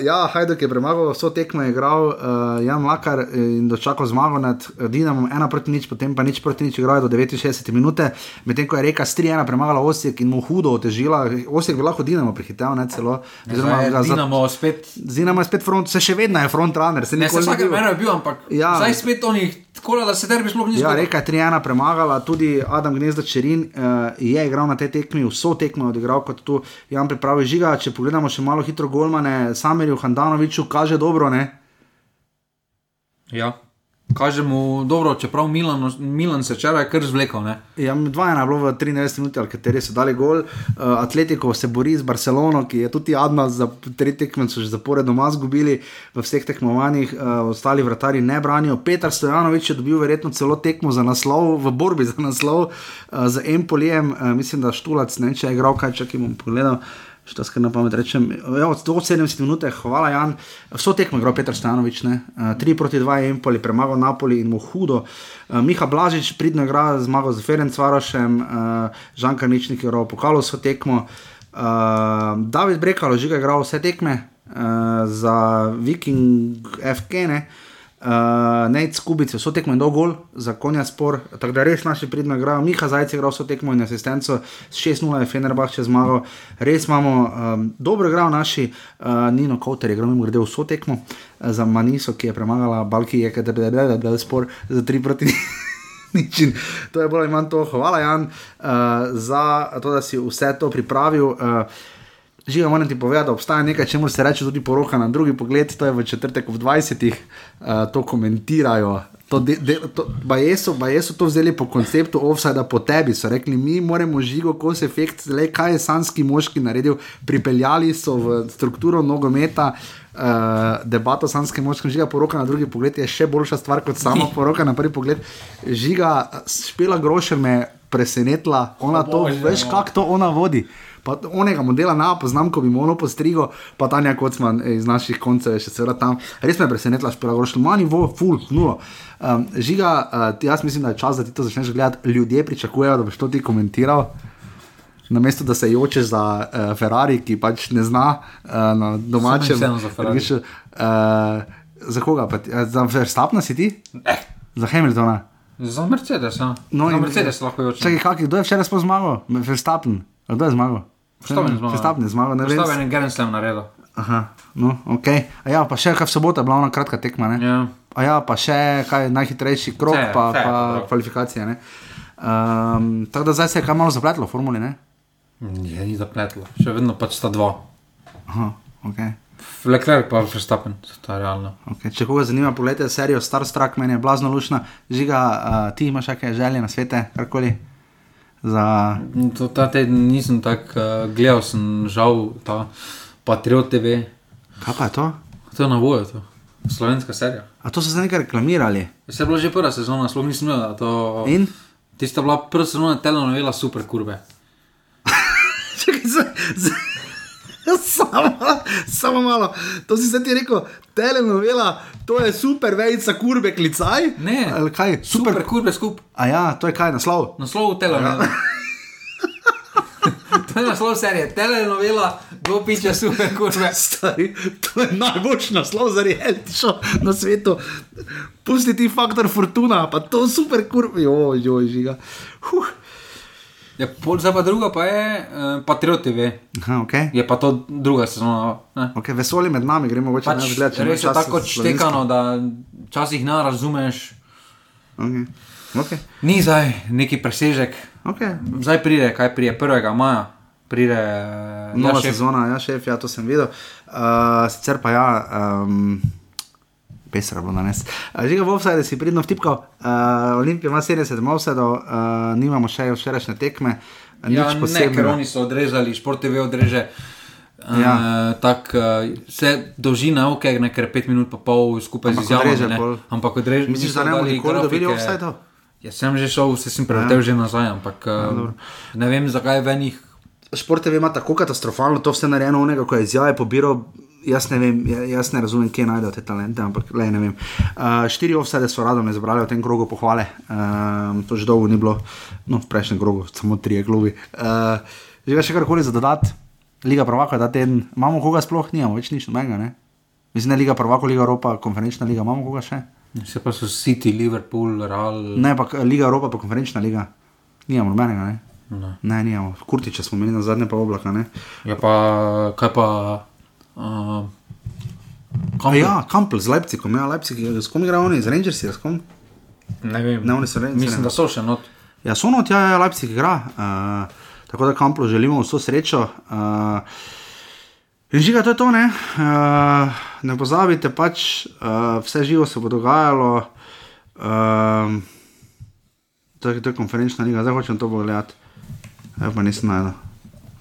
ja, Hajduk je premagal, vso tekmo je igral, uh, Jan Lakar in dočakal zmago nad eh, Dinamom, ena proti nič, potem pa nič proti nič, igral je do 69 minute, medtem ko je reka 3-1 premagala Osijek in mu hudo otežila. Osijek bi lahko Dinamo prihitel, ne celo. oziroma Zdaj je Dinamo spet. Z Dinamo je spet front, se še vedno je front runner, se Ne, se nikoli vsakem ni bil. primeru je bil, ampak Ja. zdaj spet oni, tako da se derbi sploh ni Ja, zgodil. reka je 3-1 premagala, tudi Adam Gnezda Čerin uh, je igral na tej tekmi, vso tekmo je odigral kot tu Jan pripravi žiga. Če pogledamo še malo hitro golmane, Samerju Handanoviču kaže dobro, ne? Ja. Kaže mu dobro, čeprav Milan, Milan se včeraj kar zvlekel. Ne? Ja, 2-1 je bilo v 93 minutah, ali kateri so dali gol. Uh, Atletico se bori z Barcelono, ki je tudi Adna za tri tekme, so že zaporedoma zgubili v vseh tekmovanjih, uh, ostali vratari ne branijo. Petar Stojanovič je dobil verjetno celo tekmo za naslov, v borbi za naslov uh, z Empolijem, uh, mislim, da Štulac, ne vem, če je igral kaj, čakaj bom pogledal. Što skar na pamet rečem, ja, od 70 minut, hvala Jan, vso tekmo igral Petr Stanovič, ne? 3 proti 2 je Empoli, premagal Napoli in mu hudo. Uh, Miha Blažič pridno igra, zmagal z Ferenc Varošem, uh, Žanka Ničnik je igral pokalo vso tekmo. Uh, David Brekalo že je igral vse tekme uh, za Viking FK, ne? Uh, Nec Kubic je vso tekmo in dol gol za konja spor, tako da res naši pridno igrajo. Miha Zajec je igral vso tekmo in asistenco, s 6-0 je Fenerbah če zmagal. Res imamo um, dobro igrajo naši, uh, Nino Kauter je igral mimo grede vso tekmo uh, za Maniso, ki je premagala Balki, je kaj da je bil spor za 3 proti (laughs) nič. In To je ali manj to. Hvala, Jan, uh, za to, da si vse to pripravil. Uh, Živo moram ti povedati, da obstaja nekaj, čemu se reče tudi poroka na drugi pogled, to je v četrtek ob 20. Uh, to komentirajo To de, de, to, baje, so, baje so to vzeli po konceptu offside po tebi. So rekli, mi moramo žigo kos efekt, le kaj je sanski moški naredil. Pripeljali so v strukturo nogometa. Uh, debato sanske moške, žiga poroka na drugi pogled je še boljša stvar kot sama (laughs) poroka na prvi pogled. Žiga, špela grošer me presenetila, ona to, veš, no. kako to ona vodi. Pa onega modela na poznam, ko bi mu ono postrigo, pa Tanja Kocman iz naših koncev je še seveda tam. Res me je presenetila, špela grošer, manj vo, full, nulo. Um, žiga, uh, jaz mislim, da je čas, da ti to začneš gledati. Ljudje pričakujejo, da boš to ti komentiral. Namesto da se jočeš za uh, Ferrari, ki pač ne zna uh, na domačem. vseeno za Ferrari. Greš, Uh, za koga? Pa, za Verstappna si ti? Eh, Za Hamiltona. za Mercedes, ja. No, za in- Mercedes lahko jočeš. Čakaj, kak, kdo je včeraj zmagal? Verstappen. Kdo je zmagal? Verstappen je zmagal. Ne vem. Postavljen je Grand Slam naredil. Aha, no, ok. A ja, pa še kaj v soboto je bila ona kratka tekma, ne? Ja. A ja, pa še kaj najhitrejši krok, Vse, pa, vse pa dobro. kvalifikacije, ne? Um, tako da zdaj se je kaj malo zapletlo v formuli, ne? Je ni zapletlo, še vedno pač sta dva. Aha, ok. Leclerc pa Verstappen, to je realno. Okay. Če koga zanima, pogledajte serijo Star Trek, meni je blazno lušna. Žiga, uh, ti imaš kakšne želje na svete, karkoli? Za... To, ta teden nisem tako uh, gledal, sem žal ta Patriot TV, Kaj pa je to? to je na voju, to. slovenska serija. A to so se nekaj reklamirali. Se je bila že prva sezona, sploh nisem videl, to. In? Tista bila prva sezona telenovela super kurbe. (laughs) Čakaj, z, z, (laughs) samo, samo malo. To si se ti rekel, telenovela, to je super vejica kurbe klicaj. Ne, Ali kaj? super, Super. kurbe skup. A ja, to je kaj naslov. Naslov telenovela. (laughs) to je naslov serije, telenovela, kdo piče super kurbe. (laughs) Stari, to je najboljši naslov za reality show na svetu. Pusti ti faktor fortuna, pa to super kurbe. Joj, joj, žiga. Huh. Ja, pol, zdaj pa druga pa je uh, Patriot TV. Aha, okay. Je pa to druga sezona. Ne? Okay, vesolje med nami, gremo mogoče Pač, pač, gledati. res je tako štekano, da včasih ne razumeš. Okay. Okay. ni zdaj neki presežek. Okay. Zdaj pride, kaj pride 1. maja, pride eh, Nova ja, šef. sezona, ja, šef, ja, to sem videl. Uh, sicer pa ja, um, pesra bo danes. Uh, Žiga v offside si pridno vtipkal, uh, Olimpija ima 70 offsideov, uh, nimamo še včerajšnje tekme. uh, Ja, nič ne, ker posebnega. oni so odrezali, šport TV odreže. Ja. Ja. Uh, tako uh, se dolžina, ok, ne, ker 5 minut pa pol skupaj Ampak z pol. Ampak odreže. Misliš, da ne bomo nikoli dobili grafike. offsideov? Ja, sem že šel, se sem preletel ja. že nazaj, ampak uh, ne vem, zakaj v enih. Šport TV ima tako katastrofalno to vse narejeno, onega, ko je izjave pobiral. Jaz ne vem, ja- jaz ne razumem, kje najdejo te talente, ampak le ne vem. Uh, štiri offside so radom izbrali v tem krogu pohvale, um, to že dolgo ni bilo, no v prejšnjem krogu, samo tri klubi. Uh, že ga še karkoli za dodati, Liga Prvaka, da teden, imamo koga sploh, nimamo več nič nobenega, ne? Mislim, da je Liga Prvaka, Liga Evropa, konferenčna liga, imamo koga še? Se pa so City, Liverpool, Real. Ne, pa Liga Evropa, pa konferenčna liga. Nimamo nobenega, ne? Ne. Ne, nimamo. Kurtiče smo imeli na zadnje pa oblaka, ne? Ja, pa kaj pa. Uh, A ja, Kampel z Leipzigom, ja, Leipzig, s kom igrajo oni, z Rangersi, s kom? ne vem. Ne, oni so Rangers. Mislim, da so še not. Ja, so not, ja, ja, Leipzig igra. Uh, tako da Kamplu želimo vso srečo. Uh, in žiga, to je to, ne. Uh, ne pozabite pač, uh, vse živo se bo dogajalo. Uh, to, je, to je konferenčna liga, zdaj hočem to pogledati. Pa nisem najdel.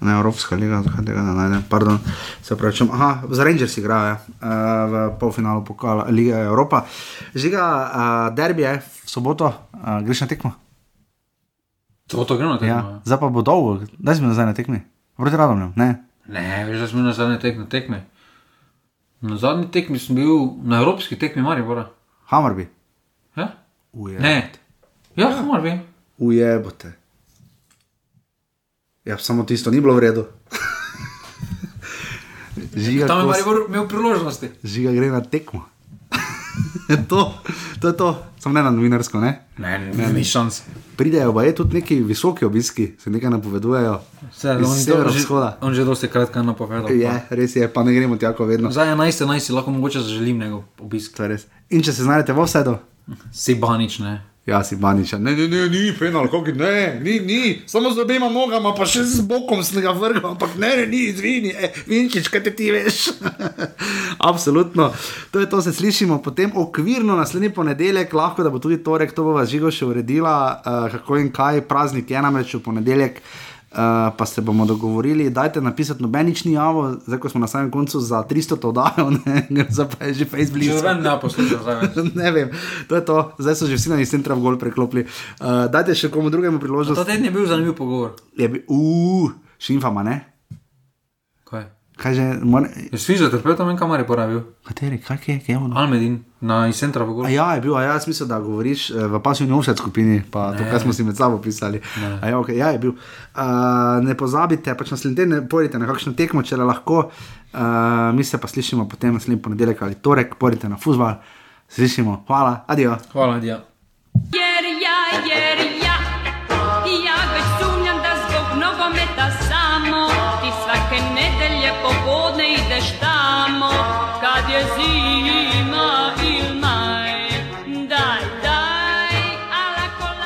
Ne, Evropska liga, zakaj tega ne najdem. Pardon, se pravi, če, aha, za Rangers igrajo ja, uh, v polfinalu pokala Lige Evropa. Žiga, uh, derbi je v soboto, uh, greš na tekmo. To, to gremo Ja, tekmo. zdaj pa bo dolgo, da smo nazaj na tekmi. Proti radom, ne. Ne, veš, da smo na zadnji tekmi. tekmi. Na zadnji tekmi sem bil na evropski tekmi Maribora. Hamarbi. Ja? Uje. Ne. Ja, Maribor. Ujebote. Ja, samo tisto ni bilo v redu. Žiga, Tam je Maribor imel priložnosti. Žiga gre na tekmo. (laughs) to, to je to, samo ne na novinarsko, ne. Ne, ne, ni šans. Pridejo pa je tudi neki visoki obiski, se nekaj napovedujejo. Iz on, že, severovzhoda. on že dosti krat kaj napovedal. Je, res je, pa ne gremo tako vedno. Za 11, 11 si lahko mogoče zaželim njegov obisk. To je res. In če se znajdete v vsedu, Si banič, ne. Ja, si baniča. Ne, ne, ne, ni penal, kako ne, ni, ni, samo z obema nogama, pa še z bokom sem ga vrgel, ampak ne, ne, ni, izvini, e, vinčič, kaj te ti veš. (laughs) Absolutno. To je to, se slišimo potem okvirno naslednji ponedeljek, lahko da bo tudi torek, to bo vas žigo še uredila, uh, kako in kaj, praznik je namreč v ponedeljek. Uh, pa se bomo dogovorili, dajte napisati nobenični javo, zdaj ko smo na samem koncu za 300 to dajo, ne, (laughs) zdaj je že Facebook. Že ven ne poslušam, (laughs) ne vem, to je to, zdaj so že vsi na iz centra v gol preklopili. Uh, dajte še komu drugemu priložnost. Ta teden je bil zanimiv pogovor. Je bil, uh, šimfama, ne? Kaj? Že, mora, Je s fizioterapeutom in kamar je porabil? kateri, kaj je, kaj je ono? Almedin na iz centra v A Golu. ja, je bil, a ja, jaz mislim, da govoriš eh, v pasivni offset skupini, pa ne. to, kar smo si med sabo pisali. A Ja, okay, ja, je bil. Uh, ne pozabite, pač naslednji teden pojdite na kakšno tekmo, če le lahko. Uh, mi se pa slišimo potem naslednji ponedeljek ali torek, pojdite na fuzbal. Slišimo, hvala, adijo. Hvala, Dija. Jer ja, jer Ja